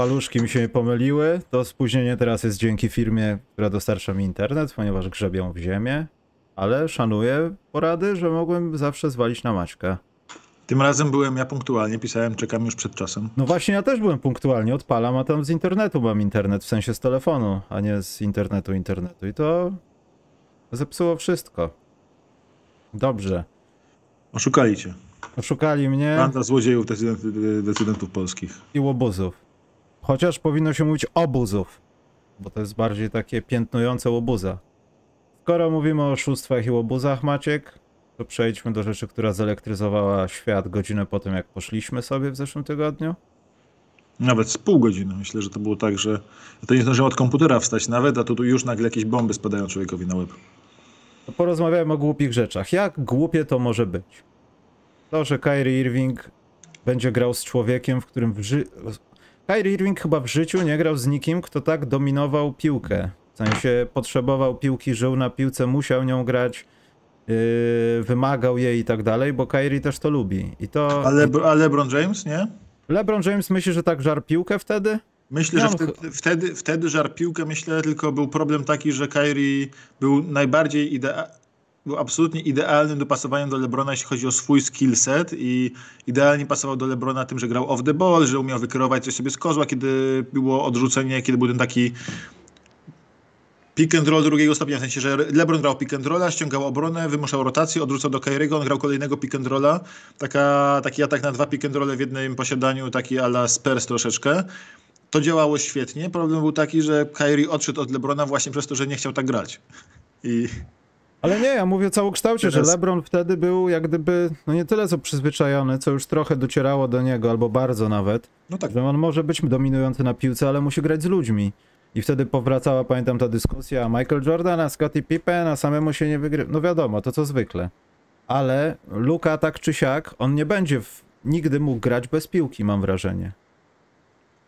paluszki mi się pomyliły. To spóźnienie teraz jest dzięki firmie, która dostarcza mi internet, ponieważ grzebią w ziemię. Ale szanuję porady, że mogłem zawsze zwalić na Maćka. Tym razem byłem ja punktualnie, pisałem, czekam już przed czasem. No właśnie, ja też byłem punktualnie, odpalam, a tam z internetu mam internet, w sensie z telefonu, a nie z internetu internetu. I to zepsuło wszystko. Dobrze. Oszukali cię. Oszukali mnie Banda złodziejów decydent- decydentów polskich. i łobuzów. Chociaż powinno się mówić obuzów, bo to jest bardziej takie piętnujące łobuza. Skoro mówimy o oszustwach i łobuzach, Maciek, to przejdźmy do rzeczy, która zelektryzowała świat godzinę po tym, jak poszliśmy sobie w zeszłym tygodniu. Nawet z pół godziny. Myślę, że to było tak, że to nie zdążyłem od komputera wstać nawet, a tu, już nagle jakieś bomby spadają człowiekowi na łeb. To porozmawiałem o głupich rzeczach. Jak głupie to może być? To, że Kyrie Irving będzie grał z człowiekiem, w którym w ży... Kyrie Irving chyba w życiu nie grał z nikim, kto tak dominował piłkę. W sensie potrzebował piłki, żył na piłce, musiał nią grać, yy, wymagał jej i tak dalej, bo Kyrie też to lubi. I to... Ale, a LeBron James, nie? LeBron James myśli, że tak żar piłkę wtedy? Myślę, No, że wtedy, wtedy, wtedy żar piłkę, myślę, tylko był problem taki, że Kyrie był najbardziej idea był absolutnie idealnym dopasowaniem do Lebrona, jeśli chodzi o swój skill set i idealnie pasował do Lebrona tym, że grał off the ball, że umiał wykierować coś sobie z kozła, kiedy było odrzucenie, kiedy był ten taki pick and roll drugiego stopnia, w sensie, że LeBron grał pick and rolla, ściągał obronę, wymuszał rotację, odrzucał do Kyriego, on grał kolejnego pick and rolla, Taka, taki atak na dwa pick and rolle w jednym posiadaniu, taki ala Spurs troszeczkę. To działało świetnie. Problem był taki, że Kyrie odszedł od LeBrona właśnie przez to, że nie chciał tak grać. I Ale nie, ja mówię o całokształcie, Teraz- że LeBron wtedy był jak gdyby, no nie tyle co przyzwyczajony, co już trochę docierało do niego, albo bardzo nawet, no tak, że on może być dominujący na piłce, ale musi grać z ludźmi. I wtedy powracała, pamiętam, ta dyskusja Michael Jordan, a Scottie Pippen, a samemu się nie wygrywa. No wiadomo, to co zwykle. Ale Luka tak czy siak, on nie będzie w... nigdy mógł grać bez piłki, mam wrażenie.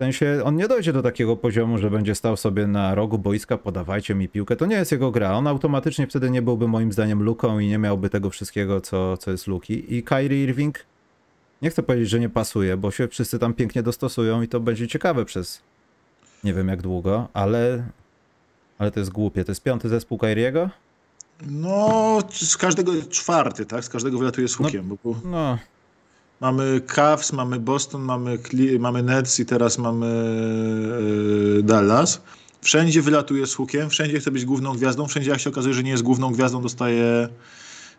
Sensie, on nie dojdzie do takiego poziomu, że będzie stał sobie na rogu boiska, podawajcie mi piłkę. To nie jest jego gra. On automatycznie wtedy nie byłby moim zdaniem Luką i nie miałby tego wszystkiego, co, co jest Luki. I Kyrie Irving, nie chcę powiedzieć, że nie pasuje, bo się wszyscy tam pięknie dostosują i to będzie ciekawe przez nie wiem jak długo, ale, ale to jest głupie. To jest piąty zespół Kyriego? no z każdego czwarty, tak? Z każdego wylatuje z hukiem. bo był- No, mamy Cavs, mamy Boston, mamy, mamy Nets i teraz mamy e, Dallas. Wszędzie wylatuje z hukiem, wszędzie chce być główną gwiazdą, wszędzie jak się okazuje, że nie jest główną gwiazdą, dostaje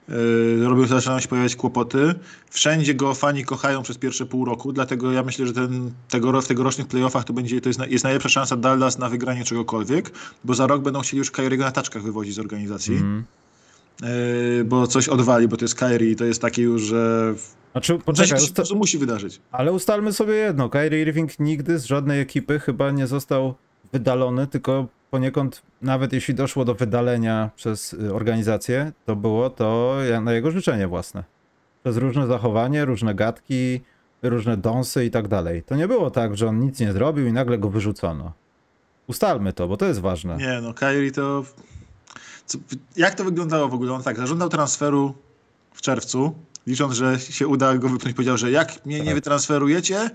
Yy, robią, zaczynają się pojawiać kłopoty. Wszędzie go fani kochają przez pierwsze pół roku, dlatego ja myślę, że ten, tego, w tegorocznych playoffach to będzie to jest, jest najlepsza szansa Dallas na wygranie czegokolwiek, bo za rok będą chcieli już Kyriego na taczkach wywozić z organizacji, mm. Yy, bo coś odwali, bo to jest Kyrie i to jest takie już, że Znaczy, poczekaj, po usta- musi wydarzyć. ale ustalmy sobie jedno. Kyrie Irving nigdy z żadnej ekipy chyba nie został wydalony, tylko poniekąd, nawet jeśli doszło do wydalenia przez y, organizację, to było to na jego życzenie własne. Przez różne zachowanie, różne gadki, różne dąsy i tak dalej. To nie było tak, że on nic nie zrobił i nagle go wyrzucono. Ustalmy to, bo to jest ważne. Nie no, Kyrie to... Co, jak to wyglądało w ogóle? On tak, zażądał transferu w czerwcu, licząc, że się uda go wypchnąć. Powiedział, że jak mnie nie Tak. wytransferujecie,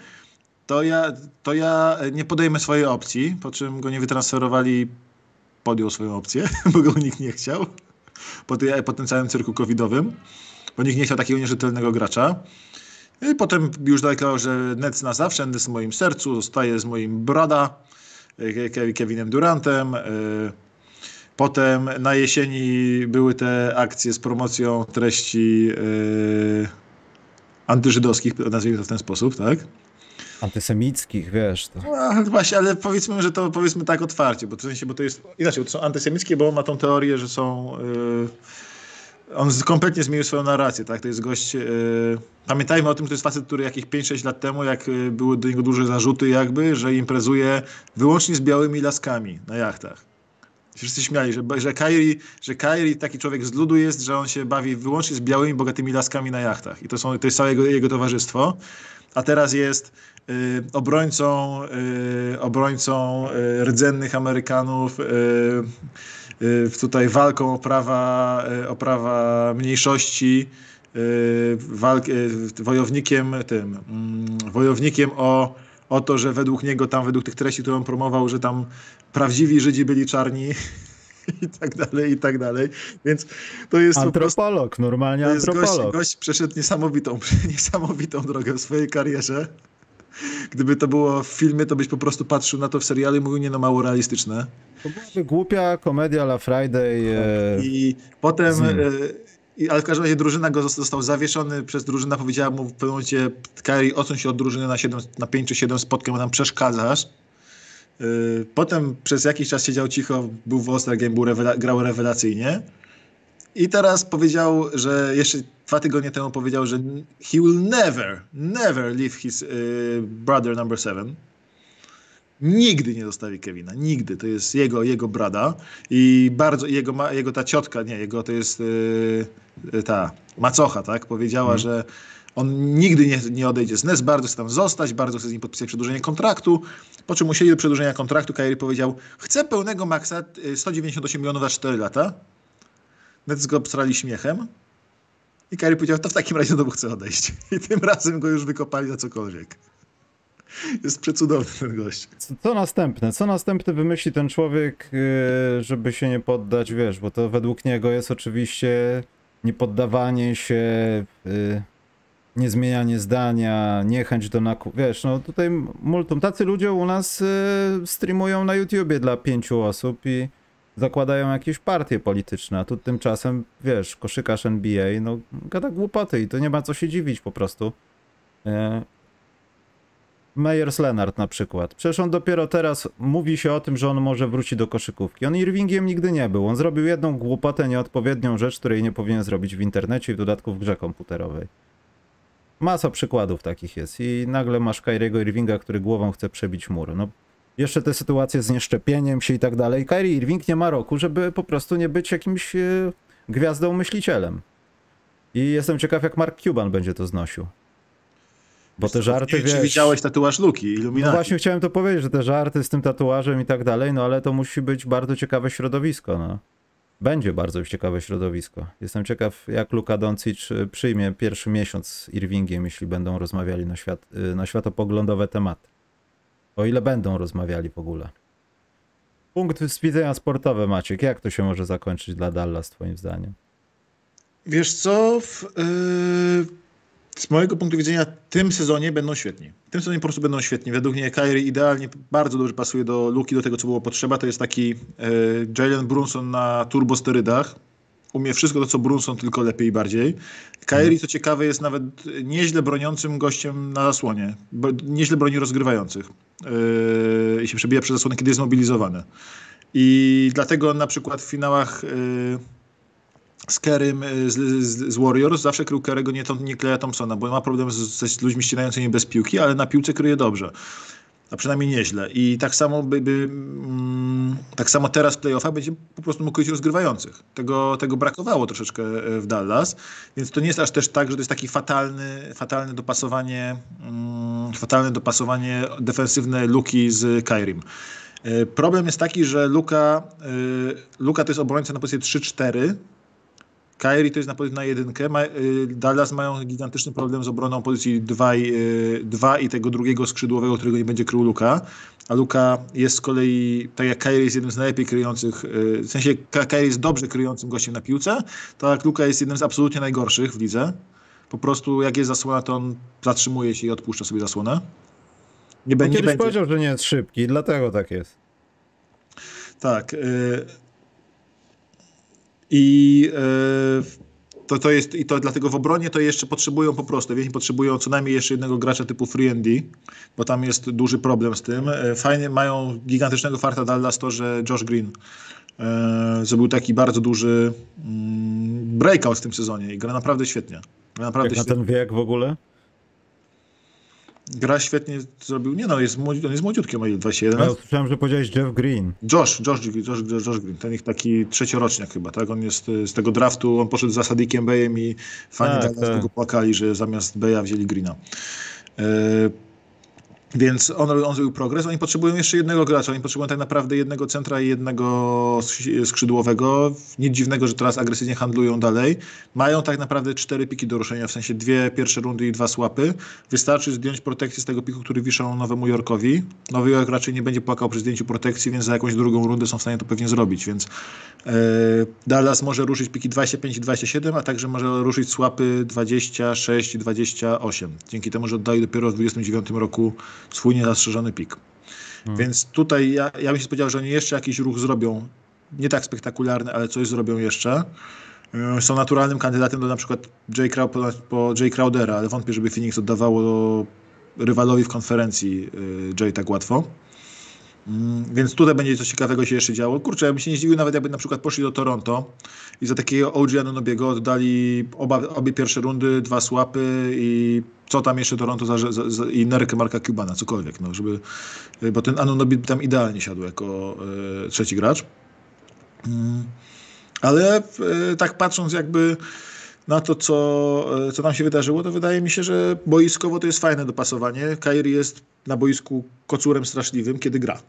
to ja, to ja nie podejmę swojej opcji, po czym go nie wytransferowali, podjął swoją opcję, bo go nikt nie chciał po, tej, po tym całym cyrku covidowym, bo nikt nie chciał takiego nierzetelnego gracza. I potem już deklarował, że Nets na zawsze, będę w moim sercu, zostaje z moim brada, Ke- Kevinem Durantem. Potem na jesieni były te akcje z promocją treści e, antyżydowskich, nazwijmy to w ten sposób, tak? Antysemickich, wiesz, to... No, właśnie, ale powiedzmy, że to powiedzmy tak otwarcie, bo, w sensie, bo to jest inaczej, to są antysemickie, bo on ma tą teorię, że są. Yy, on kompletnie zmienił swoją narrację, tak? To jest gość. Yy, pamiętajmy o tym, że to jest facet, który jakieś 5-6 lat temu, jak yy, były do niego duże zarzuty, jakby, że imprezuje wyłącznie z białymi laskami na jachtach. Wszyscy śmiali, że, że, Kyrie, że Kyrie taki człowiek z ludu jest, że on się bawi wyłącznie z białymi, bogatymi laskami na jachtach. I to, są, to jest całe jego, jego towarzystwo. A teraz jest y, obrońcą, y, obrońcą y, rdzennych Amerykanów, y, y, tutaj walką o prawa, y, o prawa mniejszości, walk, wojownikiem tym, mm, wojownikiem o, o to, że według niego tam, według tych treści, które on promował, że tam prawdziwi Żydzi byli czarni i tak dalej, i tak dalej. Więc to jest antropolog, prostu, normalnie to jest antropolog. Gość, gość przeszedł niesamowitą, niesamowitą drogę w swojej karierze. Gdyby to było w filmie, to byś po prostu patrzył na to w serialu i mówił, nie no, mało realistyczne. To byłaby głupia komedia La Friday. E... I potem, ale w każdym razie drużyna go został, zawieszony przez drużynę, powiedziała mu w pewnym momencie, Kyrie, odsuń się od drużyny na, 7, na 5 czy 7 spotkań, bo nam przeszkadzasz. E, potem przez jakiś czas siedział cicho, był w All-Star Game, był rewela grał rewelacyjnie. I teraz powiedział, że jeszcze dwa tygodnie temu powiedział, że he will never, never leave his uh, brother number seven. Nigdy nie zostawi Kevina, nigdy. To jest jego, jego brada i bardzo, jego, jego ta ciotka, nie, jego to jest yy, ta macocha, tak, powiedziała, mm. że on nigdy nie, nie odejdzie z NES, bardzo chce tam zostać, bardzo chce z nim podpisać przedłużenie kontraktu, po czym musieli do przedłużenia kontraktu, Kyrie powiedział, chcę pełnego maksa 198 milionów za 4 lata, Nets go obstrali śmiechem. I Kyrie powiedział, to w takim razie znowu chcę odejść. I tym razem go już wykopali na cokolwiek. Jest przecudowny ten gość. Co, co następne? Co następne wymyśli ten człowiek, yy, żeby się nie poddać, wiesz, bo to według niego jest oczywiście niepoddawanie się, yy, niezmienianie zdania, niechęć do nakupu. Wiesz, no tutaj multum. Tacy ludzie u nas yy, streamują na YouTubie dla pięciu osób i zakładają jakieś partie polityczne, a tu tymczasem, wiesz, koszykarz NBA, no gada głupoty i to nie ma co się dziwić po prostu. Meyers Leonard na przykład. Przecież on dopiero teraz mówi się o tym, że on może wrócić do koszykówki. On Irvingiem nigdy nie był. On zrobił jedną głupotę, nieodpowiednią rzecz, której nie powinien zrobić w internecie i w dodatku w grze komputerowej. Masa przykładów takich jest i nagle masz Kyriego Irvinga, który głową chce przebić mur. No jeszcze te sytuacje z nieszczepieniem się i tak dalej. Kyrie Irving nie ma roku, żeby po prostu nie być jakimś e, gwiazdą myślicielem. I jestem ciekaw, jak Mark Cuban będzie to znosił. Bo te żarty, nie, wiesz... Czy widziałeś tatuaż Luki, Illuminati? No właśnie chciałem to powiedzieć, że te żarty z tym tatuażem i tak dalej, no ale to musi być bardzo ciekawe środowisko, no. Będzie bardzo ciekawe środowisko. Jestem ciekaw, jak Luka Doncic e, przyjmie pierwszy miesiąc z Irvingiem, jeśli będą rozmawiali na, świat, e, na światopoglądowe tematy. O ile będą rozmawiali w ogóle. Punkt z widzenia sportowe, Maciek. Jak to się może zakończyć dla Dallas, twoim zdaniem? Wiesz co, w, yy, z mojego punktu widzenia w tym sezonie będą świetni. W tym sezonie po prostu będą świetni. Według mnie Kyrie idealnie, bardzo dobrze pasuje do Luki, do tego, co było potrzeba. To jest taki yy, Jalen Brunson na turbosterydach umie wszystko to, co Brunson, tylko lepiej i bardziej. Kairi, co ciekawe, jest nawet nieźle broniącym gościem na zasłonie. Nieźle broni rozgrywających. Yy, I się przebija przez zasłonę, kiedy jest mobilizowany. I dlatego na przykład w finałach yy, z Kerem yy, z, z, z, Warriors zawsze krył Kerego, nie, nie Kleja Thompsona, bo ma problem z, z ludźmi ścinającymi bez piłki, ale na piłce kryje dobrze a przynajmniej nieźle. I tak samo by, by mm, tak samo teraz w playoffach będzie po prostu mógł być rozgrywających. Tego, tego brakowało troszeczkę e, w Dallas, więc to nie jest aż też tak, że to jest taki fatalny, fatalne dopasowanie, mm, fatalne dopasowanie defensywne Luki z Kairim. E, problem jest taki, że Luka, Luka to jest obrońca na pozycji 3-4, Kairi to jest na, na jedynkę. Y, Dallas mają gigantyczny problem z obroną pozycji 2 i, y, i tego drugiego skrzydłowego, którego nie będzie krył Luka. A Luka jest z kolei, tak jak Kairi jest jednym z najlepiej kryjących, y, w sensie Kairi jest dobrze kryjącym gościem na piłce, tak Luka jest jednym z absolutnie najgorszych w lidze. Po prostu jak jest zasłona, to on zatrzymuje się i odpuszcza sobie zasłonę. Nie, no, nie kiedyś będzie. powiedział, że nie jest szybki, dlatego tak jest. Tak. Y i e, to, to jest, i to dlatego w obronie to jeszcze potrzebują po prostu, więc potrzebują co najmniej jeszcze jednego gracza typu free and D, bo tam jest duży problem z tym. E, fajnie mają gigantycznego farta Dallas to, że Josh Green e, zrobił taki bardzo duży mm, breakout w tym sezonie i gra naprawdę świetnie. Gra naprawdę Jak świetnie. na ten wiek w ogóle? Gra świetnie zrobił. Nie no, jest, on jest młodziutki, ma 21 lat. Ja słyszałem, że powiedziałeś Jeff Green. Josh, Josh, Josh, Josh, Green, ten ich taki trzecioroczniak chyba, tak? On jest z tego draftu, on poszedł za Sadikiem Bayem i fani tak, tak. tego płakali, że zamiast Beya wzięli Greena. E, Więc on, on zrobił progres. Oni potrzebują jeszcze jednego gracza. Oni potrzebują tak naprawdę jednego centra i jednego skrzydłowego. Nic dziwnego, że teraz agresywnie handlują dalej. Mają tak naprawdę cztery piki do ruszenia, w sensie dwie pierwsze rundy i dwa słapy. Wystarczy zdjąć protekcję z tego piku, który wiszą Nowemu Yorkowi. Nowy York raczej nie będzie płakał przy zdjęciu protekcji, więc za jakąś drugą rundę są w stanie to pewnie zrobić. Więc e, Dallas może ruszyć piki 25 i 27, a także może ruszyć słapy 26 i 28. Dzięki temu, że oddali dopiero w 29 roku swój niezastrzeżony pik. Hmm. Więc tutaj ja, ja bym się spodziewał, że oni jeszcze jakiś ruch zrobią, nie tak spektakularny, ale coś zrobią jeszcze. Yy, są naturalnym kandydatem do na przykład Jay Crow, po, po Jay Crowdera, ale wątpię, żeby Phoenix oddawało rywalowi w konferencji yy, Jay tak łatwo. Mm, więc tutaj będzie coś ciekawego się jeszcze działo. Kurczę, ja bym się nie zdziwił nawet jakby na przykład poszli do Toronto i za takiego OG Anunobiego oddali oba, obie pierwsze rundy, dwa słapy i co tam jeszcze Toronto za, za, za, i nerkę Marka Cubana, cokolwiek, no, żeby, bo ten Anunobi tam idealnie siadł jako e, trzeci gracz. Mm, ale e, tak patrząc jakby na to, co, e, co tam się wydarzyło, to wydaje mi się, że boiskowo to jest fajne dopasowanie. Kairi jest na boisku kocurem straszliwym, kiedy gra.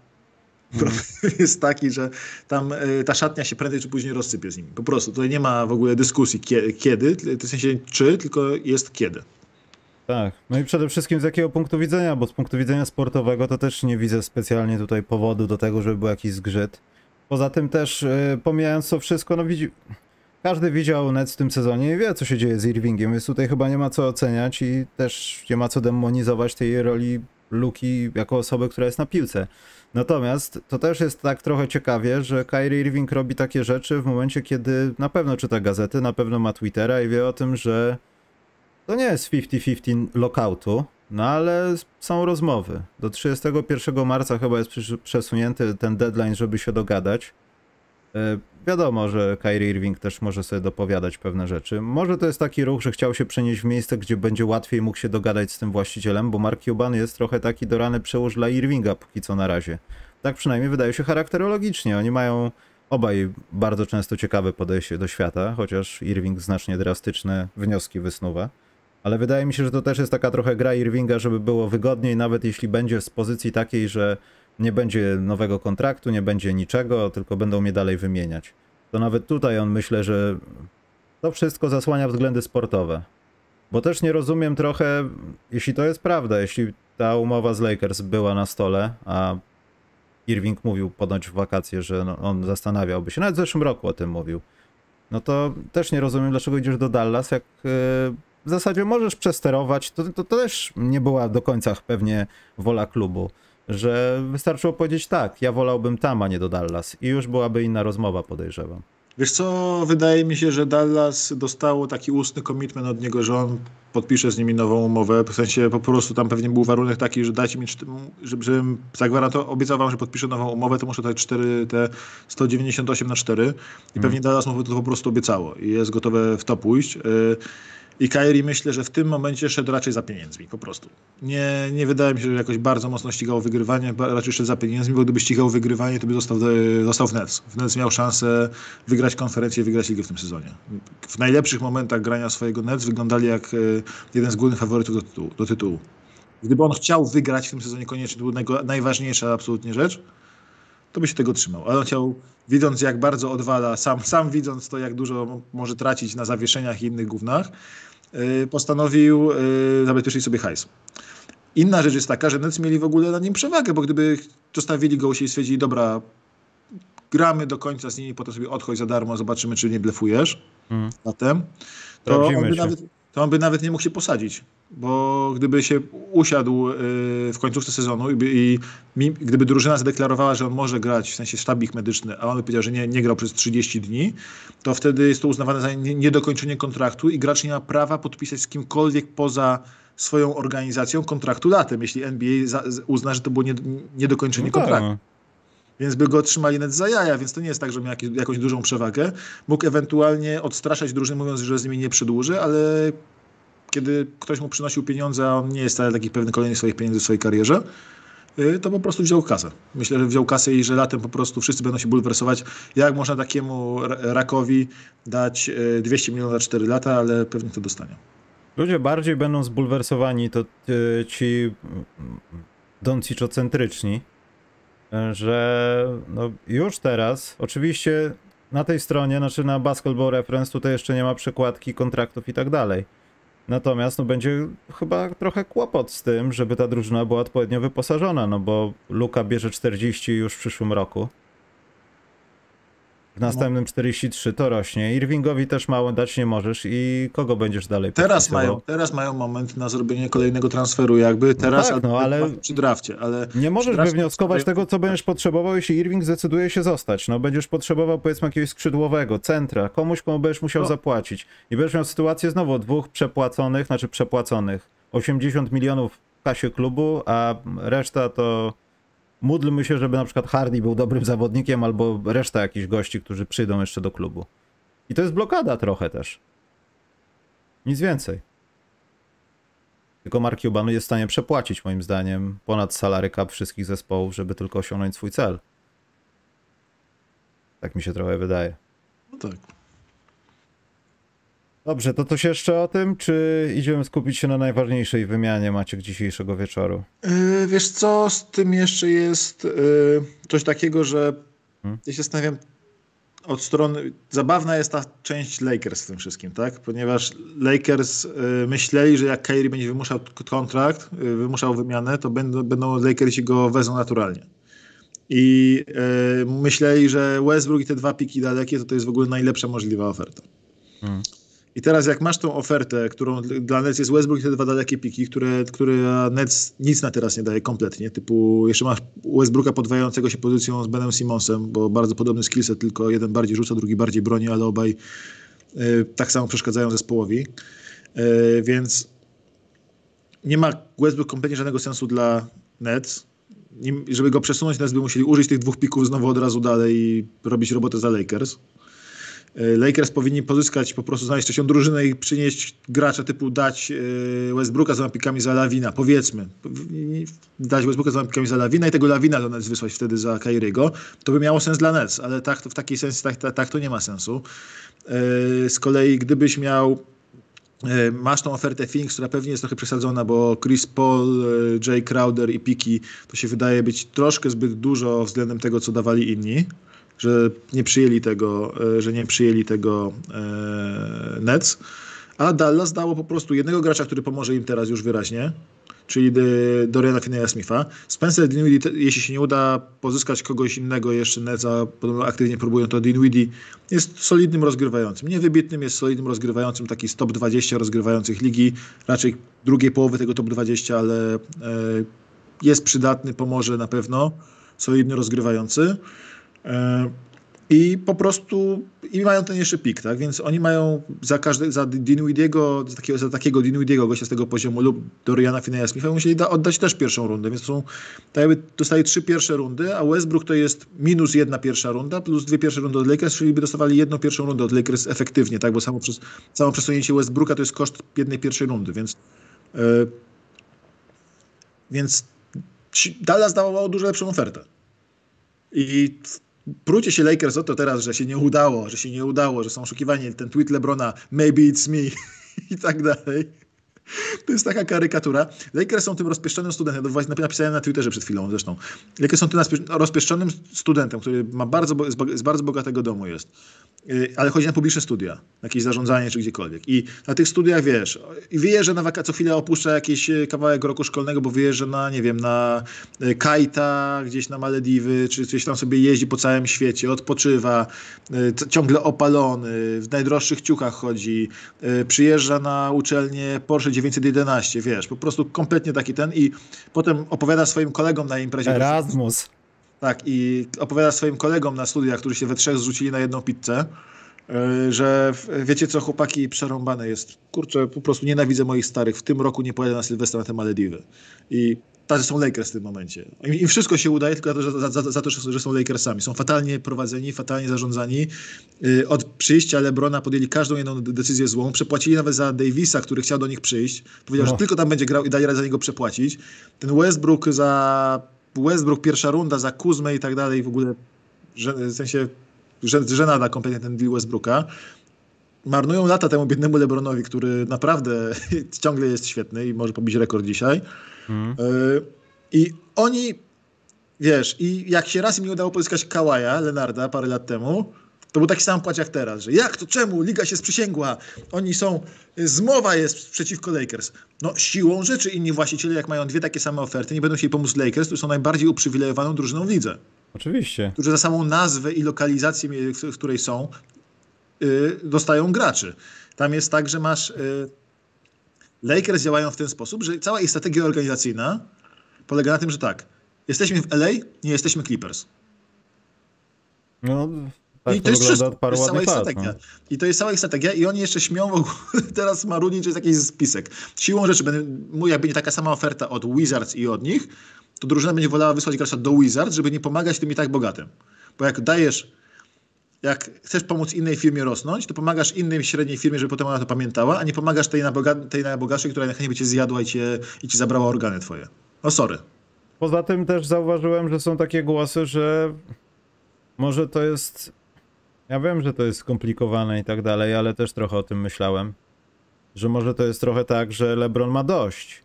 Problem jest taki, że tam e, ta szatnia się prędzej czy później rozsypie z nimi. Po prostu tutaj nie ma w ogóle dyskusji kiedy, w sensie czy, tylko jest kiedy. Tak, no i przede wszystkim z jakiego punktu widzenia, bo z punktu widzenia sportowego to też nie widzę specjalnie tutaj powodu do tego, żeby był jakiś zgrzyt. Poza tym też, yy, pomijając to wszystko, no widzi... Każdy widział Nets w tym sezonie i wie, co się dzieje z Irvingiem, więc tutaj chyba nie ma co oceniać i też nie ma co demonizować tej roli Luki jako osoby, która jest na piłce. Natomiast to też jest tak trochę ciekawie, że Kyrie Irving robi takie rzeczy w momencie, kiedy na pewno czyta gazety, na pewno ma Twittera i wie o tym, że to nie jest 50-50 lockoutu, no ale są rozmowy. Do 31 marca chyba jest przesunięty ten deadline, żeby się dogadać. E, wiadomo, że Kyrie Irving też może sobie dopowiadać pewne rzeczy. Może to jest taki ruch, że chciał się przenieść w miejsce, gdzie będzie łatwiej mógł się dogadać z tym właścicielem, bo Mark Cuban jest trochę taki do rany przełóż dla Irvinga póki co na razie. Tak przynajmniej wydaje się charakterologicznie. Oni mają obaj bardzo często ciekawe podejście do świata, chociaż Irving znacznie drastyczne wnioski wysnuwa. Ale wydaje mi się, że to też jest taka trochę gra Irvinga, żeby było wygodniej, nawet jeśli będzie z pozycji takiej, że nie będzie nowego kontraktu, nie będzie niczego, tylko będą mnie dalej wymieniać. To nawet tutaj on myślę, że to wszystko zasłania względy sportowe. Bo też nie rozumiem trochę, jeśli to jest prawda, jeśli ta umowa z Lakers była na stole, a Irving mówił ponoć w wakacje, że no, on zastanawiałby się, nawet w zeszłym roku o tym mówił, no to też nie rozumiem, dlaczego idziesz do Dallas, jak yy, w zasadzie możesz przesterować, to, to, to też nie była do końca pewnie wola klubu że wystarczyło powiedzieć tak, ja wolałbym tam, a nie do Dallas. I już byłaby inna rozmowa, podejrzewam. Wiesz co, wydaje mi się, że Dallas dostało taki ustny komitment od niego, że on podpisze z nimi nową umowę. W sensie po prostu tam pewnie był warunek taki, że dajcie mi, żebym zagwarantował, obiecał wam, że podpiszę nową umowę, to muszę dać 4, te 198 na 4 i hmm. pewnie Dallas mu to po prostu obiecało i jest gotowe w to pójść. I Kairi myślę, że w tym momencie szedł raczej za pieniędzmi, po prostu. Nie, nie wydaje mi się, że jakoś bardzo mocno ścigał wygrywanie, raczej szedł za pieniędzmi, bo gdyby ścigał wygrywanie, to by został, został w Nets. W Nets miał szansę wygrać konferencję i wygrać ligę w tym sezonie. W najlepszych momentach grania swojego Nets wyglądali jak e, jeden z głównych faworytów do tytułu. Do tytułu. Gdyby on chciał wygrać w tym sezonie koniecznie, to była najważniejsza absolutnie rzecz, to by się tego trzymał. Ale on chciał, widząc jak bardzo odwala, sam, sam widząc to, jak dużo może tracić na zawieszeniach i innych gównach, postanowił y, zabezpieczyć sobie hajs. Inna rzecz jest taka, że Nets mieli w ogóle na nim przewagę, bo gdyby zostawili go i stwierdzili, dobra, gramy do końca z nimi, potem sobie odchodź za darmo, zobaczymy, czy nie blefujesz mm. zatem, to on, by nawet, to on by nawet nie mógł się posadzić, bo gdyby się usiadł y, w końcówce sezonu i, i, gdyby drużyna zadeklarowała, że on może grać, w sensie sztabik medyczny, a on by powiedział, że nie, nie grał przez 30 dni, to wtedy jest to uznawane za niedokończenie kontraktu i gracz nie ma prawa podpisać z kimkolwiek poza swoją organizacją kontraktu latem, jeśli NBA uzna, że to było niedokończenie nie no kontraktu. Więc by go otrzymali net za jaja, więc to nie jest tak, że miał jakąś dużą przewagę. Mógł ewentualnie odstraszać drużynę, mówiąc, że z nimi nie przedłuży, ale kiedy ktoś mu przynosił pieniądze, a on nie jest taki pewny kolejnych swoich pieniędzy w swojej karierze, y, to po prostu wziął kasę. Myślę, że wziął kasę i że latem po prostu wszyscy będą się bulwersować, jak można takiemu rakowi dać 200 y, milionów na 4 lata, ale pewnie to dostanie. Ludzie bardziej będą zbulwersowani, to y, ci doncicocentryczni, że no już teraz, oczywiście na tej stronie, znaczy na Basketball Reference tutaj jeszcze nie ma przekładki kontraktów i tak dalej. Natomiast no będzie chyba trochę kłopot z tym, żeby ta drużyna była odpowiednio wyposażona, no bo Luka bierze 40 już w przyszłym roku. W następnym 43 to rośnie. Irvingowi też mało dać nie możesz i kogo będziesz dalej Teraz mają, teraz mają moment na zrobienie kolejnego transferu, jakby teraz tak, no, ale- przy drafcie, ale Nie możesz Teraz- wywnioskować tego, co będziesz potrzebował, jeśli Irving zdecyduje się zostać. No, będziesz potrzebował, powiedzmy, jakiegoś skrzydłowego, centra, komuś, komu będziesz musiał No. zapłacić. I będziesz miał sytuację znowu dwóch przepłaconych, znaczy przepłaconych. 80 milionów w kasie klubu, a reszta to módlmy się, żeby na przykład Hardy był dobrym zawodnikiem, albo reszta jakichś gości, którzy przyjdą jeszcze do klubu. I to jest blokada trochę też. Nic więcej. Tylko Mark Cuban jest w stanie przepłacić, moim zdaniem, ponad salary cap wszystkich zespołów, żeby tylko osiągnąć swój cel. Tak mi się trochę wydaje. no tak. Dobrze, to coś jeszcze o tym, czy idziemy skupić się na najważniejszej wymianie Maciek dzisiejszego wieczoru? Yy, wiesz co, z tym jeszcze jest yy, coś takiego, że Hmm? ja się zastanawiam od strony, zabawna jest ta część Lakers w tym wszystkim, tak? Ponieważ Lakers yy, myśleli, że jak Kyrie będzie wymuszał kontrakt, wymuszał wymianę, to będą, będą Lakersi go wezmą naturalnie. I myśleli, że Westbrook i te dwa piki dalekie to to jest w ogóle najlepsza możliwa oferta. Hmm. I teraz jak masz tą ofertę, którą dla Nets jest Westbrook i te dwa dalekie piki, które, które Nets nic na teraz nie daje kompletnie, typu jeszcze masz Westbrooka podwajającego się pozycją z Benem Simonsem, bo bardzo podobny skillset, tylko jeden bardziej rzuca, drugi bardziej broni, ale obaj y, tak samo przeszkadzają zespołowi. Y, więc nie ma Westbrook kompletnie żadnego sensu dla Nets. Żeby go przesunąć, Nets by musieli użyć tych dwóch pików znowu od razu dalej i robić robotę za Lakers. E, Lakers powinni pozyskać, po prostu znaleźć trzecią drużynę i przynieść gracza typu dać e, Westbrooka z napikami za Lawina, powiedzmy. Dać Westbrooka z napikami za Lawina i tego Lawina do Nets wysłać wtedy za Kyriego. To by miało sens dla Nets, ale tak, w takiej sensie tak, tak, tak to nie ma sensu. E, Z kolei gdybyś miał Masz tą ofertę Phoenix, która pewnie jest trochę przesadzona, bo Chris Paul, Jay Crowder i Piki to się wydaje być troszkę zbyt dużo względem tego, co dawali inni że nie przyjęli tego, e, że nie przyjęli tego e, Nets, a Dallas dało po prostu jednego gracza, który pomoże im teraz już wyraźnie, czyli Doriana Finney-Smitha. Spencer Dinwiddie, jeśli się nie uda pozyskać kogoś innego jeszcze Nets, a podobno aktywnie próbują, to Dinwiddie jest solidnym rozgrywającym. Nie wybitnym, jest solidnym rozgrywającym, taki z top 20 rozgrywających ligi, raczej drugiej połowy tego top 20, ale e, jest przydatny, pomoże na pewno, solidny rozgrywający. E, I po prostu i mają ten jeszcze pik, tak? Więc oni mają za każdy, za Dinwidiego, za takiego, za takiego Dinwidiego gościa z tego poziomu lub Doriana Fineya Smitha musieli da, oddać też pierwszą rundę, więc są, tak jakby dostali trzy pierwsze rundy, a Westbrook to jest minus jedna pierwsza runda plus dwie pierwsze rundy od Lakers, czyli by dostawali jedną pierwszą rundę od Lakers efektywnie, tak? Bo samo, przez, samo przesunięcie Westbrooka to jest koszt jednej pierwszej rundy, więc e, więc Dallas dawało dużo lepszą ofertę. I prucie się Lakers o to teraz, że się nie udało, że się nie udało, że są oszukiwani, ten tweet Lebrona, maybe it's me i tak dalej. To jest taka karykatura. Lakers są tym rozpieszczonym studentem, napisałem na Twitterze przed chwilą zresztą. Lakers są tym rozpieszczonym studentem, który ma bardzo, z bardzo bogatego domu jest. Yy, Ale chodzi na publiczne studia, jakieś zarządzanie czy gdziekolwiek. I na tych studiach, wiesz, i wyjeżdża na wakacje, co chwilę opuszcza jakiś e, kawałek roku szkolnego, bo wyjeżdża na, nie wiem, na e, Kajta, gdzieś na Malediwy, czy gdzieś tam sobie jeździ po całym świecie, odpoczywa, ciągle opalony, w najdroższych ciuchach chodzi, przyjeżdża na uczelnię Porsche 911, wiesz, po prostu kompletnie taki ten i potem opowiada swoim kolegom na imprezie. Erasmus. Tak, i opowiada swoim kolegom na studiach, którzy się we trzech zrzucili na jedną pizzę, yy, że wiecie co, chłopaki, przerąbane jest. Kurczę, po prostu nienawidzę moich starych. W tym roku nie pojadę na Sylwestra na te Malediwy. I tacy są Lakers w tym momencie. Im, wszystko się udaje, tylko za, to, że- za, za, to, że są Lakersami. Są fatalnie prowadzeni, fatalnie zarządzani. Yy, Od przyjścia LeBrona podjęli każdą jedną decyzję złą. Przepłacili nawet za Davisa, który chciał do nich przyjść. Powiedział, No. że tylko tam będzie grał i dali radę za niego przepłacić. Ten Westbrook za Westbrook pierwsza runda za Kuzmę i tak dalej w ogóle w sensie że, żenada kompletnie ten deal Westbrooka. Marnują lata temu biednemu LeBronowi, który naprawdę ciągle jest świetny i może pobić rekord dzisiaj. Y, I oni, wiesz, i jak się raz im nie udało pozyskać Kawaja, Lenarda, parę lat temu, to był taki sam płacz jak teraz, że jak to, czemu, liga się sprzysięgła, oni są, zmowa jest przeciwko Lakers. No siłą rzeczy inni właściciele, jak mają dwie takie same oferty, nie będą chcieli pomóc Lakers, to są najbardziej uprzywilejowaną drużyną w lidze. Oczywiście. Którzy za samą nazwę i lokalizację, w której są, yy, dostają graczy. Tam jest tak, że masz... Yy, Lakers działają w ten sposób, że cała ich strategia organizacyjna polega na tym, że tak, jesteśmy w LA, nie jesteśmy Clippers. No, tak I to, jest wszystko. od paru to jest cała ich strategia. no. I to jest cała ich strategia i oni jeszcze śmią w ogóle teraz marudnić, że jest jakiś spisek. Siłą rzeczy, będę, jakby nie taka sama oferta od Wizards i od nich, to drużyna będzie wolała wysłać gracza do Wizards, żeby nie pomagać tym i tak bogatym. Bo jak dajesz, jak chcesz pomóc innej firmie rosnąć, to pomagasz innej średniej firmie, żeby potem ona to pamiętała, a nie pomagasz tej, naboga, tej najbogatszej, która najchętniej by cię zjadła i, cię, i ci zabrała organy twoje. No sorry. Poza tym też zauważyłem, że są takie głosy, że może to jest. Ja wiem, że to jest skomplikowane i tak dalej, ale też trochę o tym myślałem. Że może to jest trochę tak, że LeBron ma dość.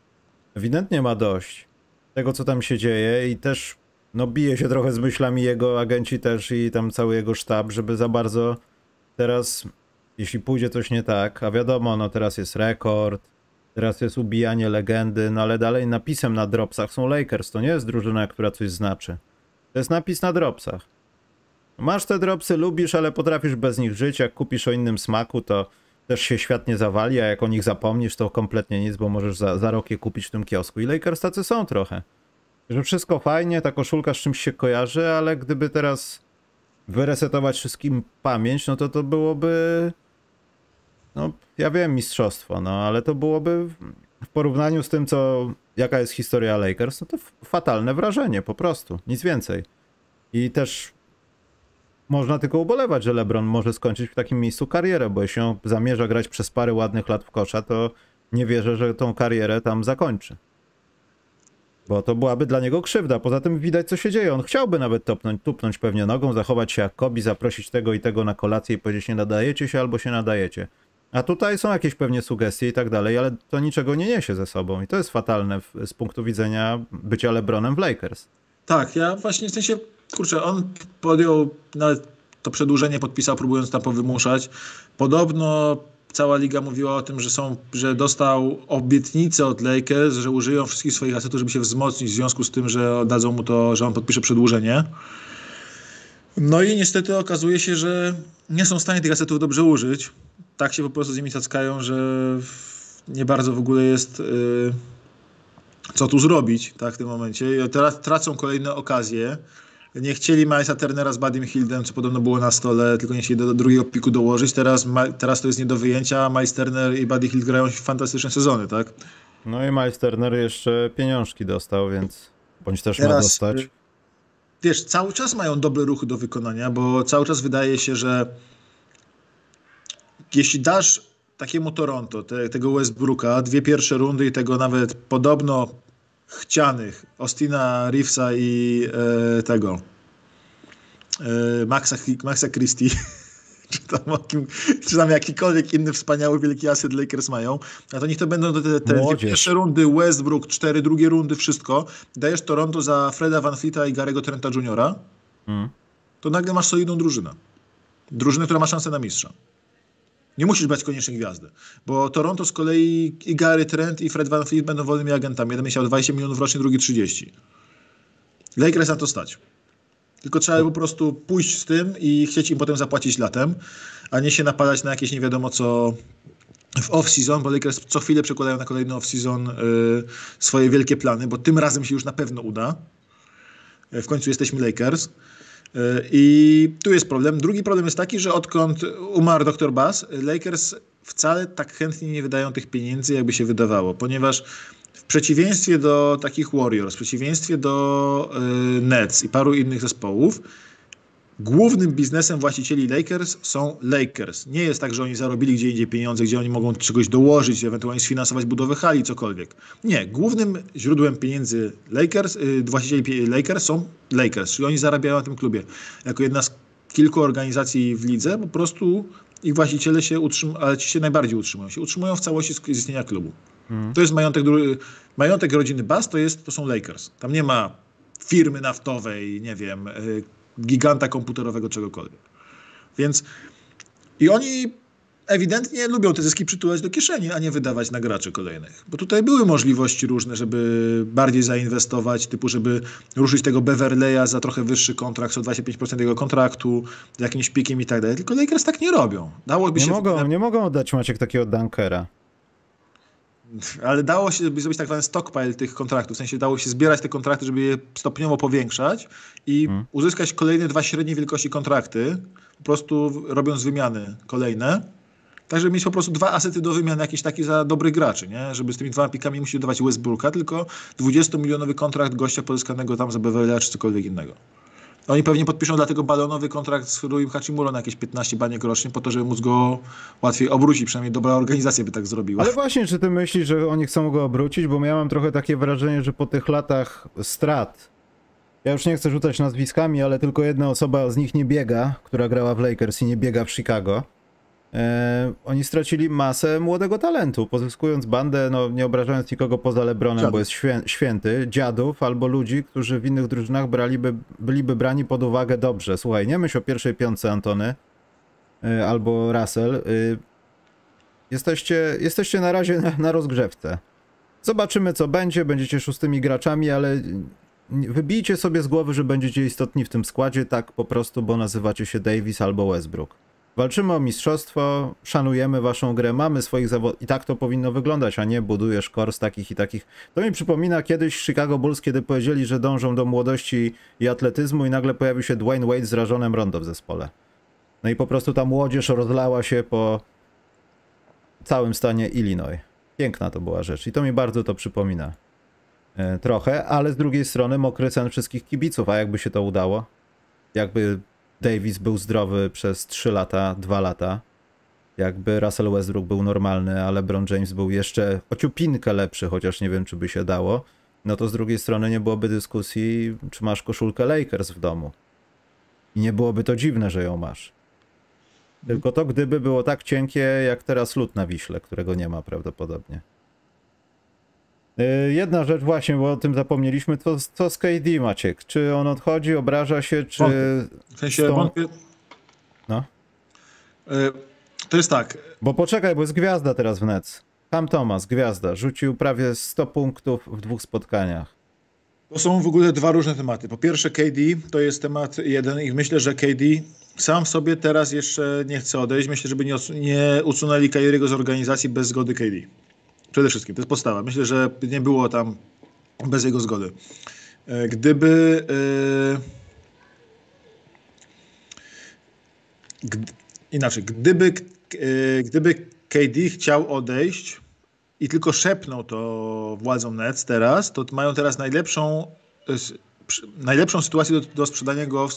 Ewidentnie ma dość tego, co tam się dzieje i też no bije się trochę z myślami jego agenci też i tam cały jego sztab, żeby za bardzo teraz, jeśli pójdzie coś nie tak, a wiadomo, no teraz jest rekord, teraz jest ubijanie legendy, no ale dalej napisem na dropsach są Lakers, to nie jest drużyna, która coś znaczy. To jest napis na dropsach. Masz te dropsy, lubisz, ale potrafisz bez nich żyć, jak kupisz o innym smaku, to też się świat nie zawali, a jak o nich zapomnisz, to kompletnie nic, bo możesz za, za rok je kupić w tym kiosku. I Lakers tacy są trochę. Że wszystko fajnie, ta koszulka z czymś się kojarzy, ale gdyby teraz wyresetować wszystkim pamięć, no to to byłoby. No, ja wiem, mistrzostwo, no ale to byłoby w porównaniu z tym, co jaka jest historia Lakers, no to fatalne wrażenie, po prostu, nic więcej. I też można tylko ubolewać, że LeBron może skończyć w takim miejscu karierę, bo jeśli on zamierza grać przez parę ładnych lat w kosza, to nie wierzę, że tą karierę tam zakończy. Bo to byłaby dla niego krzywda. Poza tym widać, co się dzieje. On chciałby nawet topnąć, tupnąć pewnie nogą, zachować się jak Kobi, zaprosić tego i tego na kolację i powiedzieć, nie nadajecie się albo się nadajecie. A tutaj są jakieś pewnie sugestie i tak dalej, ale to niczego nie niesie ze sobą. I to jest fatalne w, z punktu widzenia bycia LeBronem w Lakers. Tak, ja właśnie w sensie, kurczę, on podjął to przedłużenie podpisał, próbując tam powymuszać. Podobno cała liga mówiła o tym, że, są, że dostał obietnicę od Lakers, że użyją wszystkich swoich asetów, żeby się wzmocnić w związku z tym, że dadzą mu to, że on podpisze przedłużenie. No i niestety okazuje się, że nie są w stanie tych asetów dobrze użyć. Tak się po prostu z nimi cackają, że nie bardzo w ogóle jest yy, co tu zrobić tak, w tym momencie. I teraz tracą kolejne okazje. Nie chcieli Milesa Turnera z Badim Hildem, co podobno było na stole, tylko nie chcieli do, do drugiego piku dołożyć. Teraz, teraz to jest nie do wyjęcia, Miles Turner i Buddy Hield grają fantastyczne sezony, tak? No i Miles Turner jeszcze pieniążki dostał, więc bądź też teraz, ma dostać. Wiesz, cały czas mają dobre ruchy do wykonania, bo cały czas wydaje się, że jeśli dasz takiemu Toronto, te, tego Westbrooka, dwie pierwsze rundy i tego nawet podobno chcianych Austina Reevesa i e, tego e, Maxa, Maxa Christie czy tam, jakim, czy tam jakikolwiek inny wspaniały wielki aset Lakers mają, a to niech to będą te, te pierwsze rundy, Westbrook, cztery drugie rundy, wszystko. Dajesz Toronto za Freda Van Fleeta i Garego Trenta Jr., hmm. to nagle masz solidną drużynę. Drużynę, która ma szansę na mistrza. Nie musisz brać koniecznie gwiazdy, bo Toronto z kolei i Gary Trent i Fred Van Fleet będą wolnymi agentami. Jeden miał 20 milionów rocznie, drugi 30. Lakers na to stać. Tylko trzeba po prostu pójść z tym i chcieć im potem zapłacić latem, a nie się napadać na jakieś nie wiadomo co w off-season, bo Lakers co chwilę przekładają na kolejny off-season yy, swoje wielkie plany, bo tym razem się już na pewno uda. W końcu jesteśmy Lakers. I tu jest problem. Drugi problem jest taki, że odkąd umarł dr Bass, Lakers wcale tak chętnie nie wydają tych pieniędzy, jakby się wydawało, ponieważ w przeciwieństwie do takich Warriors, w przeciwieństwie do y, Nets i paru innych zespołów, Głównym biznesem właścicieli Lakers są Lakers. Nie jest tak, że oni zarobili gdzie indziej pieniądze, gdzie oni mogą czegoś dołożyć, ewentualnie sfinansować budowę hali, cokolwiek. Nie. Głównym źródłem pieniędzy Lakers, yy, właścicieli Lakers są Lakers, czyli oni zarabiają na tym klubie. Jako jedna z kilku organizacji w lidze, po prostu ich właściciele się utrzymują, ale ci się najbardziej utrzymują, się utrzymują w całości z istnienia klubu. To jest majątek, majątek rodziny Bass, to, jest, to są Lakers. Tam nie ma firmy naftowej, nie wiem, y, giganta komputerowego, czegokolwiek. Więc i oni ewidentnie lubią te zyski przytulać do kieszeni, a nie wydawać na graczy kolejnych. Bo tutaj były możliwości różne, żeby bardziej zainwestować, typu żeby ruszyć tego Beverleya za trochę wyższy kontrakt, o 25% jego kontraktu, z jakimś pikiem i tak dalej. Tylko Lakers tak nie robią. Dałoby nie, się mogą, nie mogą oddać Maciek takiego dunkera. Ale dało się zrobić tak zwany stockpile tych kontraktów, w sensie dało się zbierać te kontrakty, żeby je stopniowo powiększać i hmm. uzyskać kolejne dwa średniej wielkości kontrakty, po prostu robiąc wymiany kolejne tak, żeby mieć po prostu dwa asety do wymiany, jakieś takie za dobrych graczy, nie? Żeby z tymi dwoma pikami musieli dawać Westbrooka, tylko 20-milionowy kontrakt gościa pozyskanego tam za Beverly czy cokolwiek innego. Oni pewnie podpiszą dlatego balonowy kontrakt z Ruim Hachimuro na jakieś 15 baniek rocznie, po to, żeby móc go łatwiej obrócić. Przynajmniej dobra organizacja by tak zrobiła. Ale właśnie, czy ty myślisz, że oni chcą go obrócić? Bo ja mam trochę takie wrażenie, że po tych latach strat, ja już nie chcę rzucać nazwiskami, ale tylko jedna osoba z nich nie biega, która grała w Lakers i nie biega w Chicago e, oni stracili masę młodego talentu, pozyskując bandę, no nie obrażając nikogo poza Lebronem, bo jest świę, święty, dziadów albo ludzi, którzy w innych drużynach braliby, byliby brani pod uwagę dobrze. Słuchaj, nie myśl o pierwszej piątce Antony e, albo Russell. E, jesteście, jesteście na razie na, na rozgrzewce. Zobaczymy co będzie, będziecie szóstymi graczami, ale wybijcie sobie z głowy, że będziecie istotni w tym składzie, tak po prostu, bo nazywacie się Davis albo Westbrook. Walczymy o mistrzostwo, szanujemy waszą grę, mamy swoich zawodników i tak to powinno wyglądać, a nie budujesz kors takich i takich. To mi przypomina kiedyś Chicago Bulls, kiedy powiedzieli, że dążą do młodości i atletyzmu i nagle pojawił się Dwayne Wade z rażonem rondo w zespole. No i po prostu ta młodzież rozlała się po całym stanie Illinois. Piękna to była rzecz i to mi bardzo to przypomina. E, trochę, ale z drugiej strony mokry sen wszystkich kibiców, a jakby się to udało? Jakby Davis był zdrowy przez 3 lata, 2 lata. Jakby Russell Westbrook był normalny, a LeBron James był jeszcze ociupinkę lepszy, chociaż nie wiem, czy by się dało, no to z drugiej strony nie byłoby dyskusji, czy masz koszulkę Lakers w domu. I nie byłoby to dziwne, że ją masz. Tylko to gdyby było tak cienkie, jak teraz lód na Wiśle, którego nie ma prawdopodobnie. Y, jedna rzecz właśnie, bo o tym zapomnieliśmy, to co z KD Maciek? Czy on odchodzi, obraża się, czy... W sensie wątpię... No. Y, to jest tak. Bo poczekaj, bo jest gwiazda teraz w Nets. Tam Thomas, gwiazda, rzucił prawie 100 punktów w dwóch spotkaniach. To są w ogóle dwa różne tematy. Po pierwsze KD to jest temat jeden i myślę, że KD sam sobie teraz jeszcze nie chce odejść. Myślę, żeby nie, nie usunęli Kyriego z organizacji bez zgody KD. Przede wszystkim, to jest podstawa. Myślę, że nie było tam bez jego zgody. E, gdyby. Yy, inaczej, gdyby, yy, gdyby KD chciał odejść i tylko szepnął to władzom Nets teraz, to mają teraz najlepszą, najlepszą sytuację do, do sprzedania go,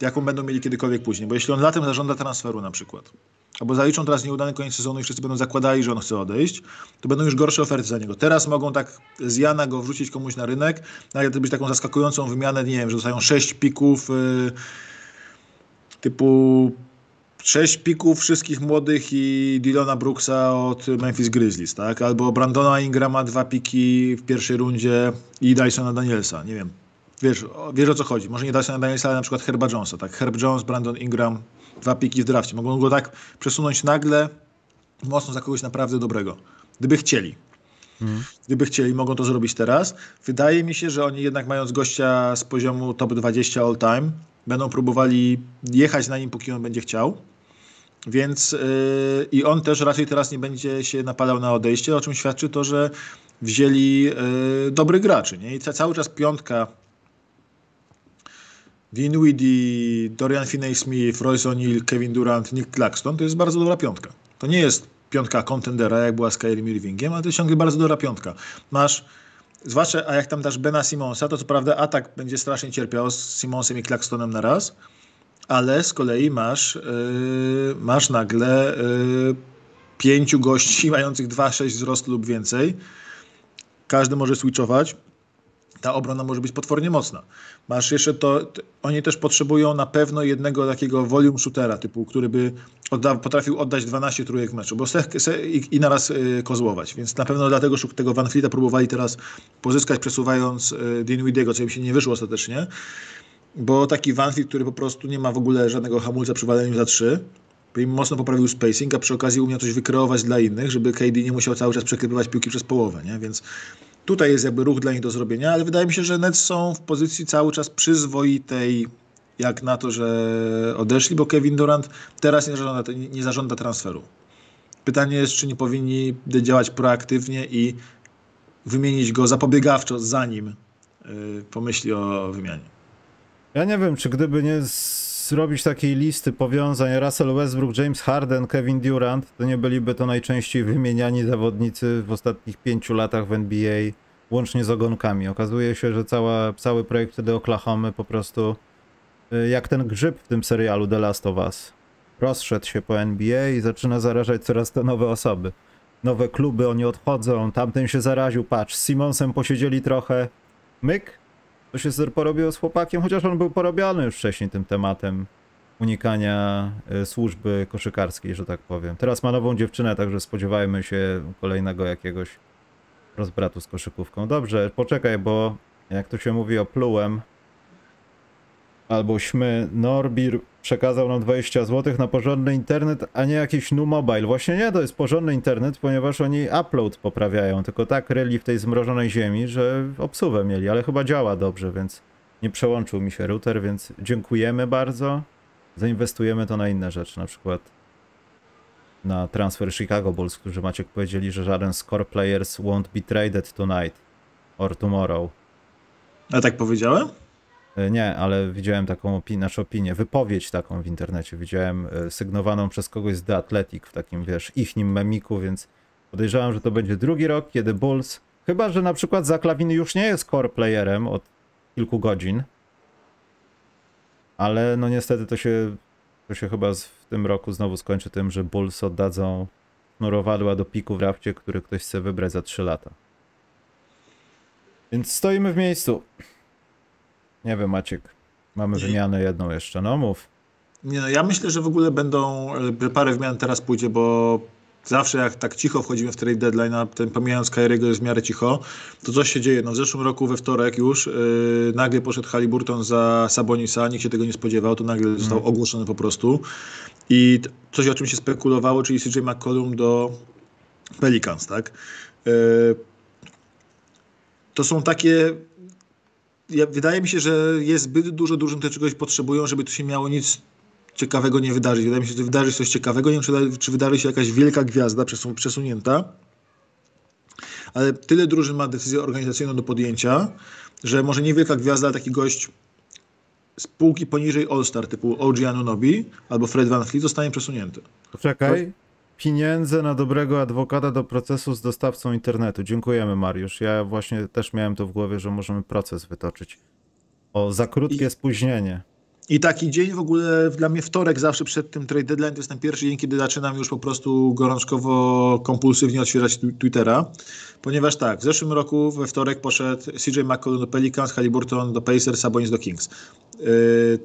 jaką będą mieli kiedykolwiek później. Bo jeśli on latem zażąda transferu na przykład, albo zaliczą teraz nieudany koniec sezonu i wszyscy będą zakładali, że on chce odejść, to będą już gorsze oferty za niego. Teraz mogą tak z Jana go wrzucić komuś na rynek, nawet to być taką zaskakującą wymianę, nie wiem, że dostają 6 pików yy, typu 6 pików wszystkich młodych i Dylona Brooksa od Memphis Grizzlies, tak? Albo Brandona Ingrama dwa piki w pierwszej rundzie i Dysona Danielsa, nie wiem. Wiesz, wiesz o co chodzi. Może nie Dysona Danielsa, ale na przykład Herba Jonesa, tak? Herb Jones, Brandon Ingram, dwa piki w drafcie. Mogą go tak przesunąć nagle mocno za kogoś naprawdę dobrego. Gdyby chcieli. Hmm. Gdyby chcieli, mogą to zrobić teraz. Wydaje mi się, że oni jednak mając gościa z poziomu top 20 all time, będą próbowali jechać na nim, póki on będzie chciał. Więc yy, i on też raczej teraz nie będzie się napalał na odejście, o czym świadczy to, że wzięli yy, dobrych graczy. Nie? I cały czas piątka Dinwiddie, Dorian Finney-Smith, Royce O'Neal, Kevin Durant, Nick Claxton, to jest bardzo dobra piątka. To nie jest piątka kontendera, jak była z Kyrie Irvingiem, ale to jest ciągle bardzo dobra piątka. Masz, zwłaszcza, a jak tam dasz Bena Simonsa, to co prawda atak będzie strasznie cierpiał z Simonsem i Claxtonem na raz, ale z kolei masz, yy, masz nagle yy, pięciu gości mających 2,6 wzrostu lub więcej. Każdy może switchować ta obrona może być potwornie mocna. Masz jeszcze to, oni też potrzebują na pewno jednego takiego volume shootera, typu, który by odda, potrafił oddać 12 trójek w meczu, bo se, se, i, i naraz y, kozłować. Więc na pewno dlatego tego Van Fleeta próbowali teraz pozyskać, przesuwając y, Dinwidiego, co im się nie wyszło ostatecznie. Bo taki Van Fleet, który po prostu nie ma w ogóle żadnego hamulca przy waleniu za 3, by im mocno poprawił spacing, a przy okazji umiał coś wykreować dla innych, żeby KD nie musiał cały czas przekrypywać piłki przez połowę, nie? Więc tutaj jest jakby ruch dla nich do zrobienia, ale wydaje mi się, że Nets są w pozycji cały czas przyzwoitej jak na to, że odeszli, bo Kevin Durant teraz nie zażąda, nie zażąda transferu. Pytanie jest, czy nie powinni działać proaktywnie i wymienić go zapobiegawczo, zanim yy, pomyśli o wymianie. Ja nie wiem, czy gdyby nie zrobić takiej listy powiązań Russell Westbrook, James Harden, Kevin Durant, to nie byliby to najczęściej wymieniani zawodnicy w ostatnich pięciu latach w NBA, łącznie z ogonkami. Okazuje się, że cała, cały projekt wtedy Oklahomy po prostu y, jak ten grzyb w tym serialu The Last of Us. Rozszedł się po NBA i zaczyna zarażać coraz to nowe osoby. Nowe kluby, oni odchodzą, tamten się zaraził, patrz, z Simonsem posiedzieli trochę, myk, to się porobiło z chłopakiem, chociaż on był porobiony już wcześniej tym tematem unikania y, służby koszykarskiej, że tak powiem. Teraz ma nową dziewczynę, także spodziewajmy się kolejnego jakiegoś rozbratu z koszykówką. Dobrze, poczekaj, bo jak to się mówi o plułem albo śmy, Norbir przekazał nam 20 zł na porządny internet, a nie jakiś nu mobile. Właśnie nie, to jest porządny internet, ponieważ oni upload poprawiają, tylko tak ryli w tej zmrożonej ziemi, że obsuwę mieli, ale chyba działa dobrze, więc nie przełączył mi się router, więc dziękujemy bardzo. Zainwestujemy to na inne rzeczy, na przykład na transfer Chicago Bulls, którzy Maciek powiedzieli, że żaden score players won't be traded tonight or tomorrow. A tak powiedziałem? E, Nie, ale widziałem taką opinię, znaczy opinię, wypowiedź taką w internecie. Widziałem e, sygnowaną przez kogoś z The Athletic w takim, wiesz, ichnim memiku, więc podejrzewam, że to będzie drugi rok, kiedy Bulls, chyba, że na przykład Zaklawin już nie jest core playerem od kilku godzin, ale no niestety to się, to się chyba w tym roku znowu skończy tym, że Bulls oddadzą sznurowadła do piku w rafcie, który ktoś chce wybrać za 3 lata. Więc stoimy w miejscu. Nie wiem, Maciek. Mamy wymianę jedną jeszcze. No mów. Nie no, ja myślę, że w ogóle będą, e, parę wymian teraz pójdzie, bo zawsze jak tak cicho wchodzimy w trade deadline, a ten pomijając Kyriego jest w miarę cicho, to coś się dzieje. No w zeszłym roku we wtorek już yy, nagle poszedł Halliburton za Sabonisa, nikt się tego nie spodziewał, to nagle został ogłoszony po prostu. I coś o czym się spekulowało, czyli CJ McCollum do Pelicans, tak? Yy, to są takie ja, wydaje mi się, że jest zbyt dużo drużyn, które czegoś potrzebują, żeby tu się miało nic ciekawego nie wydarzyć. Wydaje mi się, że wydarzy się coś ciekawego. Nie wiem, czy, czy wydarzy się jakaś wielka gwiazda przesu- przesunięta. Ale tyle drużyn ma decyzję organizacyjną do podjęcia, że może nie wielka gwiazda, ale taki gość z półki poniżej All-Star typu OG Anunobi albo Fred Van Fleet zostanie przesunięty. Poczekaj. Pieniądze na dobrego adwokata do procesu z dostawcą internetu. Dziękujemy, Mariusz. Ja właśnie też miałem to w głowie, że możemy proces wytoczyć. O za krótkie I- spóźnienie. I taki dzień w ogóle dla mnie wtorek zawsze przed tym trade deadline to jest ten pierwszy dzień, kiedy zaczynam już po prostu gorączkowo, kompulsywnie otwierać Twittera. Ponieważ tak, w zeszłym roku we wtorek poszedł CJ McCollum do Pelicans, Halliburton do Pacers, Sabonis do Kings. Yy,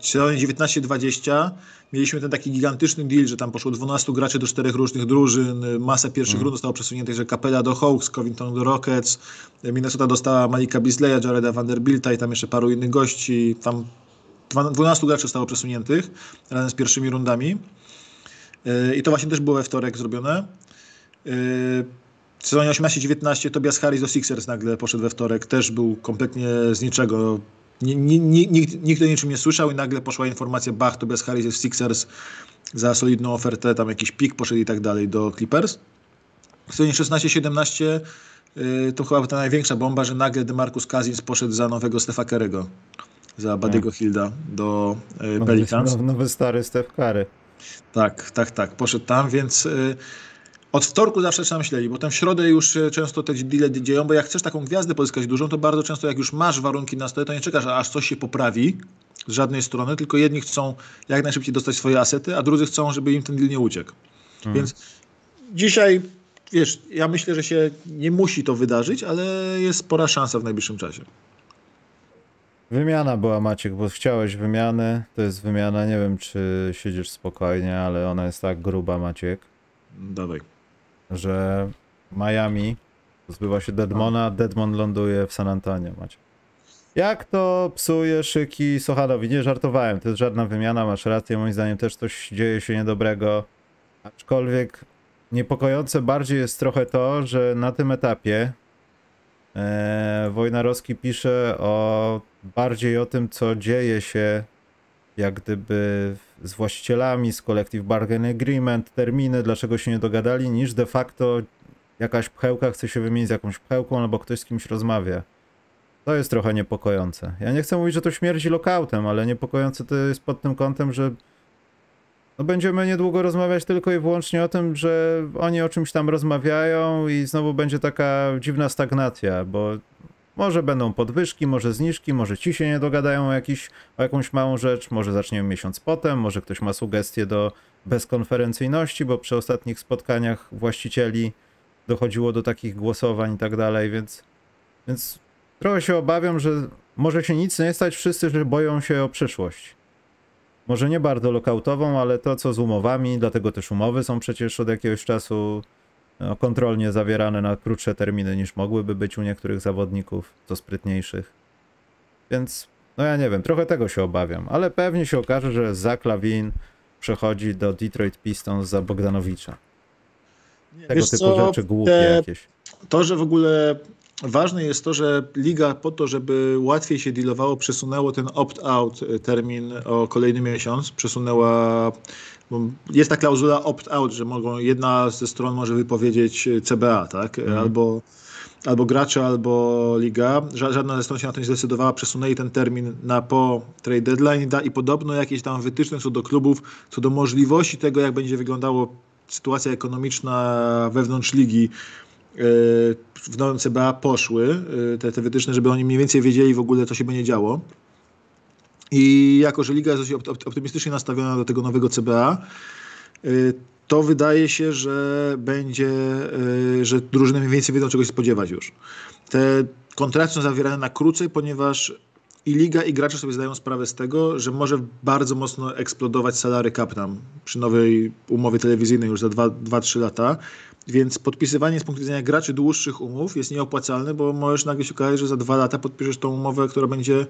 sezonie 19-20 mieliśmy ten taki gigantyczny deal, że tam poszło 12 graczy do czterech różnych drużyn, masę pierwszych rund zostało przesuniętych, że Capella do Hawks, Covington do Rockets, Minnesota dostała Malika Beasleya, Jareda Vanderbilta i tam jeszcze paru innych gości. Tam Dwa- 12 graczy zostało przesuniętych razem z pierwszymi rundami. Yy, I to właśnie też było we wtorek zrobione. Yy, W sezonie 18-19 Tobias Harris do Sixers nagle poszedł we wtorek. Też był kompletnie z niczego. Ni- ni- ni- Nikt, nikt o niczym nie słyszał i nagle poszła informacja, bach, Tobias Harris jest Sixers za solidną ofertę, tam jakiś pik poszedł i tak dalej do Clippers. W sezonie 16-17 yy, to chyba ta największa bomba, że nagle DeMarcus Cousins poszedł za nowego Stefa Kerego, za Badiego Hilda do yy, Nowy, Pelicans. nowy, nowy stary Steph Curry. Tak, tak, tak. Poszedł tam, więc y, od wtorku zawsze trzeba myśleć, bo tam w środę już y, często te deale dzieją, bo jak chcesz taką gwiazdę pozyskać dużą, to bardzo często jak już masz warunki na stole, to nie czekasz, aż coś się poprawi z żadnej strony, tylko jedni chcą jak najszybciej dostać swoje asety, a drudzy chcą, żeby im ten deal nie uciekł. Więc dzisiaj wiesz, ja myślę, że się nie musi to wydarzyć, ale jest spora szansa w najbliższym czasie. Wymiana była Maciek, bo chciałeś wymiany. To jest wymiana, nie wiem czy siedzisz spokojnie, ale ona jest tak gruba Maciek, Dawaj. Że Miami zbywa się Deadmona, Deadmon ląduje w San Antonio Maciek. Jak to psuje szyki Sochanowi? Nie żartowałem, to jest żadna wymiana, masz rację, moim zdaniem też coś dzieje się niedobrego. Aczkolwiek niepokojące bardziej jest trochę to, że na tym etapie e, Wojnarowski pisze o bardziej o tym, co dzieje się jak gdyby z właścicielami, z Collective Bargain Agreement, terminy, dlaczego się nie dogadali, niż de facto jakaś pchełka chce się wymienić z jakąś pchełką, albo ktoś z kimś rozmawia. To jest trochę niepokojące. Ja nie chcę mówić, że to śmierdzi lokautem, ale niepokojące to jest pod tym kątem, że no będziemy niedługo rozmawiać tylko i wyłącznie o tym, że oni o czymś tam rozmawiają i znowu będzie taka dziwna stagnacja, bo może będą podwyżki, może zniżki, może ci się nie dogadają o, jakiś, o jakąś małą rzecz, może zaczniemy miesiąc potem, może ktoś ma sugestie do bezkonferencyjności, bo przy ostatnich spotkaniach właścicieli dochodziło do takich głosowań i tak dalej, więc, więc trochę się obawiam, że może się nic nie stać, wszyscy że boją się o przyszłość. Może nie bardzo lokautową, ale to co z umowami, dlatego też umowy są przecież od jakiegoś czasu no, kontrolnie zawierane na krótsze terminy niż mogłyby być u niektórych zawodników, co sprytniejszych. Więc, no ja nie wiem, trochę tego się obawiam, ale pewnie się okaże, że Zach przechodzi do Detroit Pistons za Bogdanowicza. Tego Wiesz typu co, rzeczy głupie te- jakieś. To, że w ogóle ważne jest to, że liga po to, żeby łatwiej się dealowało, przesunęło ten opt-out termin o kolejny miesiąc. Przesunęła. Jest ta klauzula opt-out, że mogą, jedna ze stron może wypowiedzieć y, CBA, tak? Mhm. Albo, albo gracze, albo liga. Ża- Żadna ze stron się na to nie zdecydowała. Przesunęli ten termin na po trade deadline i podobno jakieś tam wytyczne co do klubów, co do możliwości tego, jak będzie wyglądało sytuacja ekonomiczna wewnątrz ligi w nowym CBA poszły, te, te wytyczne, żeby oni mniej więcej wiedzieli w ogóle, co się będzie działo. I jako, że liga jest dość opt- opt- optymistycznie nastawiona do tego nowego CBA, y, to wydaje się, że będzie, y, że drużyny mniej więcej wiedzą, czego się spodziewać już. Te kontrakty są zawierane na krócej, ponieważ i liga, i gracze sobie zdają sprawę z tego, że może bardzo mocno eksplodować salary cap tam przy nowej umowie telewizyjnej już za 2-3 lata. Więc podpisywanie z punktu widzenia graczy dłuższych umów jest nieopłacalne, bo możesz nagle się okazać, że za dwa lata podpiszesz tą umowę, która będzie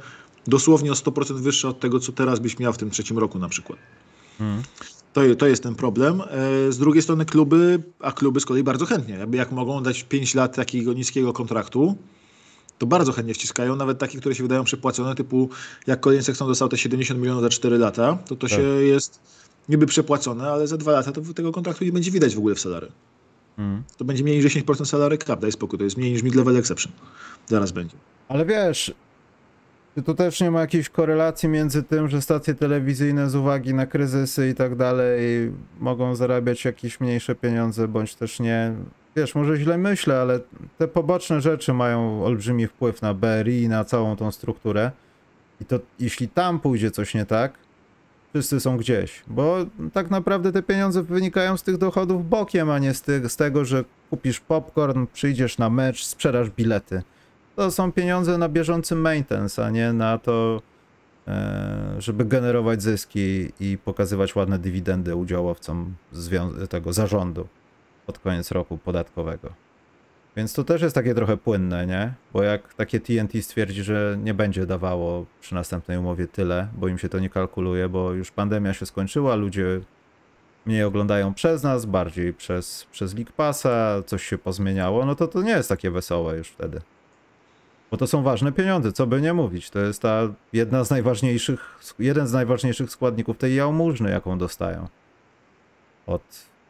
dosłownie o 100% wyższa od tego, co teraz byś miał w tym trzecim roku na przykład. Mhm. To, to jest ten problem. E, Z drugiej strony kluby, a kluby z kolei bardzo chętnie, jakby jak mogą dać 5 lat takiego niskiego kontraktu, to bardzo chętnie wciskają, nawet takie, które się wydają przepłacone, typu jak Collinsek chcą dostał te 70 milionów za 4 lata, to to Tak. się jest niby przepłacone, ale za 2 lata to tego kontraktu nie będzie widać w ogóle w salary. Mhm. To będzie mniej niż 10% salary cap, daj spokój, to jest mniej niż mid-level exception. Zaraz będzie. Ale wiesz, czy tu też nie ma jakiejś korelacji między tym, że stacje telewizyjne z uwagi na kryzysy i tak dalej mogą zarabiać jakieś mniejsze pieniądze, bądź też nie. Wiesz, może źle myślę, ale te poboczne rzeczy mają olbrzymi wpływ na BRI i na całą tą strukturę. I to jeśli tam pójdzie coś nie tak, wszyscy są gdzieś. Bo tak naprawdę te pieniądze wynikają z tych dochodów bokiem, a nie z, tych, z tego, że kupisz popcorn, przyjdziesz na mecz, sprzedasz bilety to są pieniądze na bieżący maintenance, a nie na to, e, żeby generować zyski i pokazywać ładne dywidendy udziałowcom tego zarządu pod koniec roku podatkowego. Więc to też jest takie trochę płynne, nie? Bo jak takie TNT stwierdzi, że nie będzie dawało przy następnej umowie tyle, bo im się to nie kalkuluje, bo już pandemia się skończyła, ludzie mniej oglądają przez nas, bardziej przez, przez League Passa, coś się pozmieniało, no to to nie jest takie wesołe już wtedy. Bo to są ważne pieniądze, co by nie mówić. To jest ta jedna z najważniejszych, jeden z najważniejszych składników tej jałmużny, jaką dostają od,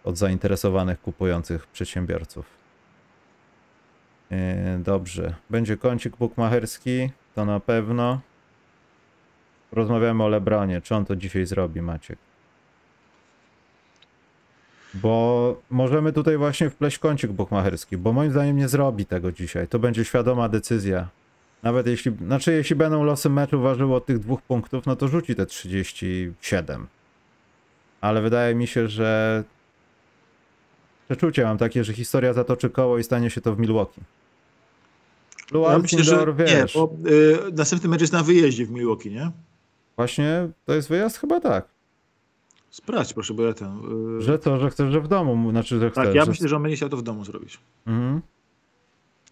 od zainteresowanych kupujących przedsiębiorców. Yy, dobrze. Będzie kącik bukmacherski, to na pewno. Rozmawiamy o Lebronie. Czy on to dzisiaj zrobi, Maciek? Bo możemy tutaj właśnie wpleść kącik bukmacherski, bo moim zdaniem nie zrobi tego dzisiaj. To będzie świadoma decyzja. Nawet jeśli, znaczy jeśli będą losy meczu ważyły od tych dwóch punktów, no to rzuci te 37. Ale wydaje mi się, że Przeczucie mam takie, że historia zatoczy koło i stanie się to w Milwaukee. Blue Ja myślę, że Indoor, nie, wiesz, bo y, następny mecz jest na wyjeździe w Milwaukee, nie? właśnie to jest wyjazd? Chyba tak. Sprawdź proszę, bo ja ten... y, Że to, że chcesz, że w domu, znaczy, że chcesz. tak, ja że... myślę, że on będzie chciał to w domu zrobić. Mhm.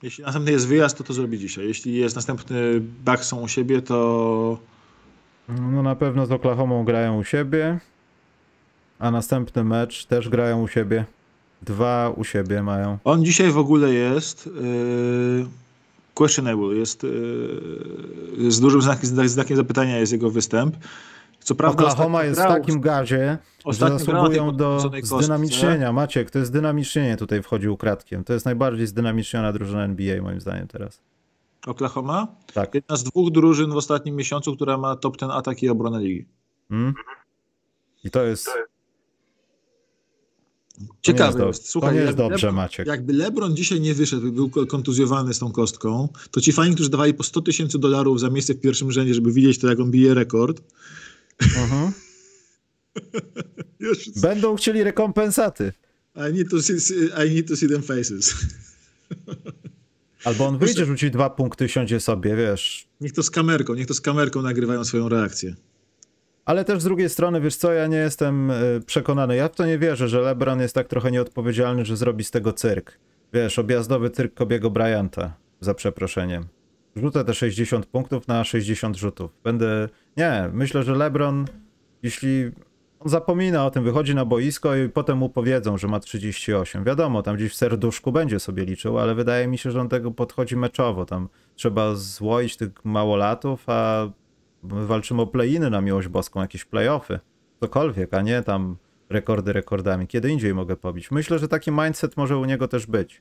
Jeśli następny jest wyjazd, to to zrobi dzisiaj. Jeśli jest następny Bucks są u siebie, to No na pewno z Oklahomą grają u siebie, a następny mecz też grają u siebie. Dwa u siebie mają. on dzisiaj w ogóle jest yy, questionable. Jest yy, z dużym znakiem, znakiem zapytania jest jego występ. Co prawda Oklahoma jest w takim gazie, że zasługują do zdynamicznienia. Maciek, to jest zdynamicznienie tutaj wchodzi ukradkiem. To jest najbardziej zdynamiczniona drużyna NBA moim zdaniem teraz. Oklahoma? Tak. Jedna z dwóch drużyn w ostatnim miesiącu, która ma top ten atak i obronę ligi. Mm? I to jest... Ciekawe to nie jest. jest, Słuchaj, to nie jest dobrze, Lebron- Maciek. Jakby LeBron dzisiaj nie wyszedł, był kontuzjowany z tą kostką, to ci fani, którzy dawali po 100 tysięcy dolarów za miejsce w pierwszym rzędzie, żeby widzieć to, jak on bije rekord, już, Będą chcieli rekompensaty. I, need to see, I need to see them faces. Albo on wyjdzie, rzuci dwa punkty, siądzie sobie, wiesz. Niech to z kamerką, niech to z kamerką nagrywają swoją reakcję. Ale też z drugiej strony, wiesz co, ja nie jestem y, przekonany. Ja w to nie wierzę, że LeBron jest tak trochę nieodpowiedzialny, że zrobi z tego cyrk. Wiesz, objazdowy cyrk Kobiego Bryanta, za przeproszeniem. Rzucę te 60 punktów na 60 rzutów. Będę... Nie, myślę, że LeBron, jeśli... On zapomina o tym, wychodzi na boisko i potem mu powiedzą, że ma 38. Wiadomo, tam gdzieś w serduszku będzie sobie liczył, ale wydaje mi się, że on tego podchodzi meczowo. Tam trzeba złoić tych małolatów, a My walczymy o play-iny na miłość boską, jakieś play-offy, cokolwiek, a nie tam rekordy rekordami. Kiedy indziej mogę pobić. Myślę, że taki mindset może u niego też być.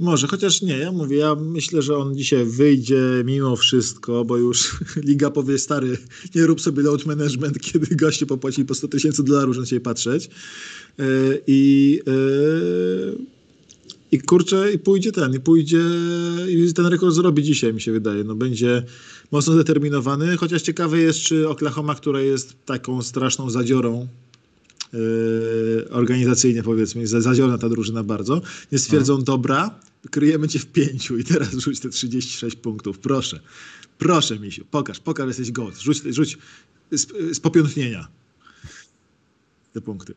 Może, chociaż nie, ja mówię, ja myślę, że on dzisiaj wyjdzie mimo wszystko, bo już liga powie, stary, nie rób sobie load management, kiedy goście popłacili po 100 tysięcy dolarów, żeby ciebie patrzeć. Yy, I, yy, I kurczę, i pójdzie ten, i pójdzie, i ten rekord zrobi dzisiaj, mi się wydaje. No będzie mocno zdeterminowany, chociaż ciekawe jest, czy Oklahoma, która jest taką straszną zadziorą, yy, organizacyjnie powiedzmy, za- zadziorna ta drużyna bardzo, nie stwierdzą, dobra, kryjemy cię w pięciu i teraz rzuć te 36 punktów, proszę. Proszę, Misiu, pokaż, pokaż, jesteś gołd. Rzuć, rzuć z, z popiątnienia te punkty.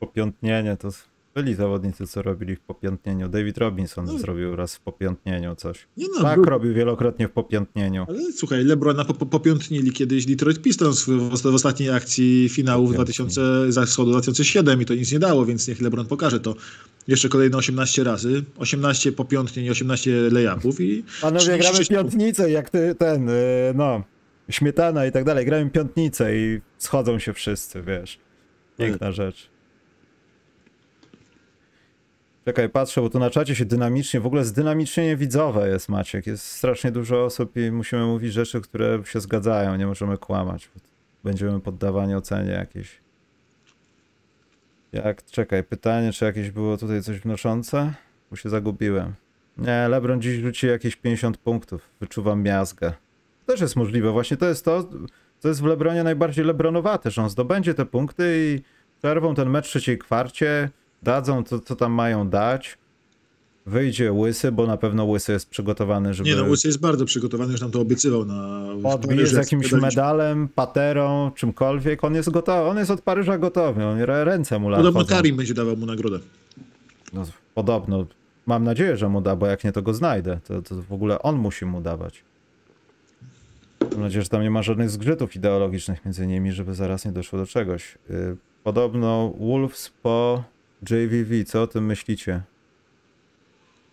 Popiątnienie to byli zawodnicy, co robili w popiątnieniu. David Robinson No. zrobił raz w popiątnieniu coś. Nie no, tak był- robił wielokrotnie w popiątnieniu. ale słuchaj, Lebrona po, po, popiątnili kiedyś Detroit Pistons w, w, ostatniej akcji finału w Popiątnili. 2000, zachodu 2007 i to nic nie dało, więc niech Lebron pokaże to jeszcze kolejne 18 razy. 18 popiątnień i 18 layupów i Panowie, gramy 36 piątnicę, jak ty, ten, yy, no, śmietana i tak dalej. Gramy piątnicę i schodzą się wszyscy, wiesz. Piękna rzecz. Czekaj, patrzę, bo tu na czacie się dynamicznie, w ogóle zdynamicznienie widzowe jest, Maciek. Jest strasznie dużo osób i musimy mówić rzeczy, które się zgadzają, nie możemy kłamać. Będziemy poddawani ocenie jakiejś. Jak, czekaj, pytanie, czy jakieś było tutaj coś wnoszące? Bo się zagubiłem. Nie, LeBron dziś rzuci jakieś 50 punktów. Wyczuwam miazgę. Też jest możliwe. Właśnie to jest to, co jest w LeBronie najbardziej LeBronowate, że on zdobędzie te punkty i przerwą ten mecz w trzeciej kwarcie, dadzą to, co tam mają dać. Wyjdzie Łysy, bo na pewno Łysy jest przygotowany, żeby Nie no, Łysy jest bardzo przygotowany, już nam to obiecywał na odbije z jakimś medalem, paterą, czymkolwiek. On jest gotowy, on jest od Paryża gotowy, on ręce mu Podobno chodzą. Karim będzie dawał mu nagrodę. No, podobno. Mam nadzieję, że mu da, bo jak nie, to go znajdę. To, to w ogóle on musi mu dawać. Mam nadzieję, że tam nie ma żadnych zgrzytów ideologicznych między nimi, żeby zaraz nie doszło do czegoś. Y, Podobno Wolves po JVV, co o tym myślicie?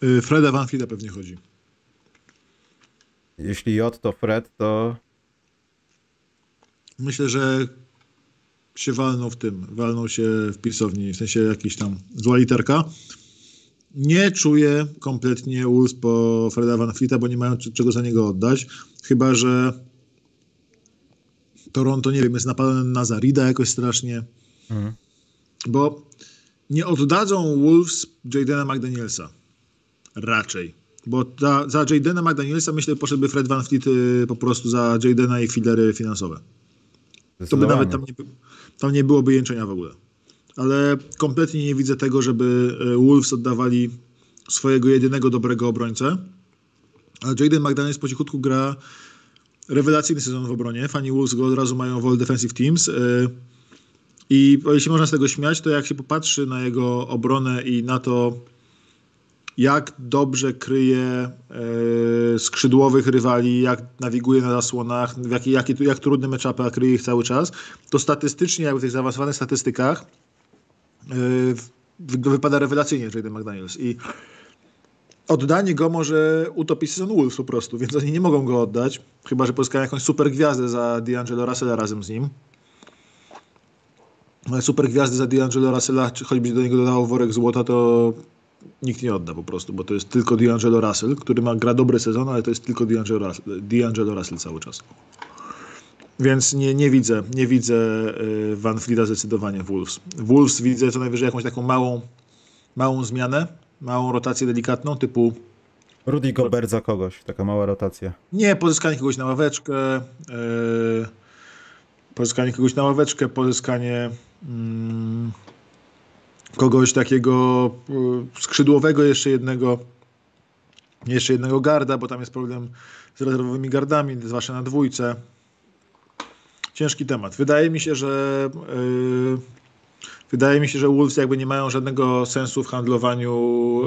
Y, Freda Van Fleeta pewnie chodzi. Jeśli J to Fred, to Myślę, że się walnął w tym, walnął się w pisowni, w sensie jakiś tam zła literka. Nie czuję kompletnie Wolves po Freda Van Fleeta, bo nie mają czego za niego oddać. Chyba, że Toronto, nie wiem, jest napadane na Zarida jakoś strasznie. Mhm. Bo nie oddadzą Wolves Jadena McDanielsa. Raczej. Bo za, za Jadena McDanielsa myślę poszedłby Fred Van Fleet y, po prostu za Jadena i filery finansowe. To by nawet tam nie, tam nie byłoby jęczenia w ogóle. ale kompletnie nie widzę tego, żeby e, Wolves oddawali swojego jedynego dobrego obrońcę. Ale Jaden McDaniels po cichutku gra rewelacyjny sezon w obronie. Fani Wolves go od razu mają w All Defensive Teams. I jeśli można z tego śmiać, to jak się popatrzy na jego obronę i na to, jak dobrze kryje e, skrzydłowych rywali, jak nawiguje na zasłonach, w jakie, jakie, jak trudne meczapy, kryje ich cały czas, to statystycznie, jakby w tych zaawansowanych statystykach, e, wypada rewelacyjnie Jaden McDaniels. I oddanie go może utopić sezon Wolves po prostu, więc oni nie mogą go oddać, chyba że pozyskają jakąś super gwiazdę za D'Angelo Russella razem z nim. Super gwiazdy za D'Angelo Russella, czy choćby do niego dodało worek złota, to nikt nie odda po prostu, bo to jest tylko D'Angelo Russell, który ma gra dobry sezon, ale to jest tylko D'Angelo Russell, D'Angelo Russell cały czas. Więc nie, nie widzę, nie widzę y, Van Fleeta zdecydowanie Wolves. Wolves widzę co najwyżej jakąś taką małą, małą zmianę, małą rotację delikatną, typu Rudy Gobert za kogoś, taka mała rotacja. nie pozyskanie kogoś na ławeczkę, yy, pozyskanie kogoś na ławeczkę, pozyskanie kogoś takiego y, skrzydłowego, jeszcze jednego, jeszcze jednego garda, bo tam jest problem z rezerwowymi gardami, zwłaszcza na dwójce. Ciężki temat. Wydaje mi się, że yy, wydaje mi się, że Wolves jakby nie mają żadnego sensu w handlowaniu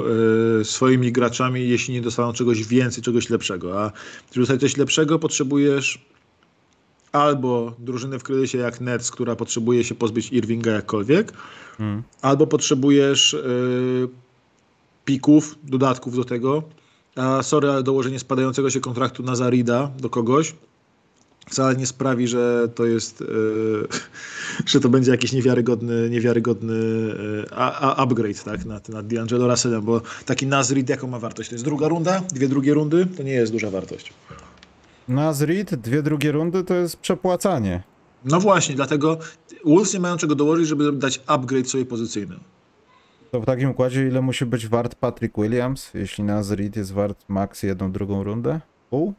yy, swoimi graczami, jeśli nie dostaną czegoś więcej, czegoś lepszego. A żeby dostać coś lepszego, potrzebujesz albo drużynę w kryzysie jak Nets, która potrzebuje się pozbyć Irvinga jakkolwiek, Hmm. albo potrzebujesz yy, pików, dodatków do tego. A sorry, ale dołożenie spadającego się kontraktu na Zarida do kogoś wcale nie sprawi, że to jest, yy, że to będzie jakiś niewiarygodny, niewiarygodny yy, a, a upgrade tak, nad, nad D'Angelo Russellem, bo taki Nazrid jaką ma wartość? To jest druga runda, dwie drugie rundy, to nie jest duża wartość. Nazrid, dwie drugie rundy to jest przepłacanie. No właśnie, dlatego Wolves nie mają czego dołożyć, żeby dać upgrade sobie pozycyjny. To w takim układzie ile musi być wart Patrick Williams, jeśli Nazrid jest wart max jedną drugą rundę? Pół?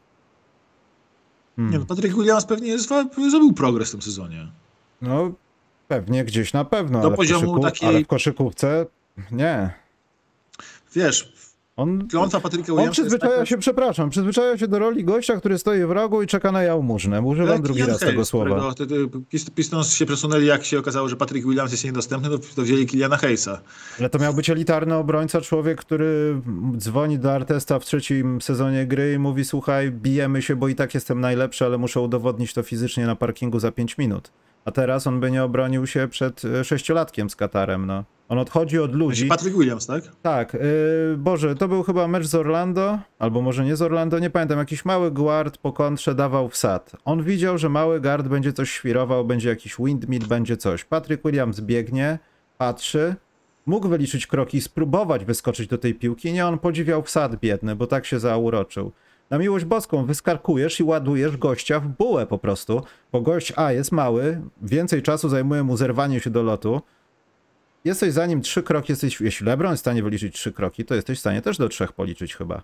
Hmm. Nie, no Patrick Williams pewnie jest, zrobił progres w tym sezonie. No, pewnie gdzieś na pewno, Do ale, poziomu w koszyku, takiej- ale w koszykówce nie. Wiesz, On, klątwa Patryka on Williamsa przyzwyczaja taka- się, przepraszam, przyzwyczaja się do roli gościa, który stoi w rogu i czeka na jałmużnę. Używam drugi raz tego słowa. Pistons się przesunęli, jak się okazało, że Patrick Williams jest niedostępny, to, to wzięli Kiliana Hayesa. Ale to miał być elitarny obrońca, człowiek, który dzwoni do Artesta w trzecim sezonie gry i mówi: Słuchaj, bijemy się, bo i tak jestem najlepszy, ale muszę udowodnić to fizycznie na parkingu za 5 minut. A teraz on by nie obronił się przed e, sześciolatkiem z Katarem. No. On odchodzi od ludzi. Patrick Williams, tak? Tak, yy, Boże, to był chyba mecz z Orlando, albo może nie z Orlando, nie pamiętam, jakiś mały guard po kontrze dawał wsad. On widział, że mały guard będzie coś świrował, będzie jakiś windmill, będzie coś. Patrick Williams biegnie, patrzy, mógł wyliczyć kroki, spróbować wyskoczyć do tej piłki, nie, on podziwiał wsad biedny, bo tak się zauroczył. Na miłość boską wyskakujesz i ładujesz gościa w bułę po prostu, bo gość A jest mały, więcej czasu zajmuje mu zerwanie się do lotu, jesteś za nim trzy kroki, jesteś, jeśli LeBron jest w stanie wyliczyć trzy kroki, to jesteś w stanie też do trzech policzyć chyba.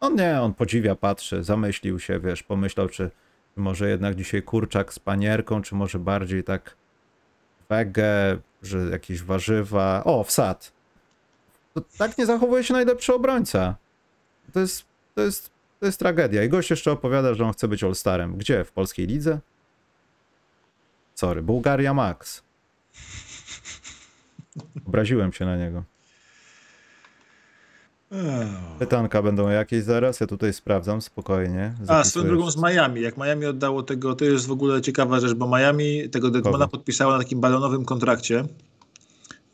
On nie, on podziwia, patrzy, zamyślił się, wiesz, pomyślał, czy może jednak dzisiaj kurczak z panierką, czy może bardziej tak wege, że jakieś warzywa. O, wsad. To tak nie zachowuje się najlepszy obrońca. To jest, to jest, to jest tragedia. I gość jeszcze opowiada, że on chce być All-Starem. Gdzie? W polskiej lidze? Sorry, Bułgaria Max. Obraziłem się na niego. Pytanka będą jakieś zaraz, ja tutaj sprawdzam spokojnie. A, zapisuję swoją drugą z. Miami. Jak Miami oddało tego, to jest w ogóle ciekawa rzecz, bo Miami tego Deadmana Kogo? podpisało na takim balonowym kontrakcie.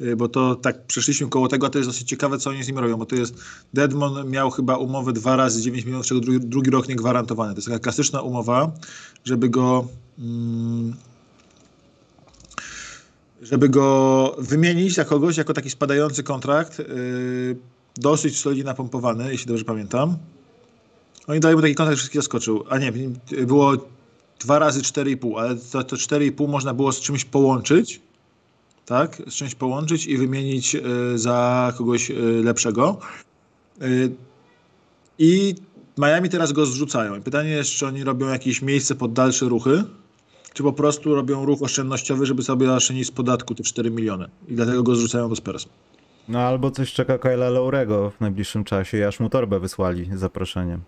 Y, Bo to tak przeszliśmy koło tego, a to jest dosyć ciekawe, co oni z nim robią, bo to jest Deadmon miał chyba umowę dwa razy 9 milionów, czego drugi, drugi rok nie gwarantowany. To jest taka klasyczna umowa, żeby go mm, żeby go wymienić za kogoś jako taki spadający kontrakt, yy, dosyć solidnie napompowany, jeśli dobrze pamiętam. Oni dali mu taki kontrakt, wszystkich zaskoczył. A nie, było dwa razy 4,5, ale to, to 4,5 można było z czymś połączyć, tak? Czymś połączyć i wymienić y, za kogoś y, lepszego. Y, I Miami teraz go zrzucają. Pytanie jest, czy oni robią jakieś miejsce pod dalsze ruchy, czy po prostu robią ruch oszczędnościowy, żeby sobie oszczędzić z podatku te 4 miliony i dlatego go zrzucają do Spurs. No albo coś czeka Kyla Laurego w najbliższym czasie aż mu torbę wysłali z zaproszeniem.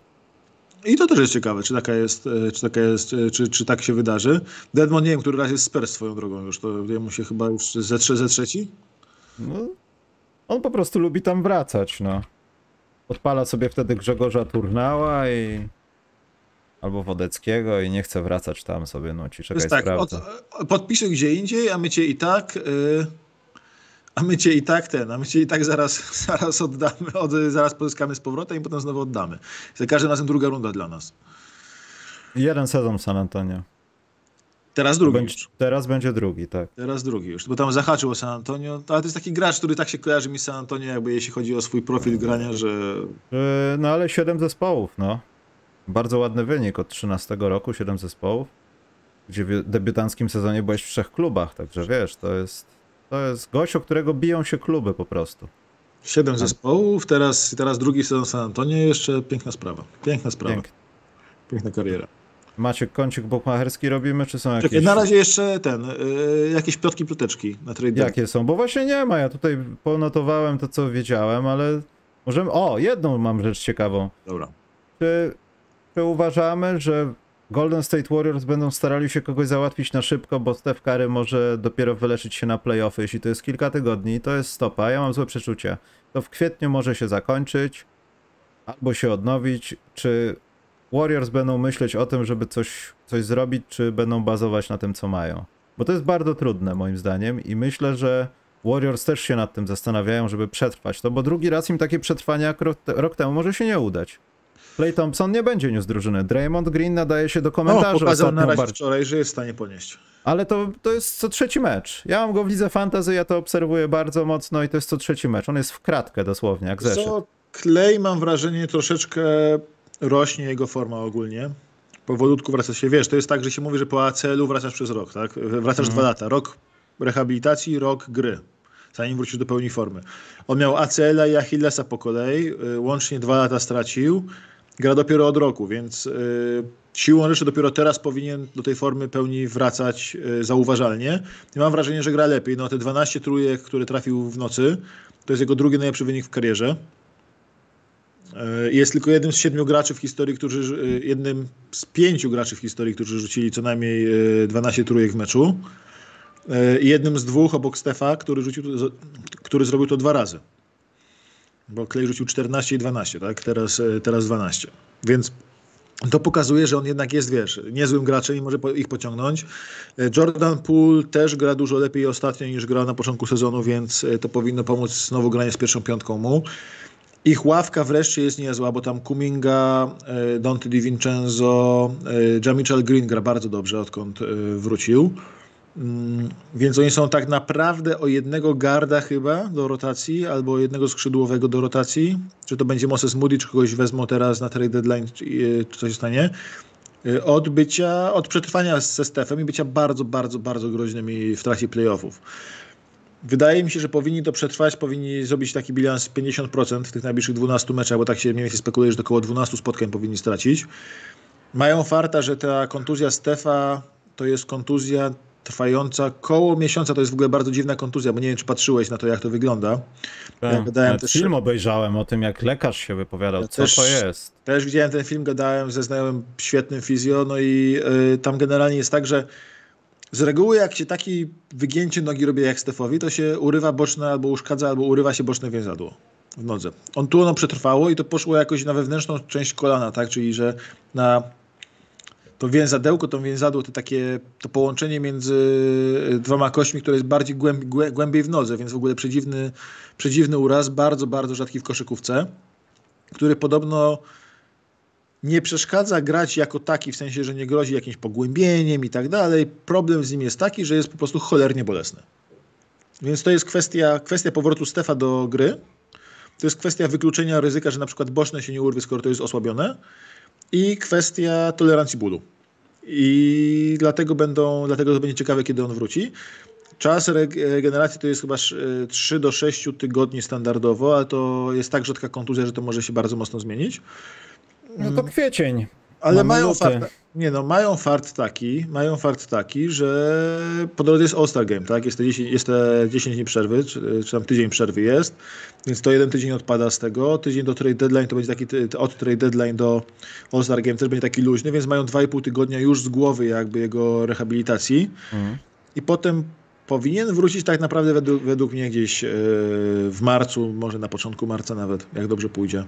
I to też jest ciekawe, czy taka jest, e, czy taka jest, e, czy, czy tak się wydarzy. Deadmond nie wiem, który raz jest Spurs swoją drogą już, to mu się chyba już ze, ze trzeci? No, on po prostu lubi tam wracać, no. Odpala sobie wtedy Grzegorza Turnała i... Albo Wodeckiego i nie chce wracać tam sobie, no ci czekaj, jest tak, od, podpiszę gdzie indziej, a my cię i tak... Yy, a my cię i tak ten, a my cię i tak zaraz, zaraz oddamy, od, zaraz pozyskamy z powrotem i potem znowu oddamy. Za każdym razem druga runda dla nas. Jeden sezon w San Antonio. Teraz drugi będzie. Teraz będzie drugi, tak. Teraz drugi już, bo tam zahaczył o San Antonio, ale to jest taki gracz, który tak się kojarzy mi z San Antonio, jakby jeśli chodzi o swój profil grania, że... No ale 7 zespołów, no. Bardzo ładny wynik od 13 roku, 7 zespołów, gdzie w debiutanckim sezonie byłeś w trzech klubach, także wiesz, to jest, to jest gość, o którego biją się kluby po prostu. Siedem zespołów, teraz, teraz drugi sezon San Antonio, jeszcze piękna sprawa. Piękna sprawa. Piękna, Piękna kariera. Macie kącik bukmacherski robimy, czy są jakieś... Czekaj, na razie jeszcze ten, yy, jakieś plotki, ploteczki na trade Jakie są? Bo właśnie nie ma, ja tutaj ponotowałem to, co wiedziałem, ale możemy... O, jedną mam rzecz ciekawą. Dobra. Czy, czy uważamy, że Golden State Warriors będą starali się kogoś załatwić na szybko, bo Steph Curry może dopiero wyleczyć się na playoffy, jeśli to jest kilka tygodni, to jest stopa, ja mam złe przeczucie. To w kwietniu może się zakończyć, albo się odnowić, czy Warriors będą myśleć o tym, żeby coś, coś zrobić, czy będą bazować na tym, co mają. Bo to jest bardzo trudne, moim zdaniem, i myślę, że Warriors też się nad tym zastanawiają, żeby przetrwać to, bo drugi raz im takie przetrwanie jak rok, rok temu może się nie udać. Clay Thompson nie będzie niósł drużyny. Draymond Green nadaje się do komentarzy. No, pokazał na razie wczoraj, że jest w stanie ponieść. Ale to, to jest co trzeci mecz. Ja mam go w lidze fantasy, ja to obserwuję bardzo mocno i to jest co trzeci mecz. On jest w kratkę dosłownie, jak zeszedł. Co, Clay mam wrażenie troszeczkę rośnie jego forma ogólnie. Powolutku wraca się, wiesz, to jest tak, że się mówi, że po ACL-u wracasz przez rok, tak? Wracasz mm. dwa lata. Rok rehabilitacji, rok gry, zanim wrócisz do pełni formy. On miał ACL-a i Achillesa po kolei, y, łącznie dwa lata stracił, gra dopiero od roku, więc yy, siłą rzeczy dopiero teraz powinien do tej formy pełni wracać yy, zauważalnie. I mam wrażenie, że gra lepiej. No te 12 trójek, które trafił w nocy, to jest jego drugi najlepszy wynik w karierze. E, jest tylko jednym z siedmiu graczy w historii, którzy, e, jednym z pięciu graczy w historii, którzy rzucili co najmniej 12 e, trójek w meczu. Jednym z dwóch obok Stefa, który, rzucił, który zrobił to dwa razy. Bo Clay rzucił 14 i 12, tak? Teraz, teraz 12. Więc to pokazuje, że on jednak jest, wiesz, niezłym graczem i może ich pociągnąć. Jordan Poole też gra dużo lepiej ostatnio niż grał na początku sezonu, więc to powinno pomóc znowu granie z pierwszą piątką mu. Ich ławka wreszcie jest niezła, bo tam Kuminga, e, Dante DiVincenzo, e, Jamichal Green gra bardzo dobrze, odkąd e, wrócił. Mm, więc oni są tak naprawdę o jednego garda chyba do rotacji, albo jednego skrzydłowego do rotacji. Czy to będzie Moses Moody, czy kogoś wezmą teraz na trade deadline, czy, czy coś stanie. Od bycia, od przetrwania ze Stefem i bycia bardzo, bardzo, bardzo groźnymi w trakcie playoffów. Wydaje mi się, że powinni to przetrwać, powinni zrobić taki bilans 50% w tych najbliższych 12 meczach, bo tak się mniej więcej spekuluje, że około 12 spotkań powinni stracić. Mają farta, że ta kontuzja Stefa to jest kontuzja trwająca koło miesiąca. To jest w ogóle bardzo dziwna kontuzja, bo nie wiem, czy patrzyłeś na to, jak to wygląda. Tak, gadałem też... Film obejrzałem o tym, jak lekarz się wypowiadał, ja co też, to jest. Też widziałem ten film, gadałem ze znajomym świetnym fizjo, no i y, tam generalnie jest tak, że z reguły jak się taki wygięcie nogi robi jak Stefowi, to się urywa boczne albo uszkadza, albo urywa się boczne więzadło w nodze. On tu ono przetrwało i to poszło jakoś na wewnętrzną część kolana, tak? Czyli, że na to więzadełko, to więzadło, to takie to połączenie między dwoma kośćmi, które jest bardziej głębi, głębiej w nodze, więc w ogóle przedziwny, przedziwny uraz, bardzo, bardzo rzadki w koszykówce, który podobno nie przeszkadza grać jako taki, w sensie, że nie grozi jakimś pogłębieniem i tak dalej. Problem z nim jest taki, że jest po prostu cholernie bolesny. Więc to jest kwestia, kwestia powrotu Stefa do gry. To jest kwestia wykluczenia ryzyka, że na przykład boczne się nie urwie, skoro to jest osłabione. I kwestia tolerancji bólu. I dlatego, będą, dlatego to będzie ciekawe, kiedy on wróci. Czas regeneracji to jest chyba 3 do 6 tygodni standardowo, ale to jest tak rzadka kontuzja, że to może się bardzo mocno zmienić. No to kwiecień. Ale Mamy mają fart, nie no, mają fart taki, mają fart taki, że po drodze jest All-Star Game, tak? Jest te 10, jest te 10 dni przerwy, czy, czy tam tydzień przerwy jest, więc to jeden tydzień odpada z tego. Tydzień do trade deadline to będzie taki, od trade deadline do All-Star Game też będzie taki luźny, więc mają 2,5 tygodnia już z głowy jakby jego rehabilitacji Mhm. i potem powinien wrócić tak naprawdę według, według mnie gdzieś e, w marcu, może na początku marca nawet, jak dobrze pójdzie.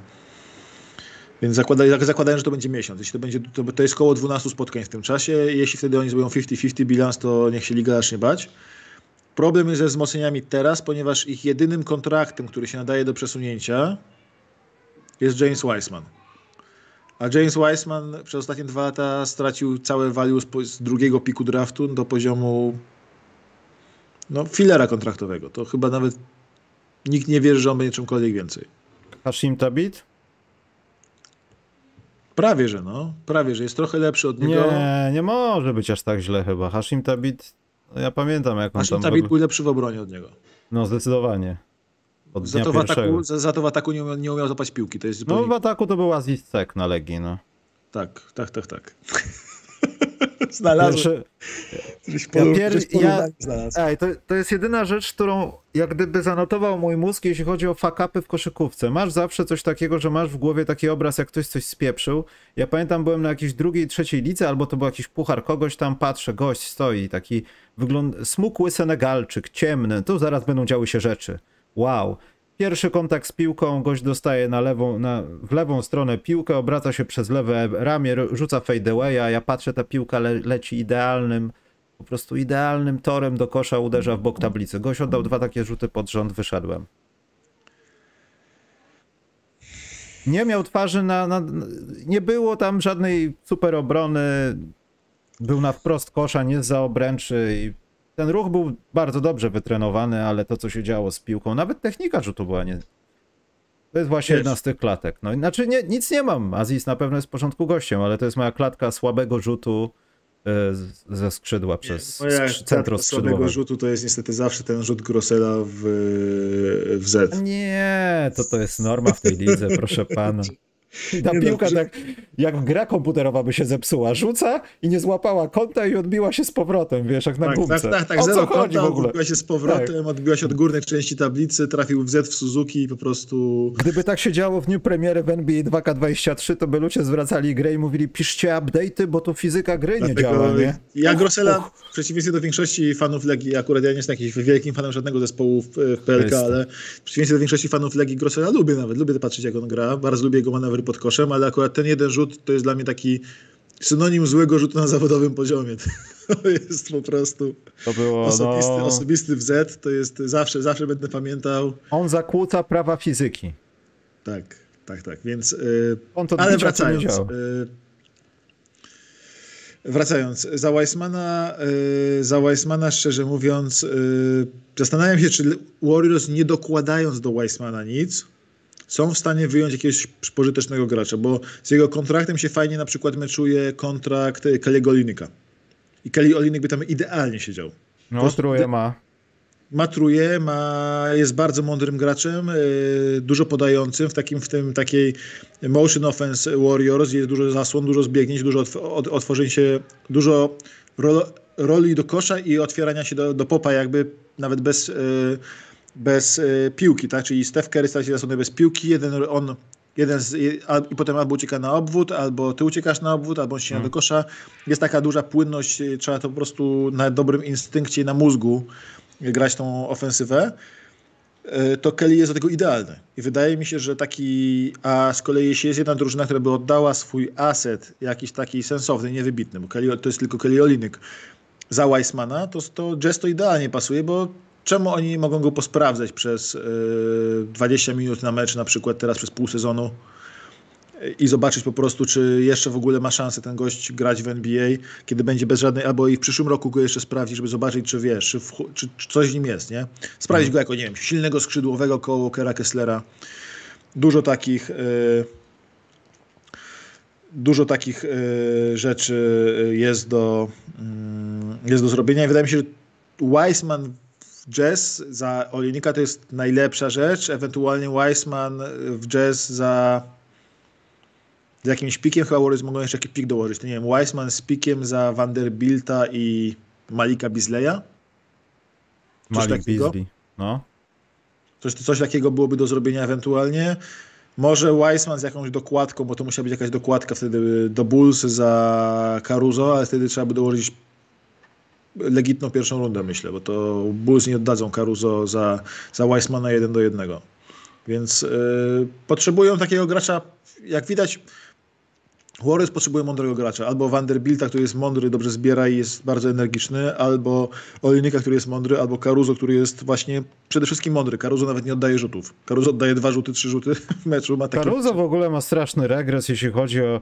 Więc zakłada, zakładają, że to będzie miesiąc. Jeśli to będzie, to, to jest około 12 spotkań w tym czasie. Jeśli wtedy oni zrobią 50-50 bilans, to niech się liga zacznie bać. Problem jest ze wzmocnieniami teraz, ponieważ ich jedynym kontraktem, który się nadaje do przesunięcia jest James Wiseman. A James Wiseman przez ostatnie dwa lata stracił całe value z, z drugiego piku draftu do poziomu no, filera kontraktowego. To chyba nawet nikt nie wierzy, że on będzie czymkolwiek więcej. Hashim Tabit? Prawie, że no. Prawie, że jest trochę lepszy od niego. Nie, nie może być aż tak źle chyba. Hashim Tabit, no ja pamiętam jak on Naszym tam Tabit robił. był lepszy w obronie od niego. No zdecydowanie. Od Za to, w ataku, za, za to w ataku nie umiał, nie umiał zapać piłki. To jest zupełnie... No w ataku to był Aziz Sek na Legii, no. Tak, tak, tak, tak. Znalazłem. Pierwszy, Gdzieś ja pier- ja-. Ej, to, to jest jedyna rzecz, którą jak gdyby zanotował mój mózg, jeśli chodzi o fakapy w koszykówce. Masz zawsze coś takiego, że masz w głowie taki obraz, jak ktoś coś spieprzył. Ja pamiętam, byłem na jakiejś drugiej, trzeciej lidze, albo to był jakiś puchar kogoś tam, patrzę, gość stoi, taki wygląd... smukły Senegalczyk, ciemny, tu zaraz będą działy się rzeczy. Wow. Pierwszy kontakt z piłką, gość dostaje na lewą, na, w lewą stronę piłkę, obraca się przez lewe ramię, rzuca fadeawaya, ja patrzę, ta piłka le, leci idealnym, po prostu idealnym torem do kosza uderza w bok tablicy. Gość oddał dwa takie rzuty pod rząd, wyszedłem. Nie miał twarzy na, na. Nie było tam żadnej super obrony. Był na wprost kosza, nie za obręczy. I ten ruch był bardzo dobrze wytrenowany, ale to, co się działo z piłką, nawet technika rzutu była nie. To jest właśnie jedna z tych klatek. No, znaczy, nie, nic nie mam. Aziz na pewno jest w porządku gościem, ale to jest moja klatka słabego rzutu e, z- ze skrzydła przez Moja skrzy- centro karta słabego skrzydłowe. rzutu to jest niestety zawsze ten rzut Grosela w, w Z. Nie, to to jest norma w tej lidze, proszę pana. I Ta Nie no, piłka że- tak, jak gra komputerowa by się zepsuła, rzuca i nie złapała kąta i odbiła się z powrotem, wiesz, jak na Tak, gumce. tak, tak, tak. O Zero co chodzi kąta, w ogóle? odbiła się z powrotem, odbiła się od górnej części tablicy, trafił w Z w Suzuki i po prostu... Gdyby tak się działo w dniu premiery w NBA 2K23, to by ludzie zwracali grę i mówili, piszcie update'y, bo tu fizyka gry nie działa, nie? Ja och. w przeciwieństwie do większości fanów Legii, akurat ja nie jestem jakimś wielkim fanem żadnego zespołu w, w PLK, ale w przeciwieństwie do większości fanów Legii Grosela lubię nawet, lubię patrzeć jak on gra, bardzo lubię jego manewry pod koszem, ale akurat ten jeden rzut to jest dla mnie taki synonim złego rzutu na zawodowym poziomie. To jest po prostu To było, osobisty, no, osobisty w Z, to jest zawsze, zawsze będę pamiętał. on zakłóca prawa fizyki. Tak, tak, tak, więc... Yy, On to Ale wracając. działa. y, Wracając, za Weissmana, y, za Weissmana szczerze mówiąc, y, zastanawiam się, czy Warriors nie dokładając do Weissmana nic, są w stanie wyjąć jakiegoś pożytecznego gracza, bo z jego kontraktem się fajnie na przykład meczuje kontrakt Kelly'ego Olinika. I Kelly Olinik by tam idealnie siedział. No, prostu- truje ma. Ma truje, ma, jest bardzo mądrym graczem, yy, dużo podającym w takim, w tym takiej motion offense Warriors, jest dużo zasłon, dużo zbiegnięć, dużo otw- od, otworzeń się, dużo ro, roli do kosza i otwierania się do, do popa jakby nawet bez, yy, bez yy, piłki, tak? Czyli Steph Curry staje się zasłony bez piłki, jeden on jeden z, i potem albo ucieka na obwód, albo ty uciekasz na obwód, albo on ścina do kosza. Jest taka duża płynność, yy, trzeba to po prostu na dobrym instynkcie i na mózgu grać tą ofensywę, to Kelly jest do tego idealny. I wydaje mi się, że taki, a z kolei jeśli jest jedna drużyna, która by oddała swój aset, jakiś taki sensowny, niewybitny, bo Kelly, to jest tylko Kelly Olinik, za Weissmana, to, to Jazz to idealnie pasuje, bo czemu oni nie mogą go posprawdzać przez y, 20 minut na mecz, na przykład teraz przez pół sezonu y, i zobaczyć po prostu, czy jeszcze w ogóle ma szansę ten gość grać w NBA, kiedy będzie bez żadnej, albo i w przyszłym roku go jeszcze sprawdzić, żeby zobaczyć, czy wiesz, czy, w, czy, czy coś w nim jest, nie? Sprawdzić go jako, nie wiem, silnego skrzydłowego koło Kera Kesslera. Dużo takich... Y, Dużo takich rzeczy jest do, mm, jest do zrobienia i wydaje mi się, że Weissman w jazz za Olinika to jest najlepsza rzecz, ewentualnie Weissman w jazz za z jakimś pikiem chyba Warriors mogą jeszcze jakiś pik dołożyć. Nie wiem, Weissman z pikiem za Vanderbilta i Malika Bisleya? Malik takiego? Beasley. No. Coś, coś takiego byłoby do zrobienia ewentualnie. Może Weissman z jakąś dokładką, bo to musiała być jakaś dokładka wtedy do Bulls za Caruso, ale wtedy trzeba by dołożyć legitną pierwszą rundę, myślę, bo to Bulls nie oddadzą Caruso za, za Weissmana jeden do jednego. Więc yy, potrzebują takiego gracza, jak widać, Warriors potrzebuje mądrego gracza. Albo Vanderbilta, który jest mądry, dobrze zbiera i jest bardzo energiczny, albo Olinika, który jest mądry, albo Caruso, który jest właśnie przede wszystkim mądry. Caruso nawet nie oddaje rzutów. Caruso oddaje dwa rzuty, trzy rzuty w meczu. Ma. Caruso w ogóle ma straszny regres, jeśli chodzi o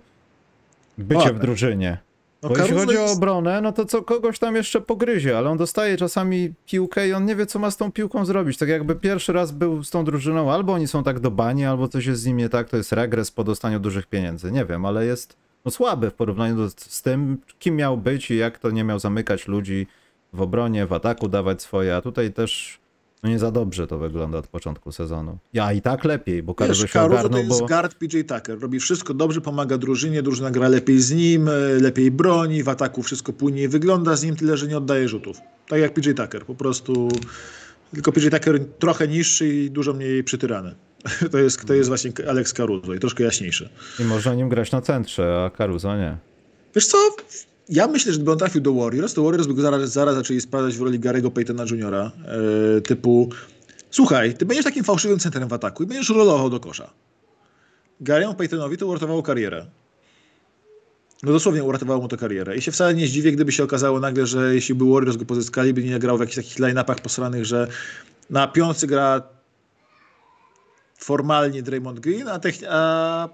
bycie O, w drużynie. No, Bo jeśli chodzi o obronę, no to co kogoś tam jeszcze pogryzie, ale on dostaje czasami piłkę i on nie wie, co ma z tą piłką zrobić. Tak jakby pierwszy raz był z tą drużyną, albo oni są tak do bani, albo coś jest z nim nie tak, to jest regres po dostaniu dużych pieniędzy. Nie wiem, ale jest no, słaby w porównaniu do, z tym, kim miał być i jak to nie miał zamykać ludzi w obronie, w ataku dawać swoje, a tutaj też no nie za dobrze to wygląda od początku sezonu. Ja i tak lepiej, bo Caruso się Caruso to ogarnął, jest bo... guard PJ Tucker. Robi wszystko dobrze, pomaga drużynie, drużyna gra lepiej z nim, e, lepiej broni, w ataku wszystko płynniej wygląda z nim, tyle, że nie oddaje rzutów. Tak jak PJ Tucker, po prostu tylko PJ Tucker trochę niższy i dużo mniej przytyrany. To jest, to jest właśnie Alex Caruso i troszkę jaśniejszy. I można nim grać na centrze, a Caruso nie. Wiesz co? Ja myślę, że gdyby on trafił do Warriors, to Warriors by zaraz, zaraz zaczęli sprawdzać w roli Garego Paytona Jr. E, typu słuchaj, ty będziesz takim fałszywym centrem w ataku i będziesz rolował do kosza. Gary'emu Paytonowi to uratowało karierę. No dosłownie uratowało mu to karierę. I się wcale nie zdziwię, gdyby się okazało nagle, że jeśli by Warriors go pozyskali, by nie grał w jakichś takich line-upach posranych, że na piątce gra formalnie Draymond Green, a, a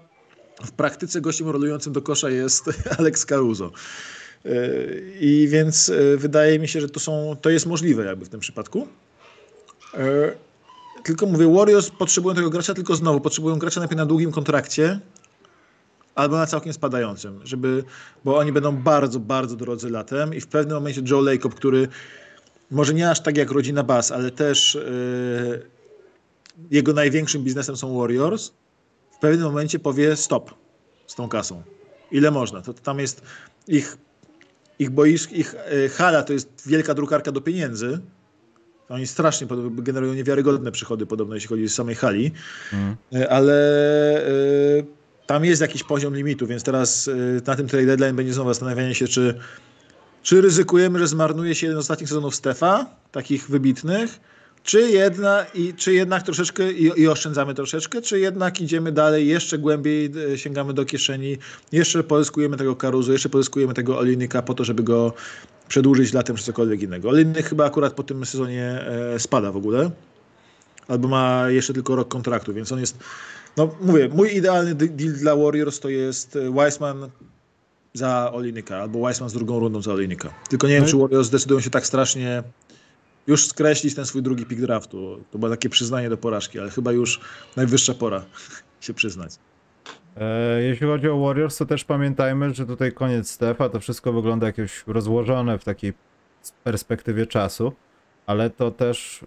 w praktyce gościem rolującym do kosza jest Alex Caruso. I więc yy, wydaje mi się, że to, są, to jest możliwe jakby w tym przypadku. Yy, Tylko mówię, Warriors potrzebują tego gracza, tylko znowu potrzebują gracza najpierw na długim kontrakcie albo na całkiem spadającym, żeby, bo oni będą bardzo, bardzo drodzy latem i w pewnym momencie Joe Lacob, który może nie aż tak jak rodzina Bass, ale też yy, jego największym biznesem są Warriors, w pewnym momencie powie stop z tą kasą. Ile można? To, to tam jest ich, ich boisk, ich e, hala to jest wielka drukarka do pieniędzy. Oni strasznie generują niewiarygodne przychody podobno, jeśli chodzi o samej hali, E, ale e, tam jest jakiś poziom limitu, więc teraz e, na tym trade deadline będzie znowu zastanawianie się, czy, czy ryzykujemy, że zmarnuje się jeden z ostatnich sezonów Stefa, takich wybitnych, czy, jedna, i, czy jednak troszeczkę i, i oszczędzamy troszeczkę, czy jednak idziemy dalej, jeszcze głębiej e, sięgamy do kieszeni, jeszcze pozyskujemy tego Karuzu, jeszcze pozyskujemy tego Olinika po to, żeby go przedłużyć latem czy cokolwiek innego. Olinik chyba akurat po tym sezonie e, spada w ogóle, albo ma jeszcze tylko rok kontraktu, więc on jest, no mówię, mój idealny de- deal dla Warriors to jest e, Weissman za Olinika, albo Weissman z drugą rundą za Olinika. Tylko nie wiem, No czy Warriors zdecydują się tak strasznie już skreślić ten swój drugi pick draftu. To było takie przyznanie do porażki, ale chyba już najwyższa pora się przyznać. E, Jeśli chodzi o Warriors, to też pamiętajmy, że tutaj koniec Stefa, to wszystko wygląda jakieś rozłożone w takiej perspektywie czasu, ale to też,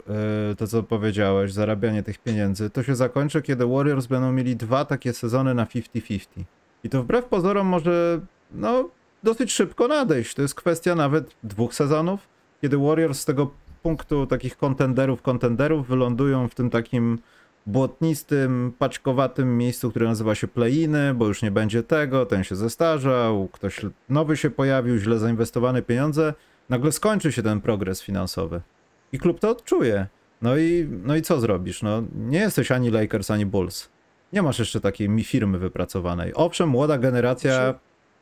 e, to co powiedziałeś, zarabianie tych pieniędzy, to się zakończy, kiedy Warriors będą mieli dwa takie sezony na 50-50. I to wbrew pozorom może, no, dosyć szybko nadejść. To jest kwestia nawet dwóch sezonów, kiedy Warriors z tego punktu takich kontenderów, kontenderów wylądują w tym takim błotnistym, paczkowatym miejscu, które nazywa się play-iny, bo już nie będzie tego, ten się zestarzał, ktoś nowy się pojawił, źle zainwestowane pieniądze, nagle skończy się ten progres finansowy. I klub to odczuje. No i, no i co zrobisz? No, nie jesteś ani Lakers, ani Bulls. Nie masz jeszcze takiej mi firmy wypracowanej. Owszem, młoda generacja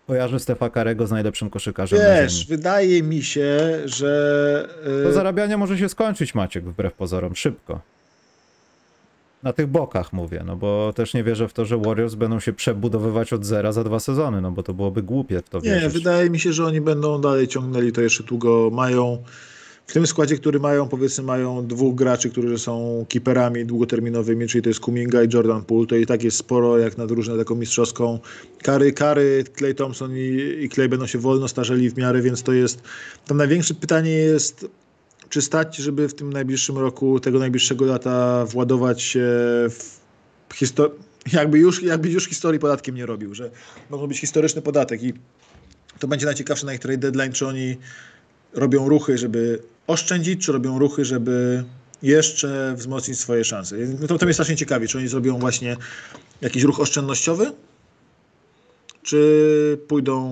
kojarzy Stefa Karego z najlepszym koszykarzem Wiesz, wydaje mi się, że... To e, zarabianie może się skończyć, Maciek, wbrew pozorom, szybko. Na tych bokach mówię, no bo też nie wierzę w to, że Warriors będą się przebudowywać od zera za dwa sezony, no bo to byłoby głupie w to Nie, wierzyć. wydaje mi się, że oni będą dalej ciągnęli to jeszcze długo. Mają w tym składzie, który mają, powiedzmy, mają dwóch graczy, którzy są keeperami długoterminowymi, czyli to jest Kuminga i Jordan Poole. To i tak jest sporo, jak na drużynę taką mistrzowską. Kary, Kary, Clay Thompson i, i Clay będą się wolno starzeli w miarę, więc to jest. Tam największe pytanie jest, czy stać, żeby w tym najbliższym roku, tego najbliższego lata władować się w historię jakby już, jakby już historii podatkiem nie robił, że może być historyczny podatek i to będzie najciekawsze na ich trade deadline, czy oni robią ruchy, żeby oszczędzić, czy robią ruchy, żeby jeszcze wzmocnić swoje szanse. To, to mnie strasznie ciekawi, czy oni zrobią właśnie jakiś ruch oszczędnościowy, czy pójdą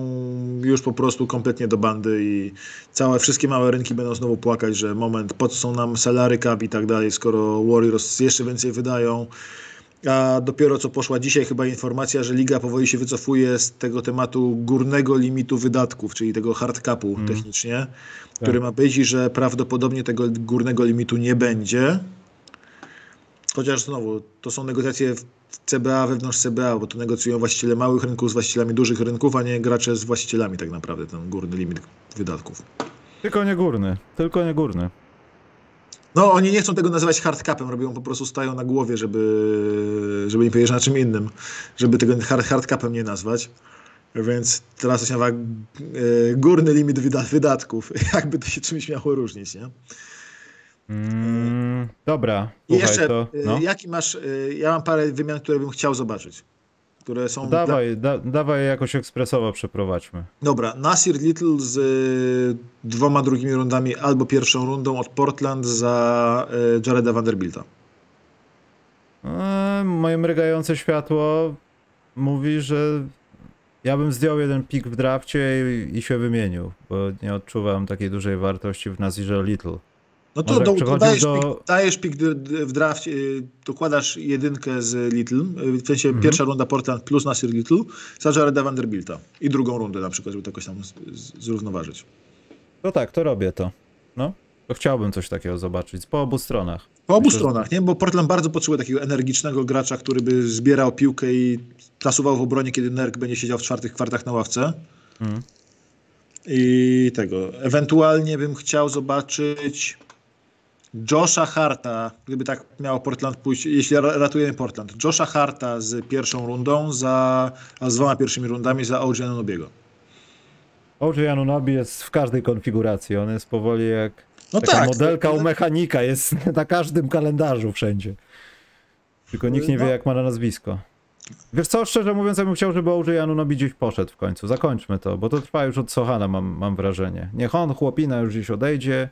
już po prostu kompletnie do bandy i całe, wszystkie małe rynki będą znowu płakać, że moment, po co są nam salary cap i tak dalej, skoro Warriors jeszcze więcej wydają, a dopiero co poszła dzisiaj chyba informacja, że liga powoli się wycofuje z tego tematu górnego limitu wydatków, czyli tego hard capu Mm. technicznie, który ma być i że prawdopodobnie tego górnego limitu nie będzie. Chociaż znowu, to są negocjacje w CBA wewnątrz CBA, bo to negocjują właściciele małych rynków z właścicielami dużych rynków, a nie gracze z właścicielami tak naprawdę, ten górny limit wydatków. Tylko nie górny, tylko nie górny. No, oni nie chcą tego nazywać hardcapem, robią po prostu stają na głowie, żeby, żeby nie powiedzieć na czym innym, żeby tego hard, hardcapem nie nazwać. Więc teraz to się nazywa e, górny limit wyda, wydatków, jakby to się czymś miało różnić, nie? Mm, dobra, I słuchaj, jeszcze, to... e, No. jaki masz, e, ja mam parę wymian, które bym chciał zobaczyć, które są... dla- Dawaj, da, dawaj je jakoś ekspresowo przeprowadźmy. Dobra, Nasir Little z y, dwoma drugimi rundami albo pierwszą rundą od Portland za y, Jareda Vanderbilta. Eee, moje mrygające światło mówi, że ja bym zdjął jeden pik w drafcie i, i się wymienił, bo nie odczuwam takiej dużej wartości w Nazirze Little. No to, do, to dajesz, do- pik, dajesz pik w drafcie, y, dokładasz jedynkę z Little, y, w sensie Mhm. pierwsza runda Portland plus Nasir Little za Jareda Vanderbilta i drugą rundę na przykład, żeby to jakoś tam zrównoważyć. To tak, to robię to. No, to chciałbym coś takiego zobaczyć po obu stronach. Po obu Myślę, stronach, nie? Bo Portland bardzo potrzebuje takiego energicznego gracza, który by zbierał piłkę i plasuwał w obronie, kiedy Nerk będzie siedział w czwartych kwartach na ławce. Mhm. I tego. Ewentualnie bym chciał zobaczyć Josha Harta, gdyby tak miało Portland pójść, jeśli ra- ratujemy Portland. Josha Harta z pierwszą rundą, za, a z dwoma pierwszymi rundami za OG Anunobiego. OJ Anunobi jest w każdej konfiguracji, on jest powoli jak No taka tak. modelka to- u mechanika, jest na każdym kalendarzu wszędzie. Tylko nikt nie wie No. jak ma na nazwisko. Wiesz co, szczerze mówiąc, ja bym chciał, żeby OJ Anunobi gdzieś poszedł w końcu. Zakończmy to, bo to trwa już od Sohana, mam, mam wrażenie. Niech on, chłopina, już gdzieś odejdzie.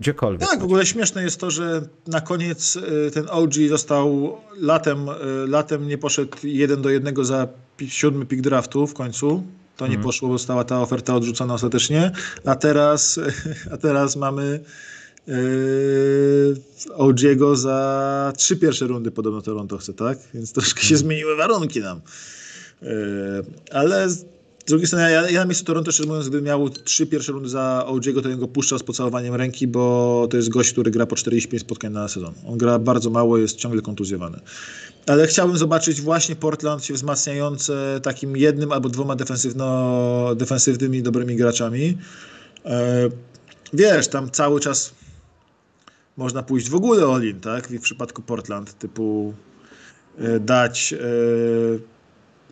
Gdziekolwiek. Tak, w ogóle śmieszne jest to, że na koniec y, ten OG został latem, y, latem nie poszedł jeden do jednego za siódmy pick draftu w końcu. To nie Mhm. poszło, bo została ta oferta odrzucona ostatecznie. A teraz, a teraz mamy yy, OG'ego za trzy pierwsze rundy podobno Toronto chce, tak? Więc troszkę się zmieniły warunki nam. Yy, ale z drugiej strony, ja, ja na miejscu Toronto, szczerze mówiąc, gdybym miał trzy pierwsze rundy za OG'ego, to bym go puszczał z pocałowaniem ręki, bo to jest gość, który gra po 45 spotkań na sezon. On gra bardzo mało, jest ciągle kontuzjowany. Ale chciałbym zobaczyć właśnie Portland się wzmacniające takim jednym albo dwoma defensywno, defensywnymi, dobrymi graczami. E, wiesz, tam cały czas można pójść w ogóle all-in, tak? W przypadku Portland, typu e, dać, e,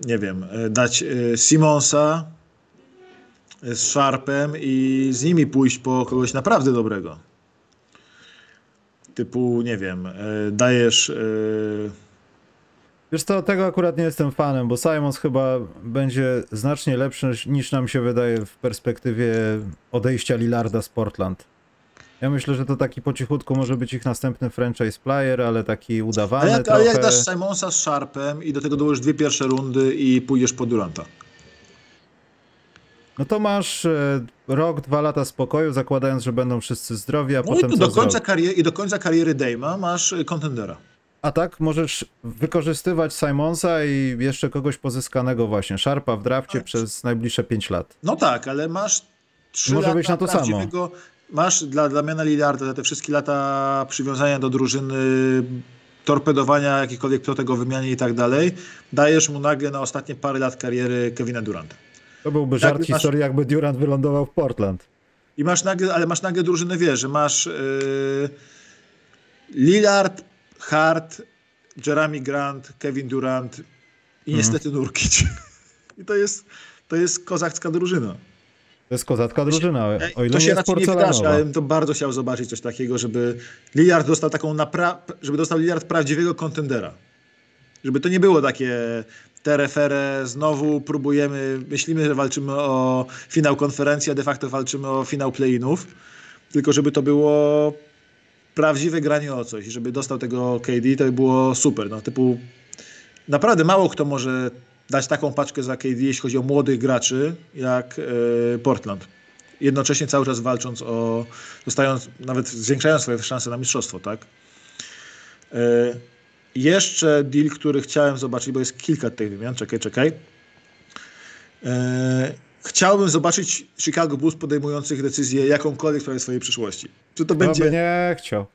nie wiem, e, dać e, Simonsa e, z Sharpem i z nimi pójść po kogoś naprawdę dobrego. Typu, nie wiem, dajesz... Wiesz co, tego akurat nie jestem fanem, bo Simons chyba będzie znacznie lepszy niż nam się wydaje w perspektywie odejścia Lillarda z Portland. Ja myślę, że to taki po cichutku może być ich następny franchise player, ale taki udawany jak, trochę. ale jak dasz Simonsa z Sharpem i do tego dołożysz dwie pierwsze rundy i pójdziesz po Duranta? No to masz e, rok, dwa lata spokoju, zakładając, że będą wszyscy zdrowi, a No potem i, do końca kariery, i do końca kariery Dame'a masz y, kontendera. A tak, możesz wykorzystywać Simonsa i jeszcze kogoś pozyskanego właśnie, Sharpa w drafcie przez najbliższe 5 lat. No tak, ale masz trzy Może lata być na to samo. Masz dla Damiana Lillarda te wszystkie lata przywiązania do drużyny, torpedowania jakichkolwiek plotek o wymianie i tak dalej, dajesz mu nagle na ostatnie parę lat kariery Kevina Duranta. To byłby żart Jakby masz- historii, jakby Durant wylądował w Portland. I masz nagle, ale masz nagle drużynę, wiesz, że masz yy, Lillard, Hart, Jeremy Grant, Kevin Durant i Mhm. niestety Nurkic. I to jest, to jest kozacka drużyna. To jest kozacka drużyna, o ile to się jest raczej nie wydarzy, ale bym to bardzo chciał zobaczyć coś takiego, żeby Lillard dostał taką napra- żeby dostał Lillard prawdziwego kontendera. Żeby to nie było takie terefere, znowu próbujemy, myślimy, że walczymy o finał konferencji, a de facto walczymy o finał play-inów, tylko żeby to było prawdziwe granie o coś, żeby dostał tego KD, to by było super, no typu naprawdę mało kto może dać taką paczkę za KD, jeśli chodzi o młodych graczy, jak e, Portland. Jednocześnie cały czas walcząc o, dostając, nawet zwiększając swoje szanse na mistrzostwo, tak? E, jeszcze deal, który chciałem zobaczyć, bo jest kilka tych wymian, czekaj, czekaj. E, chciałbym zobaczyć Chicago Bulls podejmujących decyzję jakąkolwiek w sprawie swojej przyszłości. Czy to będzie... nie chciał.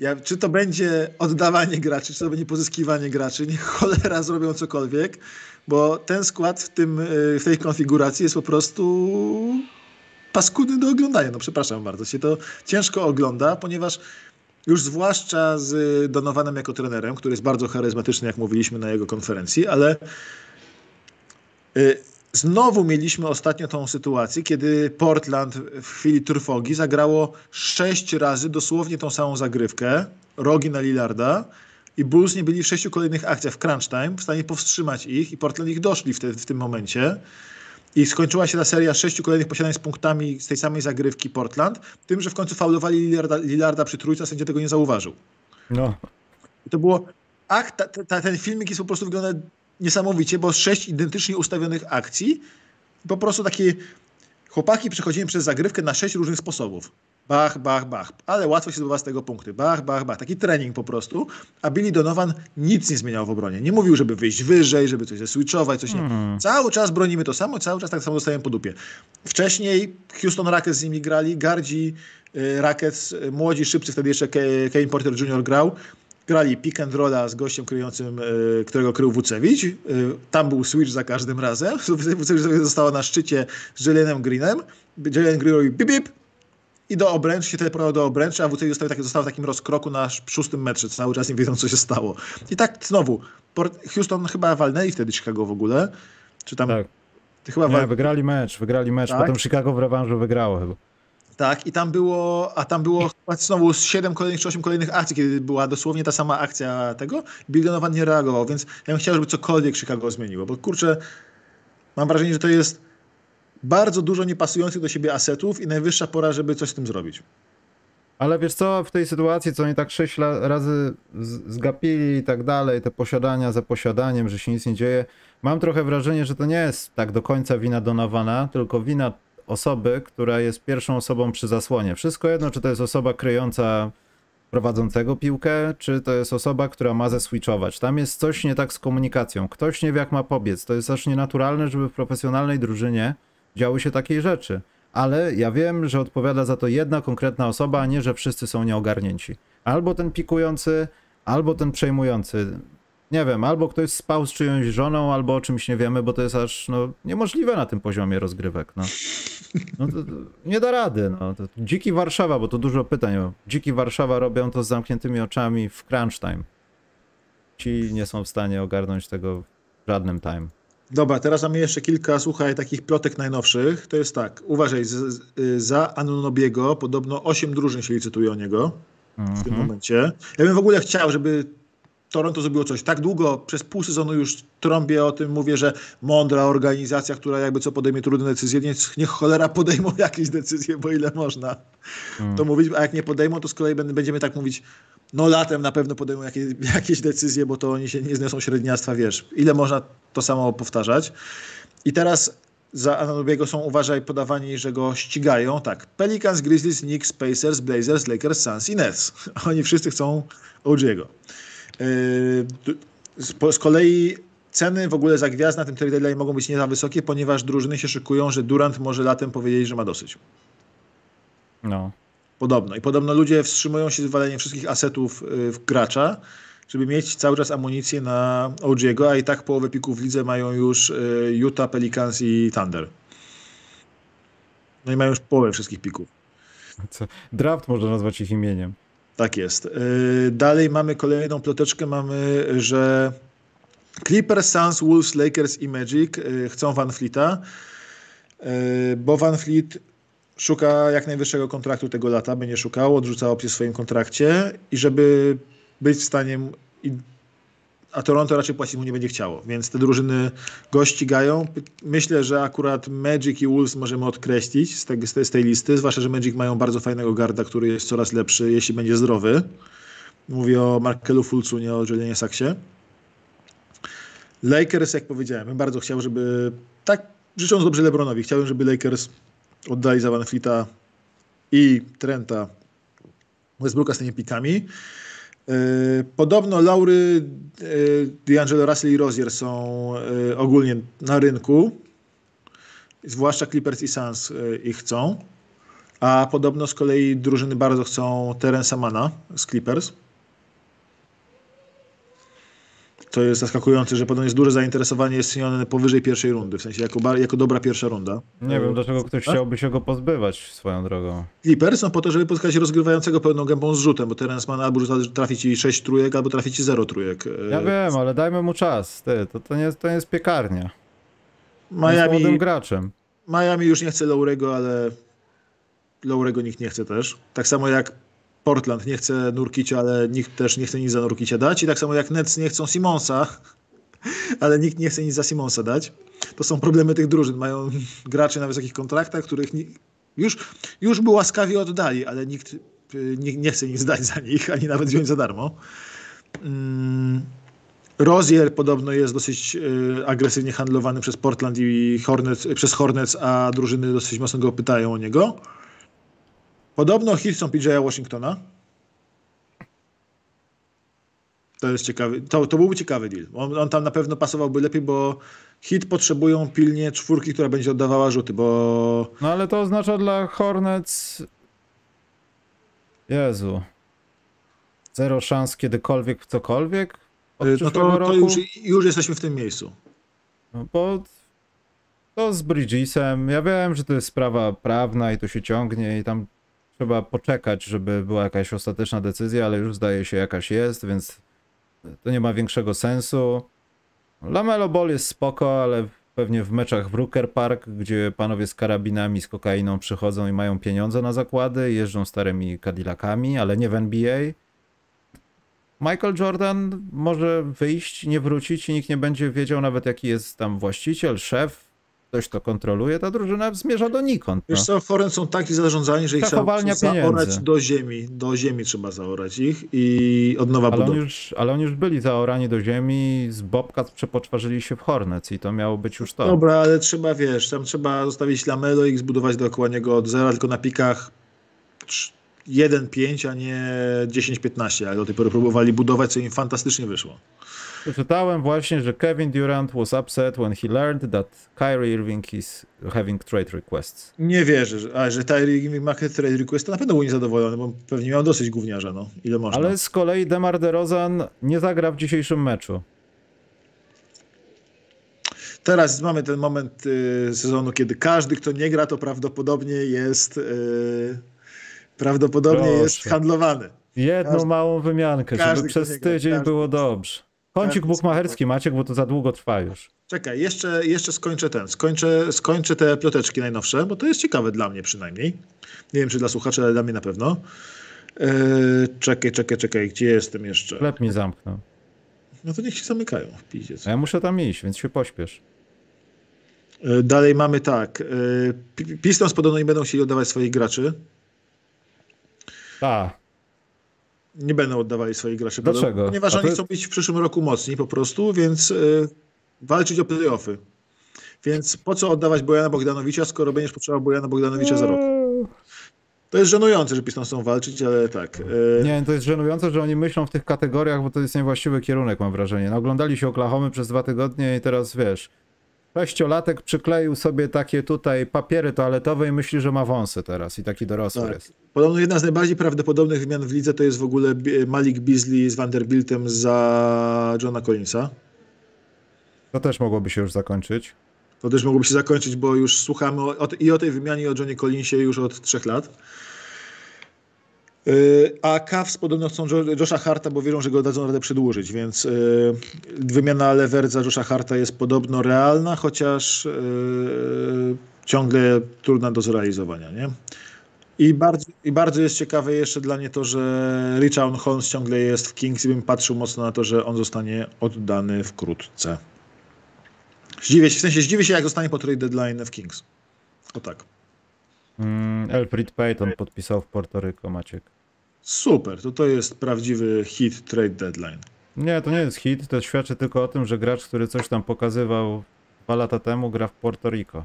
Ja, czy to będzie oddawanie graczy, czy to będzie pozyskiwanie graczy, niech cholera zrobią cokolwiek, bo ten skład w, tym, w tej konfiguracji jest po prostu paskudny do oglądania. No przepraszam bardzo, się to ciężko ogląda, ponieważ już zwłaszcza z Donovanem jako trenerem, który jest bardzo charyzmatyczny, jak mówiliśmy na jego konferencji, ale y, znowu mieliśmy ostatnio tą sytuację, kiedy Portland w chwili trwogi zagrało sześć razy dosłownie tą samą zagrywkę, rogi na Lillarda i Bulls nie byli w sześciu kolejnych akcjach w crunch time w stanie powstrzymać ich i Portland ich doszli w, te, w tym momencie. I skończyła się ta seria sześciu kolejnych posiadań z punktami z tej samej zagrywki Portland, tym, że w końcu faulowali Lillarda, Lillarda przy trójce, a sędzia tego nie zauważył. No. I to było... Ach, ta, ta, ten filmik jest po prostu wygląda niesamowicie, bo sześć identycznie ustawionych akcji, po prostu takie chłopaki przechodzimy przez zagrywkę na sześć różnych sposobów. Bach, bach, bach. Ale łatwo się zdobywa z tego punkty. Bach, bach, bach. Taki trening po prostu. A Billy Donovan nic nie zmieniał w obronie. Nie mówił, żeby wyjść wyżej, żeby coś zeswitchować, coś hmm. nie. Cały czas bronimy to samo, cały czas tak samo dostajemy po dupie. Wcześniej Houston Rockets z nimi grali, Gardzi y, Rockets, y, młodzi, szybcy, wtedy jeszcze Kane Porter Jr. grał grali pick and rolla z gościem kryjącym, y, którego krył Wucewicz. Tam był switch za każdym razem. Wucewicz została na szczycie z Jelenem Greenem. Jelen Green robi bip, bip, i do obręczy, się teleportował do obręczy, a WCI został, tak, został w takim rozkroku na szóstym metrze, cały czas nie wiedzą, co się stało. I tak znowu, Houston chyba walnęli wtedy Chicago w ogóle, czy tam... Tak. Chyba nie, wygrali mecz, wygrali mecz, tak? potem Chicago w rewanżu wygrało chyba. Tak, i tam było, a tam było chyba znowu siedem kolejnych czy osiem kolejnych akcji, kiedy była dosłownie ta sama akcja tego. Bill Donovan nie reagował, więc ja bym chciał, żeby cokolwiek Chicago zmieniło, bo kurczę, mam wrażenie, że to jest bardzo dużo niepasujących do siebie asetów i najwyższa pora, żeby coś z tym zrobić. Ale wiesz co, w tej sytuacji, co oni tak sześć razy zgapili i tak dalej, te posiadania za posiadaniem, że się nic nie dzieje, mam trochę wrażenie, że to nie jest tak do końca wina Donowana, tylko wina osoby, która jest pierwszą osobą przy zasłonie. Wszystko jedno, czy to jest osoba kryjąca prowadzącego piłkę, czy to jest osoba, która ma zeswitchować. Tam jest coś nie tak z komunikacją. Ktoś nie wie, jak ma pobiec. To jest aż nienaturalne, żeby w profesjonalnej drużynie działy się takie rzeczy. Ale ja wiem, że odpowiada za to jedna konkretna osoba, a nie, że wszyscy są nieogarnięci. Albo ten pikujący, albo ten przejmujący. Nie wiem, albo ktoś spał z czyjąś żoną, albo o czymś nie wiemy, bo to jest aż no, niemożliwe na tym poziomie rozgrywek. No. No to, to nie da rady. No. To dziki Warszawa, bo to dużo pytań. Dziki Warszawa robią to z zamkniętymi oczami w crunch time. Ci nie są w stanie ogarnąć tego w żadnym time. Dobra, teraz mamy jeszcze kilka, słuchaj, takich plotek najnowszych. To jest tak, uważaj, z, y, za Anunobiego podobno 8 drużyn się licytuje o niego w tym mhm. momencie. Ja bym w ogóle chciał, żeby Toronto zrobiło coś. Tak długo, przez pół sezonu już trąbię o tym, mówię, że mądra organizacja, która jakby co podejmie trudne decyzje, niech, niech cholera podejmą jakieś decyzje, bo ile można hmm. to mówić, a jak nie podejmą, to z kolei będziemy tak mówić, no latem na pewno podejmą jakieś, jakieś decyzje, bo to oni się nie zniosą średniactwa, wiesz, ile można to samo powtarzać. I teraz za Anunobiego są, uważaj, podawani, że go ścigają. Tak, Pelicans, Grizzlies, Knicks, Pacers, Blazers, Lakers, Suns i Nets. Oni wszyscy chcą OG'ego. Yy, z kolei ceny w ogóle za gwiazd na tym trade deadline mogą być nie za wysokie, ponieważ drużyny się szykują, że Durant może latem powiedzieć, że ma dosyć. No. Podobno. I podobno ludzie wstrzymują się z waleniem wszystkich asetów y, w gracza, żeby mieć cały czas amunicję na OG'ego, a i tak połowę pików w lidze mają już y, Utah, Pelicans i Thunder. No i mają już połowę wszystkich pików. Co? Draft można nazwać ich imieniem. Tak jest. Y, dalej mamy kolejną ploteczkę, mamy, że Clippers, Suns, Wolves, Lakers i Magic chcą Van Fleeta, bo Van Fleet szuka jak najwyższego kontraktu tego lata, będzie szukał, odrzuca opcję w swoim kontrakcie i żeby być w stanie a Toronto raczej płacić mu nie będzie chciało, więc te drużyny go ścigają. Myślę, że akurat Magic i Wolves możemy odkreślić z, tej, z tej listy, zwłaszcza, że Magic mają bardzo fajnego garda, który jest coraz lepszy, jeśli będzie zdrowy. Mówię o Markelu Fulcu, nie o Julianie Saxie. Lakers, jak powiedziałem, bym bardzo chciał, żeby tak życząc dobrze LeBronowi, chciałbym, żeby Lakers oddali za Van Fleeta i Trenta Westbrooka z tymi pikami. Yy, podobno Laury, yy, D'Angelo Russell i Rozier są yy, ogólnie na rynku. Zwłaszcza Clippers i Suns ich chcą. A podobno z kolei drużyny bardzo chcą Terence Mana z Clippers. To jest zaskakujące, że podobno jest duże zainteresowanie jest cenione powyżej pierwszej rundy, w sensie jako, jako dobra pierwsza runda. Nie wiem, dlaczego ktoś tak? chciałby się go pozbywać swoją drogą. Clippers są po to, żeby pozyskać rozgrywającego pełną gębą z rzutem, bo Terence Mann albo trafi ci 6 trójek, albo trafi ci 0 trójek. Ja wiem, ale dajmy mu czas. Ty, to, to, nie, to nie jest piekarnia. Miami, jest młodym graczem. Miami już nie chce Lowrego, ale Lowrego nikt nie chce też. Tak samo jak Portland nie chce Nurkicia, ale nikt też nie chce nic za Nurkicia dać. I tak samo jak Nets nie chcą Simonsa, ale nikt nie chce nic za Simonsa dać. To są problemy tych drużyn. Mają graczy na wysokich kontraktach, których już, już by łaskawie oddali, ale nikt nie, nie chce nic dać za nich, ani nawet wziąć za darmo. Mm. Rozier podobno jest dosyć y, agresywnie handlowany przez Portland i Hornets, przez Hornets, a drużyny dosyć mocno go pytają o niego. Podobno hit są PJ'a Washingtona. To jest ciekawy, to, to byłby ciekawy deal. On, on, tam na pewno pasowałby lepiej, bo hit potrzebują pilnie czwórki, która będzie oddawała rzuty, bo... No ale to oznacza dla Hornets... Jezu. Zero szans kiedykolwiek w cokolwiek? Od no to, to już, już jesteśmy w tym miejscu. No bo to z Bridgesem, ja wiem, że to jest sprawa prawna i to się ciągnie i tam trzeba poczekać, żeby była jakaś ostateczna decyzja, ale już zdaje się jakaś jest, więc to nie ma większego sensu. Lamelo Ball jest spoko, ale pewnie w meczach w Rooker Park, gdzie panowie z karabinami, z kokainą przychodzą i mają pieniądze na zakłady, jeżdżą starymi Cadillacami, ale nie w NBA. Michael Jordan może wyjść, nie wrócić i nikt nie będzie wiedział nawet jaki jest tam właściciel, szef, ktoś to kontroluje, ta drużyna zmierza donikąd. No. Wiesz co, Foren są tak zarządzani, że ich trzeba zaorać do ziemi, do ziemi trzeba zaorać ich i od nowa ale budować. Już, ale oni już byli zaorani do ziemi, z Bobcat przepoczwarzyli się w Hornets i to miało być już to. Dobra, ale trzeba, wiesz, tam trzeba zostawić Lamelo i zbudować dookoła niego od zera, tylko na pikach 1-5, a nie 10-15, ale do tej pory próbowali budować, co im fantastycznie wyszło. Przeczytałem właśnie, że Kevin Durant was upset when he learned that Kyrie Irving is having trade requests. Nie wierzę, że, a, że Kyrie Irving ma trade request, to na pewno był niezadowolony, bo pewnie miał dosyć gówniarza, no. Ile można. Ale z kolei Demar DeRozan nie zagra w dzisiejszym meczu. Teraz mamy ten moment y, sezonu, kiedy każdy, kto nie gra, to prawdopodobnie jest y, prawdopodobnie Proszę. jest handlowany. Jedną każdy, małą wymiankę, żeby przez tydzień gra, było dobrze. Kącik bukmacherski, Maciek, bo to za długo trwa już. Czekaj, jeszcze, jeszcze skończę ten, skończę, skończę te ploteczki najnowsze, bo to jest ciekawe dla mnie przynajmniej. Nie wiem, czy dla słuchaczy, ale dla mnie na pewno. Eee, czekaj, czekaj, czekaj, gdzie jestem jeszcze? Sklep mi zamknął. No to niech się zamykają. A ja muszę tam iść, więc się pośpiesz. Eee, dalej mamy tak. Eee, Pistons podobno nie będą chcieli oddawać swoich graczy. Tak nie będą oddawali swoich graczy. Dlaczego? Ponieważ oni chcą być w przyszłym roku mocni po prostu, więc y, walczyć o playoffy. Więc po co oddawać Bojana Bogdanowicza, skoro będziesz potrzebował Bojana Bogdanowicza za rok? To jest żenujące, że Pistons chcą walczyć, ale tak. Y... Nie, to jest żenujące, że oni myślą w tych kategoriach, bo to jest niewłaściwy kierunek, mam wrażenie. No, oglądali się Oklahomy przez dwa tygodnie i teraz wiesz, Sześciolatek przykleił sobie takie tutaj papiery toaletowe i myśli, że ma wąsy teraz i taki dorosły tak. jest. Podobno jedna z najbardziej prawdopodobnych wymian w lidze to jest w ogóle Malik Beasley z Vanderbiltem za Johna Collinsa. To też mogłoby się już zakończyć. To też mogłoby się zakończyć, bo już słuchamy o, i o tej wymianie i o Johnie Collinsie już od trzech lat. Y, a Cavs podobno chcą Josha Harta, bo wierzą, że go dadzą radę przedłużyć, więc y, wymiana Levert za Josha Harta jest podobno realna, chociaż y, ciągle trudna do zrealizowania. Nie? I bardzo, I bardzo jest ciekawe jeszcze dla mnie to, że Richard Holmes ciągle jest w Kings i bym patrzył mocno na to, że on zostanie oddany wkrótce. Zdziwię się, w sensie zdziwię się, jak zostanie po trade deadline w Kings. O tak. Mm, Elfrid Payton podpisał w Porto Rico, Maciek. Super, to to jest prawdziwy hit trade deadline. Nie, to nie jest hit, to świadczy tylko o tym, że gracz, który coś tam pokazywał dwa lata temu, gra w Porto Rico.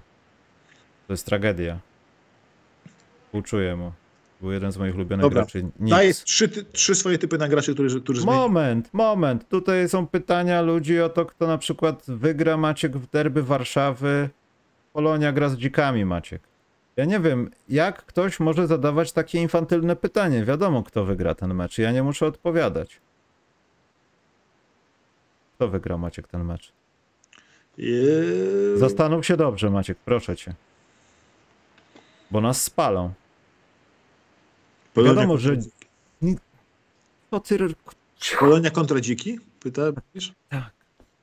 To jest tragedia. Współczuję mu. Był jeden z moich ulubionych Dobra. graczy. Daję Nic. trzy, ty- trzy swoje typy na graczy, którzy, którzy zmieni- Moment, moment. Tutaj są pytania ludzi o to, kto na przykład wygra Maciek w derby Warszawy. Polonia gra z dzikami, Maciek. Ja nie wiem, jak ktoś może zadawać takie infantylne pytanie. Wiadomo, kto wygra ten mecz. Ja nie muszę odpowiadać. Kto wygra, Maciek, ten mecz? Eee, Zastanów się dobrze, Maciek, proszę cię. Bo nas spalą. Polonia Wiadomo, że-. Co ty... Polonia kontra dziki? Pyta? Tak.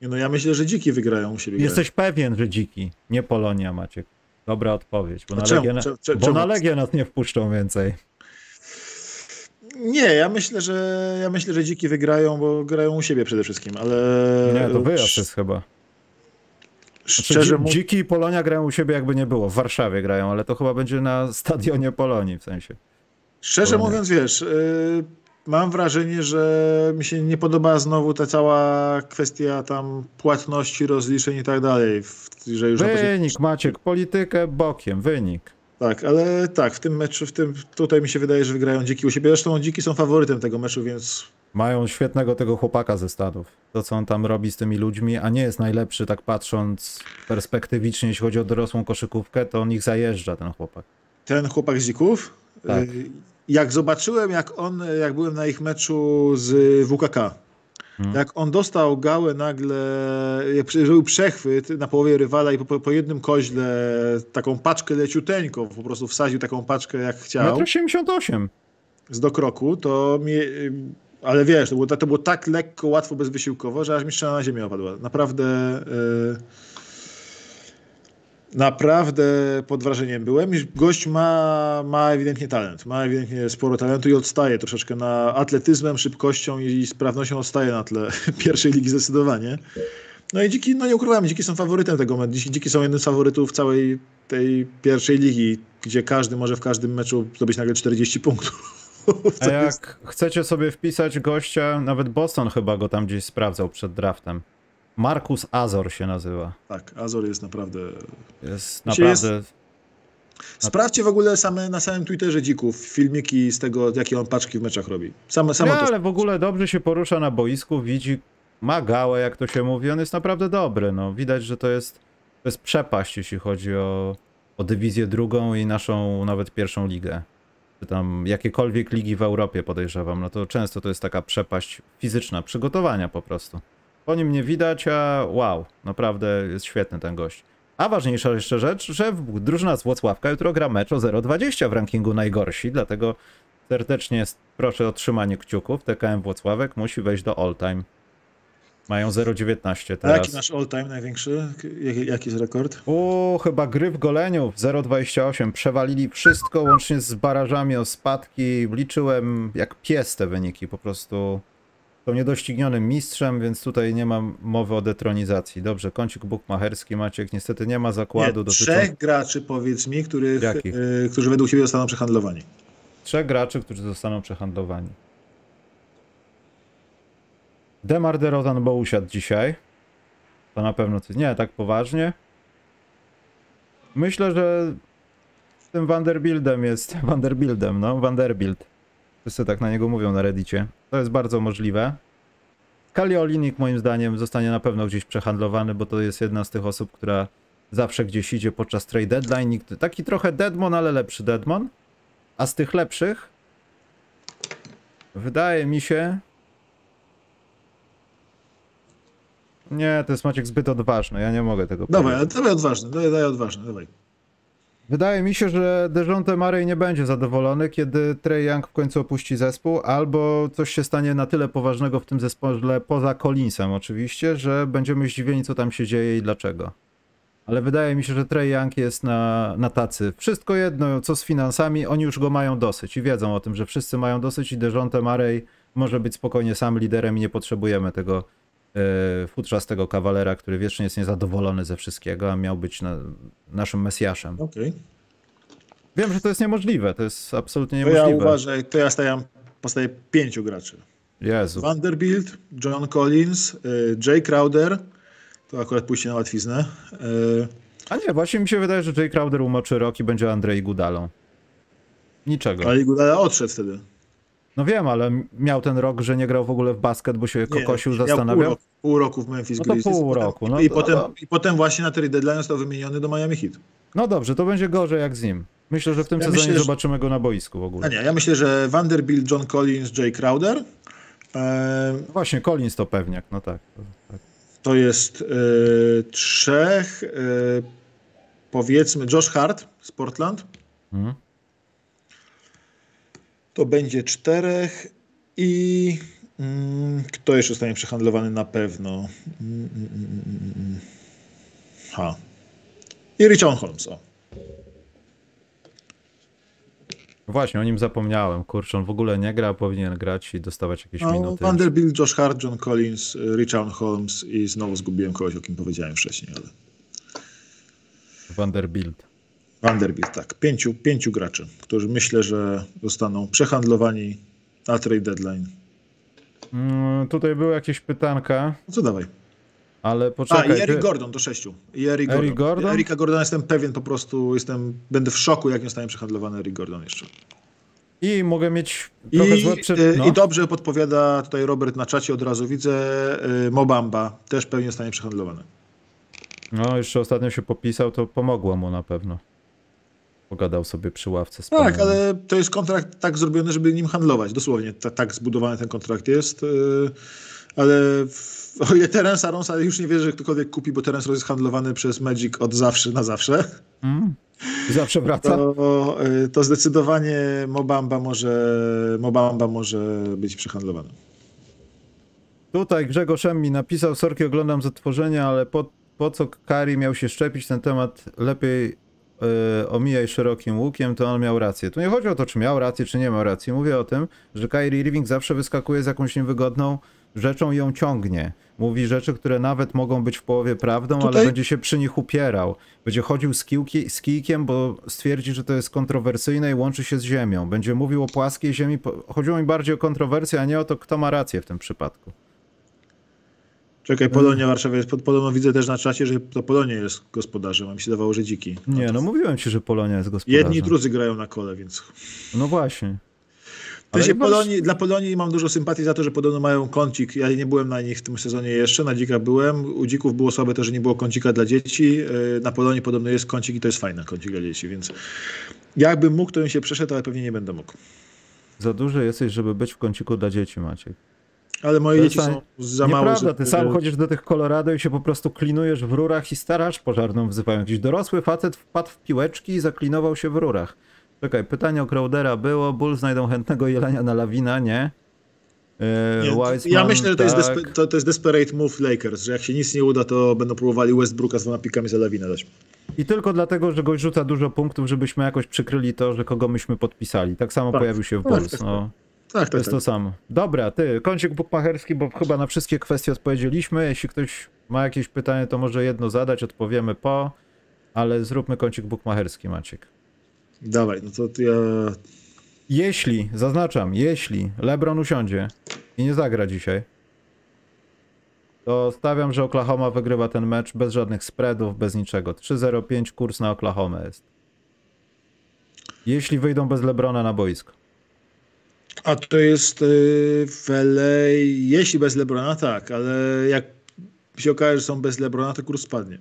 Nie, no ja myślę, że dziki wygrają u siebie. Jesteś pewien, że dziki, nie Polonia, Maciek. Dobra odpowiedź, bo na, czemu? Legię, Cze- cze- bo czemu? na Legię nas nie wpuszczą więcej. Nie, ja myślę, że ja myślę, że dziki wygrają, bo grają u siebie przede wszystkim, ale Nie, to wyjazd jest chyba. Znaczy, szczerze mówiąc, dziki i Polonia grają u siebie jakby nie było. W Warszawie grają, ale to chyba będzie na stadionie Polonii w sensie. szczerze Polonia. mówiąc, wiesz, y, mam wrażenie, że mi się nie podoba znowu ta cała kwestia tam płatności, rozliczeń i tak dalej, że już Wynik, Maciek, politykę bokiem, wynik. Tak, ale tak, w tym meczu, w tym tutaj mi się wydaje, że wygrają dziki u siebie. Zresztą dziki są faworytem tego meczu, więc Mają świetnego tego chłopaka ze Stanów. To, co on tam robi z tymi ludźmi, a nie jest najlepszy, tak patrząc perspektywicznie, jeśli chodzi o dorosłą koszykówkę, to on ich zajeżdża, ten chłopak. ten chłopak z dzików, Tak. Jak zobaczyłem, jak on, jak byłem na ich meczu z WKK, Hmm. jak on dostał gałę nagle, jak zrobił przechwyt na połowie rywala i po, po jednym koźle taką paczkę leciuteńką, po prostu wsadził taką paczkę jak chciał, 1,88 m. z dokroku, to mi, ale wiesz, to było, to było tak lekko, łatwo, bezwysiłkowo, że aż mi na ziemię opadła. Naprawdę y, naprawdę pod wrażeniem byłem. Gość ma, ma ewidentnie talent, ma ewidentnie sporo talentu i odstaje troszeczkę na atletyzmem, szybkością i sprawnością odstaje na tle pierwszej ligi zdecydowanie. No i dziki, no nie ukrywam, dziki są faworytem tego meczu. Dziki, są jednym z faworytów całej tej pierwszej ligi, gdzie każdy może w każdym meczu zdobyć nagle 40 punktów. A jak chcecie sobie wpisać gościa, nawet Boston chyba go tam gdzieś sprawdzał przed draftem. Markus Azor się nazywa. Tak, Azor jest naprawdę. Jest Się jest- naprawdę... Sprawdźcie w ogóle same na samym Twitterze dzików filmiki z tego, jakie on paczki w meczach robi. Same, Nie, to. ale w ogóle dobrze się porusza na boisku, widzi, ma gałę, jak to się mówi, on jest naprawdę dobry, no. Widać, że to jest, to jest przepaść, jeśli chodzi o, o dywizję drugą i naszą nawet pierwszą ligę. Czy tam jakiekolwiek ligi w Europie podejrzewam, no to często to jest taka przepaść fizyczna, przygotowania po prostu. Po nim nie widać, a wow, naprawdę jest świetny ten gość. A ważniejsza jeszcze rzecz, że drużyna z Włocławka jutro gra mecz o 0,20 w rankingu najgorsi, dlatego serdecznie proszę o trzymanie kciuków. TKM Włocławek musi wejść do all time. Mają 0,19 A jaki teraz. nasz all-time największy? Jaki, jaki jest rekord? O, chyba gry w goleniu w 0,28. Przewalili wszystko łącznie z barażami o spadki. Liczyłem jak pies te wyniki. Po prostu są niedoścignionym mistrzem, więc tutaj nie mam mowy o detronizacji. Dobrze, kącik bukmacherski Maciek. Niestety nie ma zakładu Nie, dotyczącego trzech graczy, powiedz mi, których, Jakich? y, którzy według siebie zostaną przehandlowani. trzech graczy, którzy zostaną przehandlowani. Demar DeRozan, bo usiadł dzisiaj. To na pewno coś. Nie, tak poważnie. Myślę, że z tym Vanderbiltem jest. Vanderbiltem, no. Vanderbilt. Wszyscy tak na niego mówią na Reddicie. To jest bardzo możliwe. Kali Olinik moim zdaniem zostanie na pewno gdzieś przehandlowany, bo to jest jedna z tych osób, która zawsze gdzieś idzie podczas trade deadline. Nikt, taki trochę Deadmon, ale lepszy Deadmon. A z tych lepszych wydaje mi się. Nie, to jest Maciek zbyt odważny. Ja nie mogę tego Dawaj, powiedzieć. dawaj odważny, dawaj, dawaj odważny, dawaj. Wydaje mi się, że Dejounte Murray nie będzie zadowolony, kiedy Trey Young w końcu opuści zespół, albo coś się stanie na tyle poważnego w tym zespole, poza Collinsem oczywiście, że będziemy zdziwieni, co tam się dzieje i dlaczego. ale wydaje mi się, że Trey Young jest na, na tacy. Wszystko jedno, co z finansami, oni już go mają dosyć i wiedzą o tym, że wszyscy mają dosyć i Dejonte Murray może być spokojnie sam liderem i nie potrzebujemy tego futrzastego kawalera, który wiecznie jest niezadowolony ze wszystkiego, a miał być na, naszym mesjaszem. Okej. Wiem, że to jest niemożliwe, to jest absolutnie To ja niemożliwe. uważam, to ja stawiam, postawię pięciu graczy. Jezu. Vanderbilt, John Collins, y, Jay Crowder, to akurat pójście na łatwiznę. y, A nie, właśnie mi się wydaje, że Jay Crowder umoczy rok i będzie Andrzej Gudalą. Niczego. Ale Igudala odszedł wtedy. No wiem, ale miał ten rok, że nie grał w ogóle w basket, bo się kokosił, miał Pół zastanawiał. roku, pół roku w Memphis No to Grizzlies. pół roku, no I, to- potem. I potem właśnie na trade deadline został wymieniony do Miami Heat. No dobrze, to będzie gorzej jak z nim. Myślę, że w tym Ja sezonie myślę, że- zobaczymy go na boisku w ogóle. A nie, ja myślę, że Vanderbilt, John Collins, Jay Crowder. e, Właśnie, Collins to pewniak, no tak. to- tak. To jest e, trzech, e, powiedzmy Josh Hart z Portland. Mhm. To będzie czterech i mm, kto jeszcze zostanie przehandlowany na pewno? Mm, mm. Ha. I Richard Holmes. O. Właśnie, o nim zapomniałem. Kurczę, on w ogóle nie gra, powinien grać i dostawać jakieś No, minuty. Vanderbilt, Josh Hart, John Collins, Richard Holmes i znowu zgubiłem kogoś, o kim powiedziałem wcześniej, ale Vanderbilt. Vanderbilt, tak. Pięciu, pięciu graczy, którzy myślę, że zostaną przehandlowani na trade deadline. Mm, tutaj były jakieś pytanka, No co dawaj? ale A, poczekaj. i Eric ty- Gordon do sześciu. I Eric Eric Gordon. Gordon? Erika Gordona jestem pewien, po prostu jestem, będę w szoku, jak nie zostanie przehandlowany Eric Gordon jeszcze. I mogę mieć I, trochę złe przed... y, no. I dobrze podpowiada tutaj Robert na czacie, od razu widzę, y, Mobamba też pewnie zostanie przehandlowany. no, jeszcze ostatnio się popisał, to pomogło mu na pewno. Pogadał sobie przy ławce z Tak, panem. ale to jest kontrakt tak zrobiony, żeby nim handlować. Dosłownie ta, tak zbudowany ten kontrakt jest. Yy, ale w, o ile Terence Arons, ale już nie wierzę, że ktokolwiek kupi, bo Terence jest handlowany przez Magic od zawsze na zawsze. Mm. Zawsze wraca. To, yy, to zdecydowanie Mobamba może, Mobamba może być przehandlowany. Tutaj Grzegorz mi napisał, sorki oglądam z odtworzenia, ale po, po co Kari miał się szczepić ten temat, lepiej e, omijaj szerokim łukiem, to on miał rację. Tu nie chodzi o to, czy miał rację, czy nie miał racji. Mówię o tym, że Kyrie Irving zawsze wyskakuje z jakąś niewygodną rzeczą i ją ciągnie. Mówi rzeczy, które nawet mogą być w połowie prawdą, ale Tutaj- będzie się przy nich upierał. Będzie chodził z, kiłki, z kijkiem, bo stwierdzi, że to jest kontrowersyjne i łączy się z ziemią. Będzie mówił o płaskiej ziemi. Chodziło mi bardziej o kontrowersję, a nie o to, kto ma rację w tym przypadku. Czekaj, Polonia Warszawa jest, pod- podobno widzę też na czacie, że to Polonia jest gospodarzem, a mi się dawało, że dziki. Nie, to no mówiłem ci, że Polonia jest gospodarzem. Jedni i drudzy grają na kole, więc No właśnie. Sensie Ale masz- Polonii, dla Polonii mam dużo sympatii za to, że podobno mają kącik. Ja nie byłem na nich w tym sezonie jeszcze, na dzikach byłem. U dzików było słabe to, że nie było kącika dla dzieci. Yy, Na Polonii podobno jest kącik i to jest fajny kącik dla dzieci, więc jakbym mógł, to bym się przeszedł, ale pewnie nie będę mógł. Za duży jesteś, żeby być w kąciku dla dzieci, Maciek. Ale moje To dzieci jest są za małe. Nieprawda, żeby- ty sam chodzisz do tych Colorado i się po prostu klinujesz w rurach i starasz pożarną wzywają. Jakiś dorosły facet wpadł w piłeczki i zaklinował się w rurach. Czekaj, pytanie o Crowdera było, Bull znajdą chętnego jelenia na lawina, nie? Eee, Nie, ja myślę, że to, jest tak. despe, to, to jest desperate move Lakers, że jak się nic nie uda, to będą próbowali Westbrooka z dwoma pikami za lawinę dać. I tylko dlatego, że gość rzuca dużo punktów, żebyśmy jakoś przykryli to, że kogo myśmy podpisali. Tak samo Tak. pojawił się w Tak, Bulls. tak, No. Tak, To tak, jest tak. to samo. Dobra, ty, kącik bukmacherski, bo chyba na wszystkie kwestie odpowiedzieliśmy. Jeśli ktoś ma jakieś pytanie, to może jedno zadać, odpowiemy po, ale zróbmy kącik bukmacherski, Maciek. Dawaj, no to ja... Jeśli, zaznaczam, jeśli LeBron usiądzie i nie zagra dzisiaj, to stawiam, że Oklahoma wygrywa ten mecz bez żadnych spreadów, bez niczego. 3-0-5 kurs na Oklahoma jest. Jeśli wyjdą bez LeBrona na boisko. A to jest w LA, jeśli bez Lebrona, tak, ale jak się okaże, że są bez Lebrona, to kurs spadnie.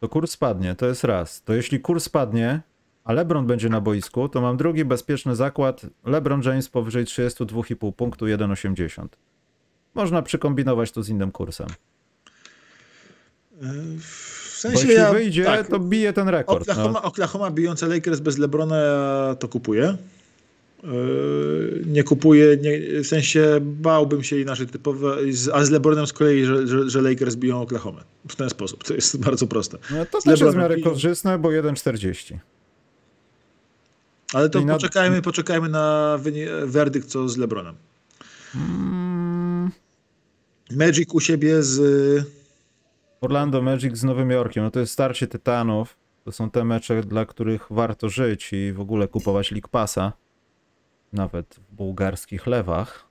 to kurs spadnie, to jest raz. To jeśli kurs spadnie, a LeBron będzie na boisku, to mam drugi bezpieczny zakład. LeBron James powyżej 32,5 punktu 1,80. Można przykombinować to z innym kursem. W Bo sensie jeśli ja, wyjdzie, tak, to bije ten rekord. Oklahoma, No. Oklahoma bijące Lakers bez Lebrona ja to kupuję. Nie kupuję, nie, w sensie bałbym się inaczej typowo, z- a z LeBronem z kolei, że, że, że Lakers biją Oklahoma. W ten sposób, to jest bardzo proste. No to też jest w miarę korzystne, bo 1,40. Ale to I na- poczekajmy, poczekajmy na werdykt co z LeBronem. Mm, Magic u siebie z... Orlando Magic z Nowym Jorkiem, no to jest starcie tytanów. To są te mecze, dla których warto żyć i w ogóle kupować League Passa. Nawet w bułgarskich lewach.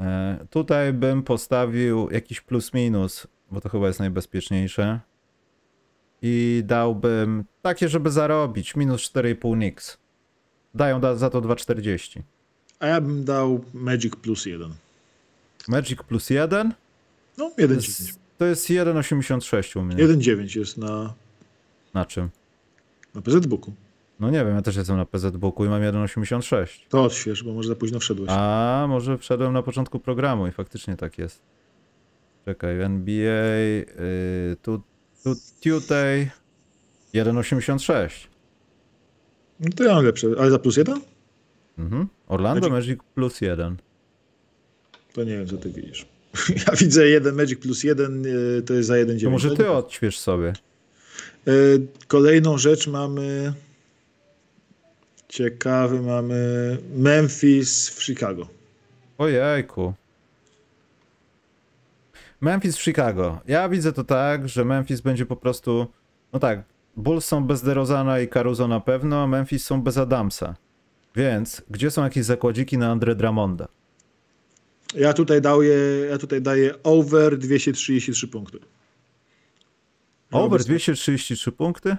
E, tutaj bym postawił jakiś plus minus, bo to chyba jest najbezpieczniejsze. I dałbym takie, żeby zarobić, minus 4,5 nix. Dają da, za to 2,40. A ja bym dał Magic plus jeden. Magic plus 1 No, to 1,9. jest, to jest 1,86 u mnie. 1,9 jest na, Na czym? na PZBooku. No nie wiem, ja też jestem na PZ Booku i mam 1,86. To odśwież, bo może za późno wszedłeś. A może wszedłem na początku programu i faktycznie tak jest. Czekaj, NBA, y, tu, tu, Tuesday, 1,86. No to ja mam lepsze. Ale za plus jeden? Mhm. Orlando Magic- Magic plus 1. To nie wiem, co ty widzisz. Ja widzę jeden Magic plus jeden, y, to jest za 1,9. To może ty odśwież sobie. Y, Kolejną rzecz mamy. Ciekawy mamy Memphis w Chicago. Ojejku. Memphis w Chicago. Ja widzę to tak, że Memphis będzie po prostu. No tak, Bulls są bez DeRozana i Caruso na pewno, a Memphis są bez Adamsa. Więc gdzie są jakieś zakładziki na Andre Dramonda? Ja tutaj daję, ja tutaj daję over 233 punkty. Over Że- 233 punkty?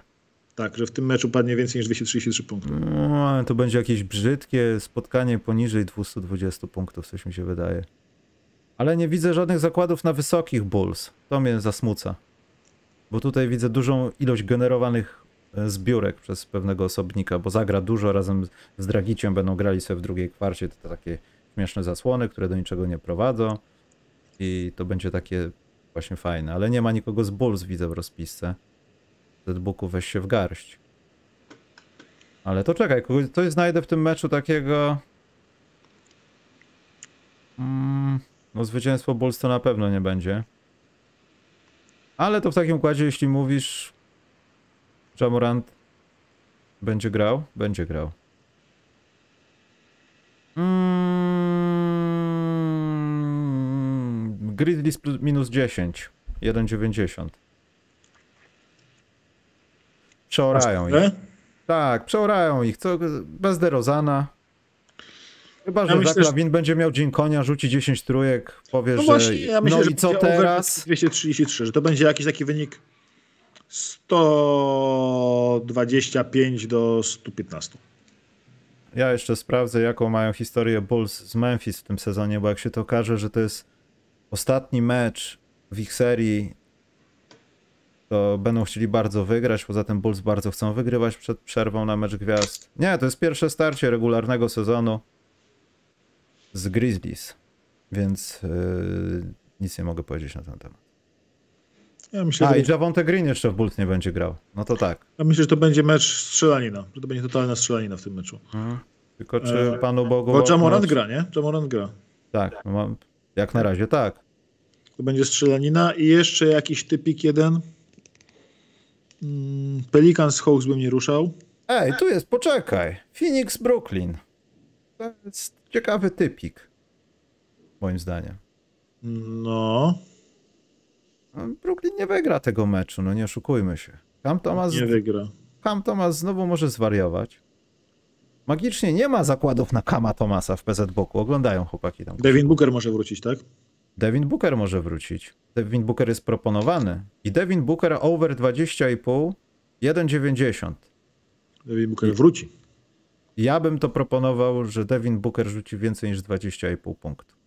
Tak, że w tym meczu padnie więcej niż 233 punkty. No, to będzie jakieś brzydkie spotkanie poniżej 220 punktów, coś mi się wydaje. Ale nie widzę żadnych zakładów na wysokich Bulls. To mnie zasmuca. Bo tutaj widzę dużą ilość generowanych e, zbiórek przez pewnego osobnika, bo zagra dużo razem z Dragiciem, będą grali sobie w drugiej kwarcie te takie śmieszne zasłony, które do niczego nie prowadzą i to będzie takie właśnie fajne, ale nie ma nikogo z Bulls widzę w rozpisce. Zbooku weź się w garść. Ale to czekaj, coś znajdę w tym meczu takiego. Mm, no zwycięstwo Bulls to na pewno nie będzie. Ale to w takim układzie, jeśli mówisz, Jamorant będzie grał? Będzie grał. Mm, Grizzlies minus 10. 1,90. Przeorają ich. Tak, przeorają ich. Co, bez DeRozana. Chyba, że Ja myślę, Zach że- będzie miał dzień konia, rzuci 10 trójek, powie, No że właśnie, ja myślę, no że i co teraz? 233, że to będzie jakiś taki wynik 125 do 115. Ja jeszcze sprawdzę, jaką mają historię Bulls z Memphis w tym sezonie, bo jak się to okaże, że to jest ostatni mecz w ich serii, to będą chcieli bardzo wygrać. Poza tym Bulls bardzo chcą wygrywać przed przerwą na mecz gwiazd. Nie, to jest pierwsze starcie regularnego sezonu z Grizzlies, więc yy, nic nie mogę powiedzieć na ten temat. Ja myślę, A że, i Javonte Green jeszcze w Bulls nie będzie grał. No to tak. ja myślę, że to będzie mecz strzelanina, że to będzie totalna strzelanina w tym meczu. Tylko czy E, Panu Bogu... Bo Jamorant okno- gra, nie? Jamorant gra. Tak, no mam... jak na razie tak. To będzie strzelanina i jeszcze jakiś typik jeden. Mm, Pelicans Hawks bym nie ruszał. Ej, tu jest, poczekaj. Phoenix, Brooklyn. To jest ciekawy typik. Moim zdaniem. No, No, Brooklyn nie wygra tego meczu, no nie oszukujmy się. Cam Thomas, nie wygra. Cam Thomas znowu może zwariować. Magicznie nie ma zakładów na Kama Thomasa w PZ Boku. Oglądają chłopaki tam. Devin Booker może wrócić, tak? Devin Booker może wrócić. Devin Booker jest proponowany. I Devin Booker over 20,5, 1,90. Devin Booker wróci. Ja bym to proponował, że Devin Booker rzuci więcej niż 20,5 punktów.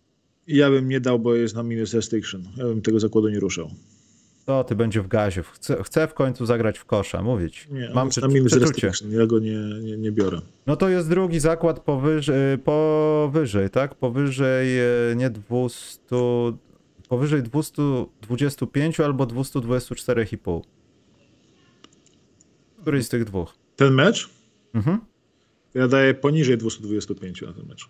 I Ja bym nie dał, bo jest na minus restriction. Ja bym tego zakładu nie ruszał. To ty będzie w gazie. Chcę, chcę w końcu zagrać w kosza, mówić. Nie, Mam jest przy, przeczucie. Ja go nie, nie, nie biorę. No to jest drugi zakład powyżej, powyżej tak? Powyżej e, nie 200, powyżej 225 albo 224,5. Któryś z tych dwóch. Ten mecz? Mhm. Ja daję poniżej 225 na ten mecz.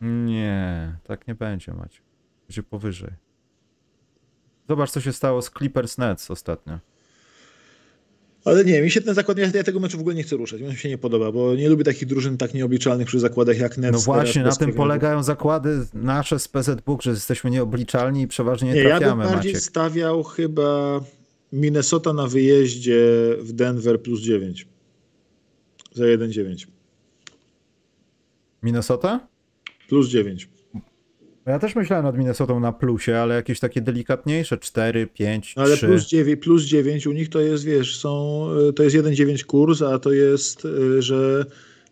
Nie, tak nie będzie, Macie. Będzie powyżej. Zobacz, co się stało z Clippers Nets ostatnio. Ale nie, mi się ten zakład, ja, ja tego meczu w ogóle nie chcę ruszać, mi się nie podoba, bo nie lubię takich drużyn tak nieobliczalnych przy zakładach jak Nets. No właśnie, na tym polegają zakłady nasze z PZ Book, że jesteśmy nieobliczalni i przeważnie nie Nie, ja bym trafiamy, bardziej Maciek. stawiał chyba Minnesota na wyjeździe w Denver plus 9. Za 1,9. Minnesota? Plus 9. Ja też myślałem nad Minnesotą na plusie, ale jakieś takie delikatniejsze 4, 5, Ale 3. plus 9, plus 9 u nich to jest, wiesz, są, y, to jest 1,9 kurs, a to jest, y, że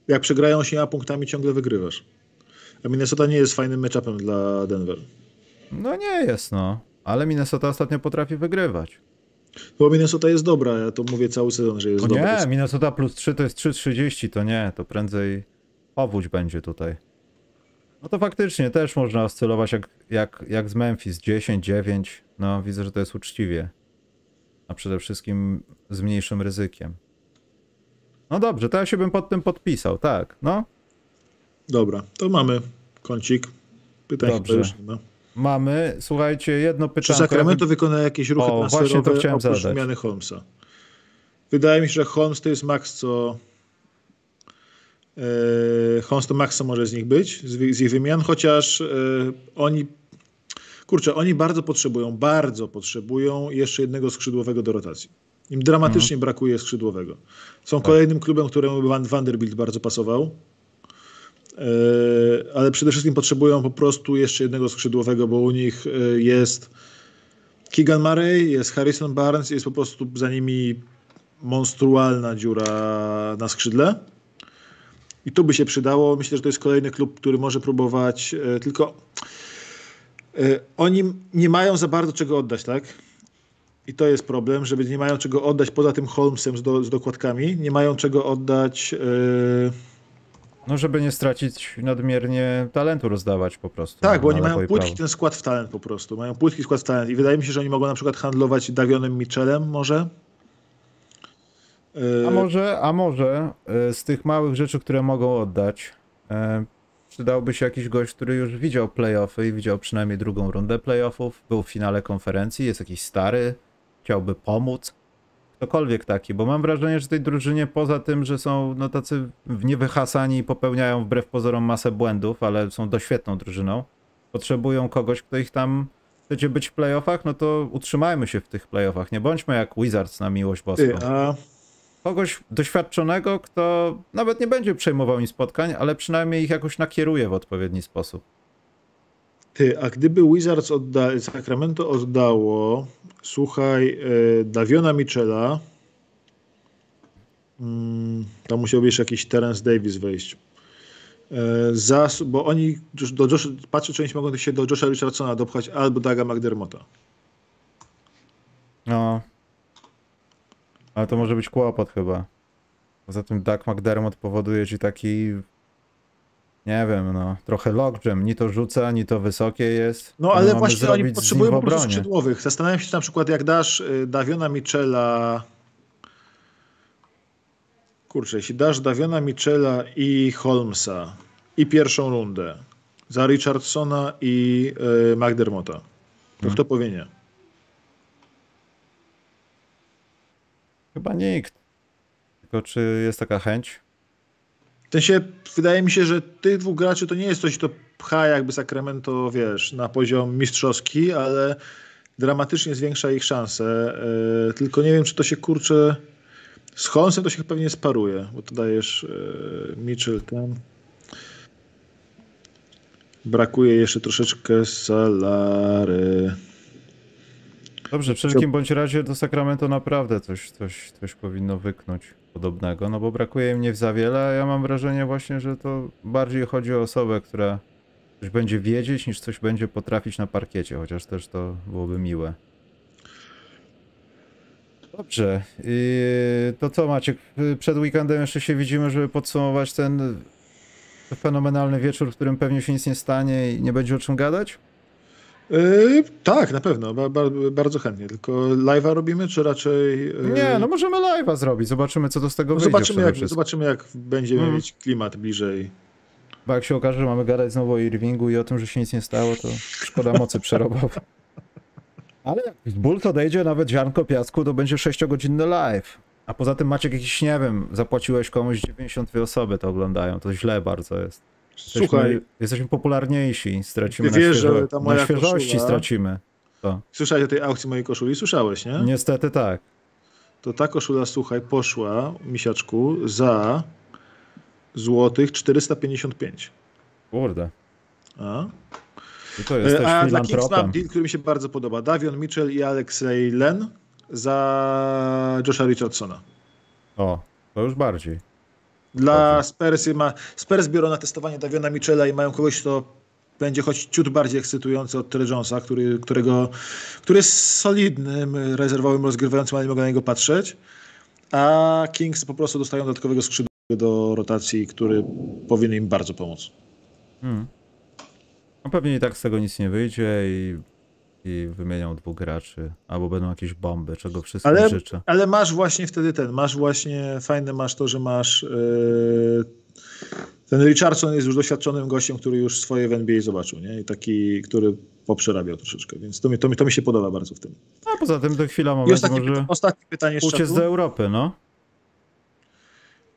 jak przegrają się punktami, ciągle wygrywasz. A Minnesota nie jest fajnym matchupem dla Denver. No nie jest, no. Ale Minnesota ostatnio potrafi wygrywać. Bo Minnesota jest dobra, ja to mówię cały sezon, że jest No dobra. nie, Minnesota plus 3 to jest 3,30, to nie, to prędzej powódź będzie tutaj. No to faktycznie też można oscylować jak, jak, jak z Memphis, 10, 9, no widzę, że to jest uczciwie. A przede wszystkim z mniejszym ryzykiem. No dobrze, to ja się bym pod tym podpisał, tak, no. Dobra, to mamy kącik. Pytań Dobrze. już nie ma. Mamy, słuchajcie, jedno Czy pytanie. Sacramento wykona jakieś ruchy O, właśnie to transferowe chciałem oprócz zadać. wymiany Holmesa? Wydaje mi się, że Holmes to jest max, co... e, Holmes to max, co może z nich być, z, ich wymian, chociaż e, oni... Kurczę, oni bardzo potrzebują, bardzo potrzebują jeszcze jednego skrzydłowego do rotacji. Im dramatycznie Mhm. brakuje skrzydłowego. Są Tak. kolejnym klubem, któremu Van Vanderbilt bardzo pasował. E, ale przede wszystkim potrzebują po prostu jeszcze jednego skrzydłowego, bo u nich jest Keegan Murray, jest Harrison Barnes, jest po prostu za nimi monstrualna dziura na skrzydle. I tu by się przydało. Myślę, że to jest kolejny klub, który może próbować, e, tylko e, oni nie mają za bardzo czego oddać, tak? I to jest problem, że nie mają czego oddać poza tym Holmesem z, do, z dokładkami. Nie mają czego oddać. e, No żeby nie stracić nadmiernie talentu rozdawać po prostu. Tak, bo oni mają płytki ten skład w talent po prostu. Mają płytki skład w talent i wydaje mi się, że oni mogą na przykład handlować Davionem Mitchellem może. A może, a może e, z tych małych rzeczy, które mogą oddać, e, przydałby się jakiś gość, który już widział playoffy i widział przynajmniej drugą rundę playoffów, był w finale konferencji, jest jakiś stary, chciałby pomóc. Ktokolwiek taki, bo mam wrażenie, że tej drużynie poza tym, że są no tacy niewyhasani i popełniają wbrew pozorom masę błędów, ale są doświetną drużyną, potrzebują kogoś, kto ich tam chcecie być w playoffach, no to utrzymajmy się w tych playoffach. Nie bądźmy jak Wizards na miłość boską ty, a kogoś doświadczonego, kto nawet nie będzie przejmował im spotkań, ale przynajmniej ich jakoś nakieruje w odpowiedni sposób. Ty, a gdyby Wizards odda, Sacramento oddało, słuchaj, e, Daviona Michela, mm, tam musiałby jeszcze jakiś Terence Davis wejść. E, za, bo oni, do Josh, patrzę, czy oni mogą się do Josha Richardsona dopchać albo Daga McDermotta. No. Ale to może być kłopot chyba. Poza tym Doug McDermott powoduje ci taki nie wiem, no, trochę logjam. Ni to rzuca, ni to wysokie jest. No ale właśnie oni potrzebują po prostu skrzydłowych. Zastanawiam się, czy na przykład jak dasz y, Daviona Michela. Kurczę, jeśli dasz Daviona Michela i Holmesa i pierwszą rundę za Richardsona i y, McDermotta, to Hmm. kto powie nie? Chyba nikt. Tylko czy jest taka chęć? W sensie, wydaje mi się, że tych dwóch graczy to nie jest coś, co pcha jakby Sacramento, wiesz, na poziom mistrzowski, ale dramatycznie zwiększa ich szanse. Yy, tylko nie wiem, czy to się kurczę. Z Holmesem to się pewnie sparuje, bo to dajesz yy, Mitchell tam. Brakuje jeszcze troszeczkę salary. Dobrze, w wszelkim bądź razie do Sacramento naprawdę coś, coś, coś powinno wyknąć podobnego, no bo brakuje im nie za wiele, a ja mam wrażenie właśnie, że to bardziej chodzi o osobę, która coś będzie wiedzieć, niż coś będzie potrafić na parkiecie, chociaż też to byłoby miłe. Dobrze, to co Maciek, przed weekendem jeszcze się widzimy, żeby podsumować ten fenomenalny wieczór, w którym pewnie się nic nie stanie i nie będzie o czym gadać? Yy, tak, na pewno, ba, ba, bardzo chętnie. Tylko live'a robimy, czy raczej. Yy... Nie, no możemy live'a zrobić, zobaczymy co to z tego no wyjdzie. zobaczymy, jak, wszystko. zobaczymy, jak będziemy Mm. mieć klimat bliżej. Bo jak się okaże, że mamy gadać znowu o Irvingu i o tym, że się nic nie stało, to szkoda mocy przerobowej. Ale jak ból odejdzie, nawet ziarnko piasku, to będzie 6-godzinny live. A poza tym Maciek jakiś, nie wiem, zapłaciłeś komuś 92 osoby to oglądają, to źle bardzo jest. Słuchaj, jesteśmy popularniejsi, stracimy na, wiesz, że świeżo, ta moja na świeżości koszula- stracimy. To. słyszałeś o tej aukcji mojej koszuli? Słyszałeś, nie? Niestety tak. To ta koszula, słuchaj, poszła, misiaczku, za złotych 455. Kurde. A? I to jesteś E, A dla Kings mam deal, który mi się bardzo podoba. Davion Mitchell i Alexei Len za Josha Richardsona. O, to już bardziej. Dla. Spursy ma, Spurs biorą na testowanie Daviona Mitchella i mają kogoś, kto będzie choć ciut bardziej ekscytujący od Terry Jonesa, który, którego, który jest solidnym rezerwowym rozgrywającym, ale nie mogą na niego patrzeć. A Kings po prostu dostają dodatkowego skrzydła do rotacji, który powinien im bardzo pomóc. Hmm. No pewnie i tak z tego nic nie wyjdzie i, i wymienią dwóch graczy, albo będą jakieś bomby, czego wszystkim Ale- życzę. Ale masz właśnie wtedy ten, masz właśnie, fajne masz to, że masz yy, ten Richardson jest już doświadczonym gościem, który już swoje w NBA zobaczył, nie? I taki, który poprzerabiał troszeczkę, więc to mi, to mi, to mi się podoba bardzo w tym. A poza tym do chwila I moment ostatnie, może ostatnie pytanie uciec do Europy, no.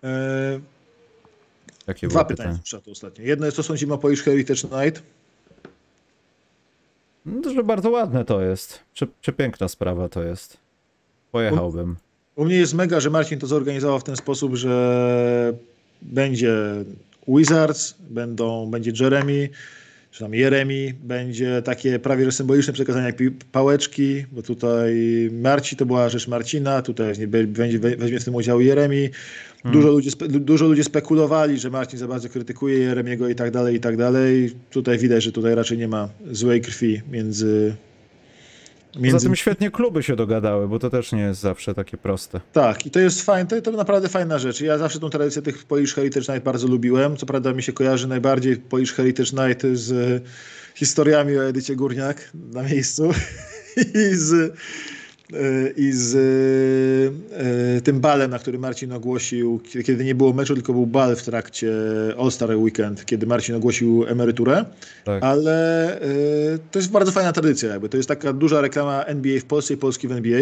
Yy, Jakie dwa pytania czatu ostatnie. Jedno jest, co sądzimy o Polish Heritage Night. No, że bardzo ładne to jest. Prze, przepiękna sprawa to jest. Pojechałbym. U mnie jest mega, że Marcin to zorganizował w ten sposób, że będzie Wizards, będą, będzie Jeremy, czy tam Jeremy, będzie takie prawie że symboliczne przekazanie jak pałeczki, bo tutaj Marci to była rzecz Marcina, tutaj będzie, we- weźmie w tym udział Jeremy. Dużo, ludzi, spe- dużo ludzi spekulowali, że Marcin za bardzo krytykuje Jeremiego i tak dalej, i tak dalej. Tutaj widać, że tutaj raczej nie ma złej krwi między... Poza tym świetnie kluby się dogadały, bo to też nie jest zawsze takie proste. Tak, i to jest fajne, to, to naprawdę fajna rzecz. Ja zawsze tą tradycję tych Polish Heritage Night bardzo lubiłem. Co prawda mi się kojarzy najbardziej Polish Heritage Night z historiami o Edycie Górniak na miejscu i z, i z e, e, tym balem, na który Marcin ogłosił, kiedy- nie było meczu, tylko był bal w trakcie All-Star Weekend, kiedy Marcin ogłosił emeryturę. Tak. Ale to jest bardzo fajna tradycja. Jakby. To jest taka duża reklama NBA w Polsce i Polski w NBA.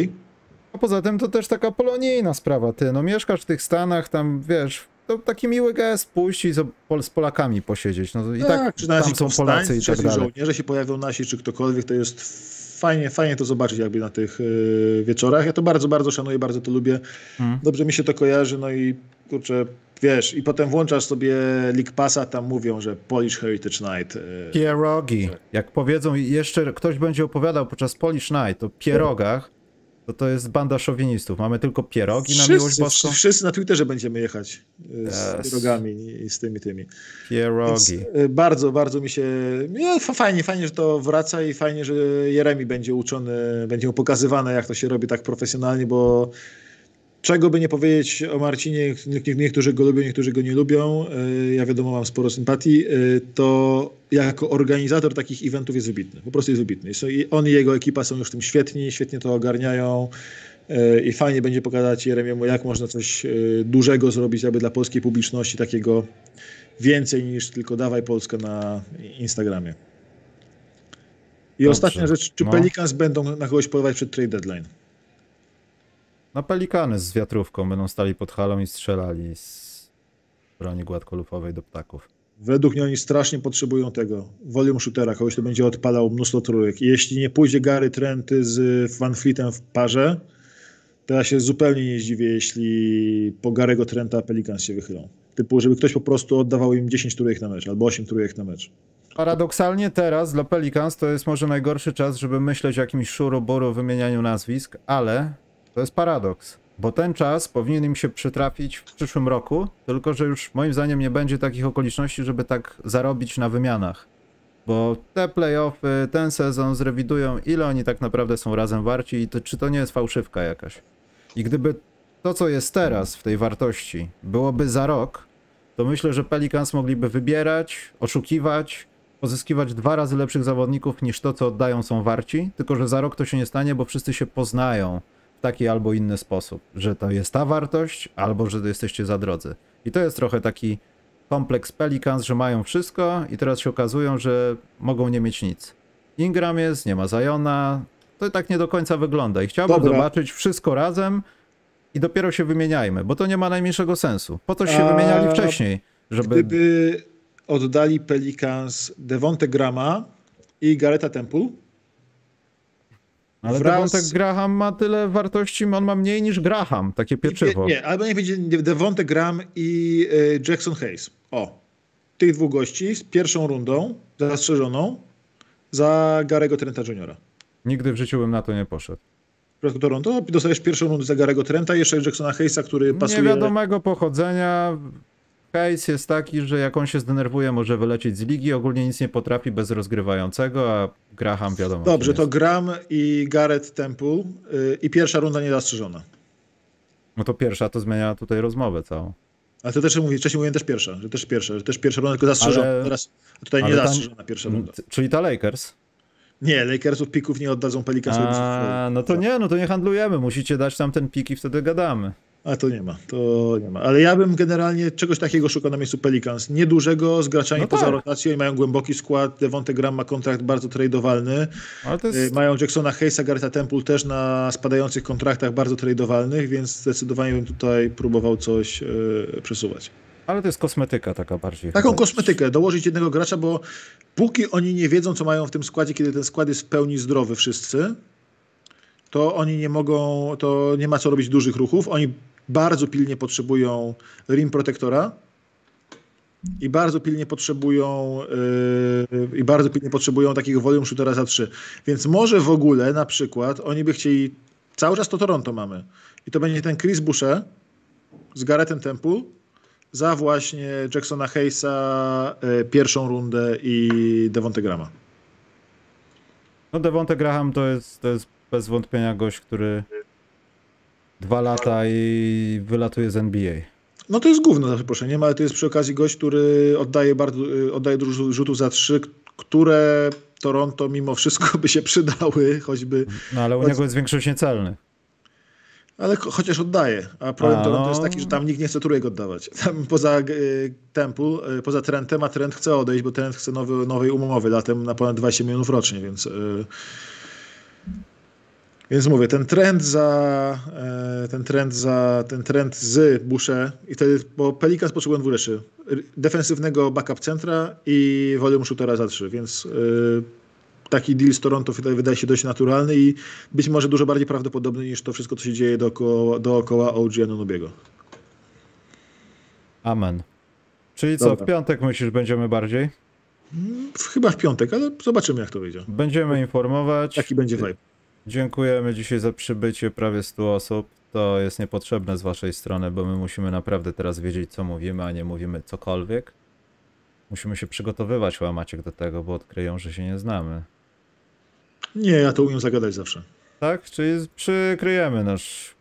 A poza tym to też taka polonijna sprawa, ty. No mieszkasz w tych Stanach, tam wiesz, to taki miły gest pójść i z, Pol- z Polakami posiedzieć. No i tak, czy nasi tam są Polacy i tak czy dalej. żołnierze się pojawią nasi, czy ktokolwiek, to jest fajnie, fajnie to zobaczyć jakby na tych y, wieczorach. Ja to bardzo, bardzo szanuję, bardzo to lubię. Hmm. Dobrze mi się to kojarzy, no i kurczę, wiesz, i potem włączasz sobie League Passa, tam mówią, że Polish Heritage Night. y, Pierogi. Jak powiedzą jeszcze ktoś będzie opowiadał podczas Polish Night o pierogach, to to jest banda szowinistów. Mamy tylko pierogi na miłość wszyscy, boską. wszyscy na Twitterze będziemy jechać y, z Yes. drogami i z tymi tymi. Więc, Pierogi. y, bardzo, bardzo mi się. Fajnie, fajnie, że to wraca i fajnie, że Jeremi będzie uczony, będzie mu pokazywane, jak to się robi tak profesjonalnie, bo czego by nie powiedzieć o Marcinie, nie- nie- niektórzy go lubią, niektórzy go nie lubią. y, Ja wiadomo, mam sporo sympatii. y, To jako organizator takich eventów jest wybitny. Po prostu jest wybitny. On i jego ekipa są już w tym świetni, świetnie to ogarniają. y, I fajnie będzie pokazać Jeremiemu, jak można coś dużego zrobić, aby dla polskiej publiczności takiego więcej niż tylko dawaj Polskę na Instagramie. I Dobrze. ostatnia rzecz, czy No. Pelicans będą na kogoś polować przed trade deadline? Na pelikany z wiatrówką będą stali pod halą i strzelali z broni gładkolufowej do ptaków. Według mnie oni strasznie potrzebują tego volume shootera, kogoś, kto będzie odpalał mnóstwo trójek. I jeśli nie pójdzie Gary Trent z Van Fleetem w parze, to ja się zupełnie nie zdziwię, jeśli po Garego Trenta Pelicans się wychylą. Typu, żeby ktoś po prostu oddawał im 10 trójek na mecz, albo 8 trójek na mecz. Paradoksalnie teraz dla Pelicans to jest może najgorszy czas, żeby myśleć o jakimś szuroboro wymienianiu nazwisk, ale to jest paradoks, bo ten czas powinien im się przytrafić w przyszłym roku, tylko że już moim zdaniem nie będzie takich okoliczności, żeby tak zarobić na wymianach. Bo te playoffy, ten sezon zrewidują, ile oni tak naprawdę są razem warci i to, czy to nie jest fałszywka jakaś. I gdyby to, co jest teraz w tej wartości, byłoby za rok, to myślę, że Pelicans mogliby wybierać, oszukiwać pozyskiwać dwa razy lepszych zawodników niż to, co oddają są warci, tylko że za rok to się nie stanie, bo wszyscy się poznają w taki albo inny sposób, że to jest ta wartość, albo że jesteście za drodzy. I to jest trochę taki kompleks Pelicans, że mają wszystko i teraz się okazują, że mogą nie mieć nic. Ingram jest, nie ma Zajona, to tak nie do końca wygląda i chciałbym Dobra. zobaczyć wszystko razem i dopiero się wymieniajmy, bo to nie ma najmniejszego sensu. Po to się A wymieniali wcześniej, żeby... Gdyby oddali Pelicans Devonte Grama i Gareta Temple, Ale wraz- Devonte Graham ma tyle wartości, on ma mniej niż Graham, takie pieczywo. Nie, nie, albo nie będzie Devonte Graham i y, Jackson Hayes. O, tych dwóch gości z pierwszą rundą zastrzeżoną za Garego Trenta Jr. Nigdy w życiu bym na to nie poszedł. W przypadku Toronto dostajesz pierwszą rundę za Garego Trenta i jeszcze Jacksona Hayesa, który pasuje... Niewiadomego pochodzenia. Hayes jest taki, że jak on się zdenerwuje, może wylecieć z ligi. Ogólnie nic nie potrafi bez rozgrywającego, a Graham wiadomo. Dobrze, to jest. Graham i Gareth Temple y, i pierwsza runda niezastrzeżona. No to pierwsza to zmienia tutaj rozmowę całą. Ale to też mówię, wcześniej mówiłem też pierwsza, że też pierwsza, że też pierwsza runda tylko zastrzeżona. Ale- Teraz tutaj nie zastrzeżona pierwsza runda. Czyli ta Lakers. Nie, Lakersów pików nie oddadzą Pelicansowi. A, no to nie, no to nie handlujemy. Musicie dać tam ten pik i wtedy gadamy. A to nie ma, to nie ma. Ale ja bym generalnie czegoś takiego szukał na miejscu Pelicans. Niedużego, z graczami No poza tak. rotacją i mają głęboki skład. Devonte Graham ma kontrakt bardzo tradowalny. To Y, jest. Mają Jacksona Hayesa, Garetha Temple też na spadających kontraktach bardzo tradowalnych, więc zdecydowanie bym tutaj próbował coś y, przesuwać. Ale to jest kosmetyka taka bardziej. Taką chyba. kosmetykę, dołożyć jednego gracza, bo póki oni nie wiedzą, co mają w tym składzie, kiedy ten skład jest w pełni zdrowy wszyscy, to oni nie mogą, to nie ma co robić dużych ruchów. Oni bardzo pilnie potrzebują rim protektora i bardzo pilnie potrzebują yy, i bardzo pilnie potrzebują takiego volume shootera za 3. Więc może w ogóle na przykład oni by chcieli cały czas to Toronto mamy i to będzie ten Chris Boucher z Garethem Temple za właśnie Jacksona Hayesa y, pierwszą rundę i Devonte Grama. No Devonte Graham to jest, to jest bez wątpienia gość, który dwa lata i wylatuje z NBA. No to jest gówno za przeproszeniem, ale to jest przy okazji gość, który oddaje bardzo, y, oddaje dużo rzutów za trzy, które Toronto mimo wszystko by się przydały, choćby, No ale u niego jest większość niecelnych. ale cho- chociaż oddaje. A problem A, Toronto no. jest taki, że tam nikt nie chce trójek oddawać. Tam poza y, Temple, y, poza Trentem, a Trent chce odejść, bo Trent chce nowy, nowej umowy latem na ponad 20 milionów rocznie, więc... Y, Więc mówię, ten trend za e, ten trend za ten trend z Busze i wtedy, bo Pelicans potrzebują dwóch rzeczy. Defensywnego backup centra i volume shootera za trzy, więc e, taki deal z Toronto wydaje, wydaje się dość naturalny i być może dużo bardziej prawdopodobny niż to wszystko, co się dzieje dookoła, dookoła OG Anunobiego. Amen. Czyli co, Dobra. w piątek myślisz, będziemy bardziej? Chyba w piątek, ale zobaczymy jak to wyjdzie. Będziemy informować. Jaki będzie vibe. Dziękujemy dzisiaj za przybycie prawie 100 osób. To jest niepotrzebne z waszej strony, bo my musimy naprawdę teraz wiedzieć, co mówimy, a nie mówimy cokolwiek. Musimy się przygotowywać, łamaciek, do tego, bo odkryją, że się nie znamy. Nie, ja to umiem zagadać zawsze. Tak? Czyli przykryjemy nasz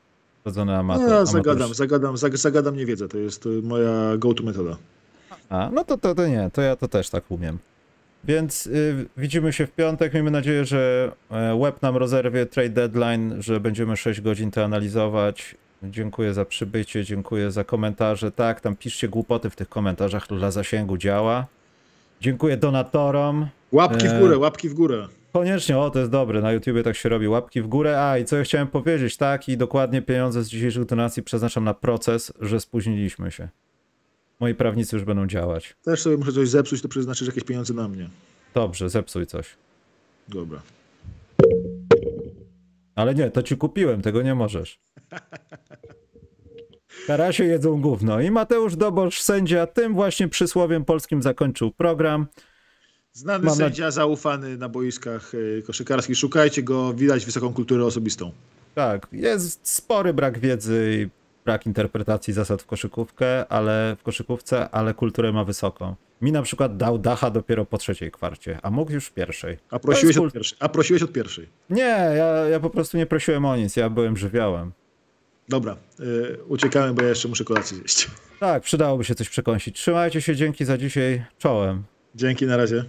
rodzony No, amator. ja zagadam, zagadam, zag- zagadam niewiedzę, to jest y, moja go-to metoda. A, no to, to, to nie, to ja to też tak umiem. Więc y, widzimy się w piątek. Miejmy nadzieję, że e, web nam rozerwie trade deadline, że będziemy 6 godzin to analizować. Dziękuję za przybycie, dziękuję za komentarze. Tak, tam piszcie głupoty w tych komentarzach, dla zasięgu działa. Dziękuję donatorom. Łapki w Eee. górę, łapki w górę. Koniecznie, o to jest dobre, na YouTubie tak się robi, łapki w górę. A i co ja chciałem powiedzieć, tak, i dokładnie pieniądze z dzisiejszych donacji przeznaczam na proces, że spóźniliśmy się. Moi prawnicy już będą działać. Też sobie muszę coś zepsuć, to przeznaczysz jakieś pieniądze na mnie. Dobrze, zepsuj coś. Dobra. Ale nie, to ci kupiłem, tego nie możesz. Karasie jedzą gówno. I Mateusz Dobosz, sędzia, tym właśnie przysłowiem polskim zakończył program. Znany Mam na- sędzia, zaufany na boiskach y, koszykarskich. Szukajcie go, widać wysoką kulturę osobistą. Tak, jest spory brak wiedzy brak interpretacji zasad w koszykówkę, ale w koszykówce, ale kulturę ma wysoką. Mi na przykład dał dacha dopiero po trzeciej kwarcie, a mógł już w pierwszej. A prosiłeś od pierwszej. A prosiłeś od pierwszej. Nie, ja, ja po prostu nie prosiłem o nic, ja byłem żywiołem. Dobra, y, uciekamy, bo ja jeszcze muszę kolację zjeść. Tak, przydałoby się coś przekąsić. Trzymajcie się, dzięki za dzisiaj, czołem. Dzięki, na razie.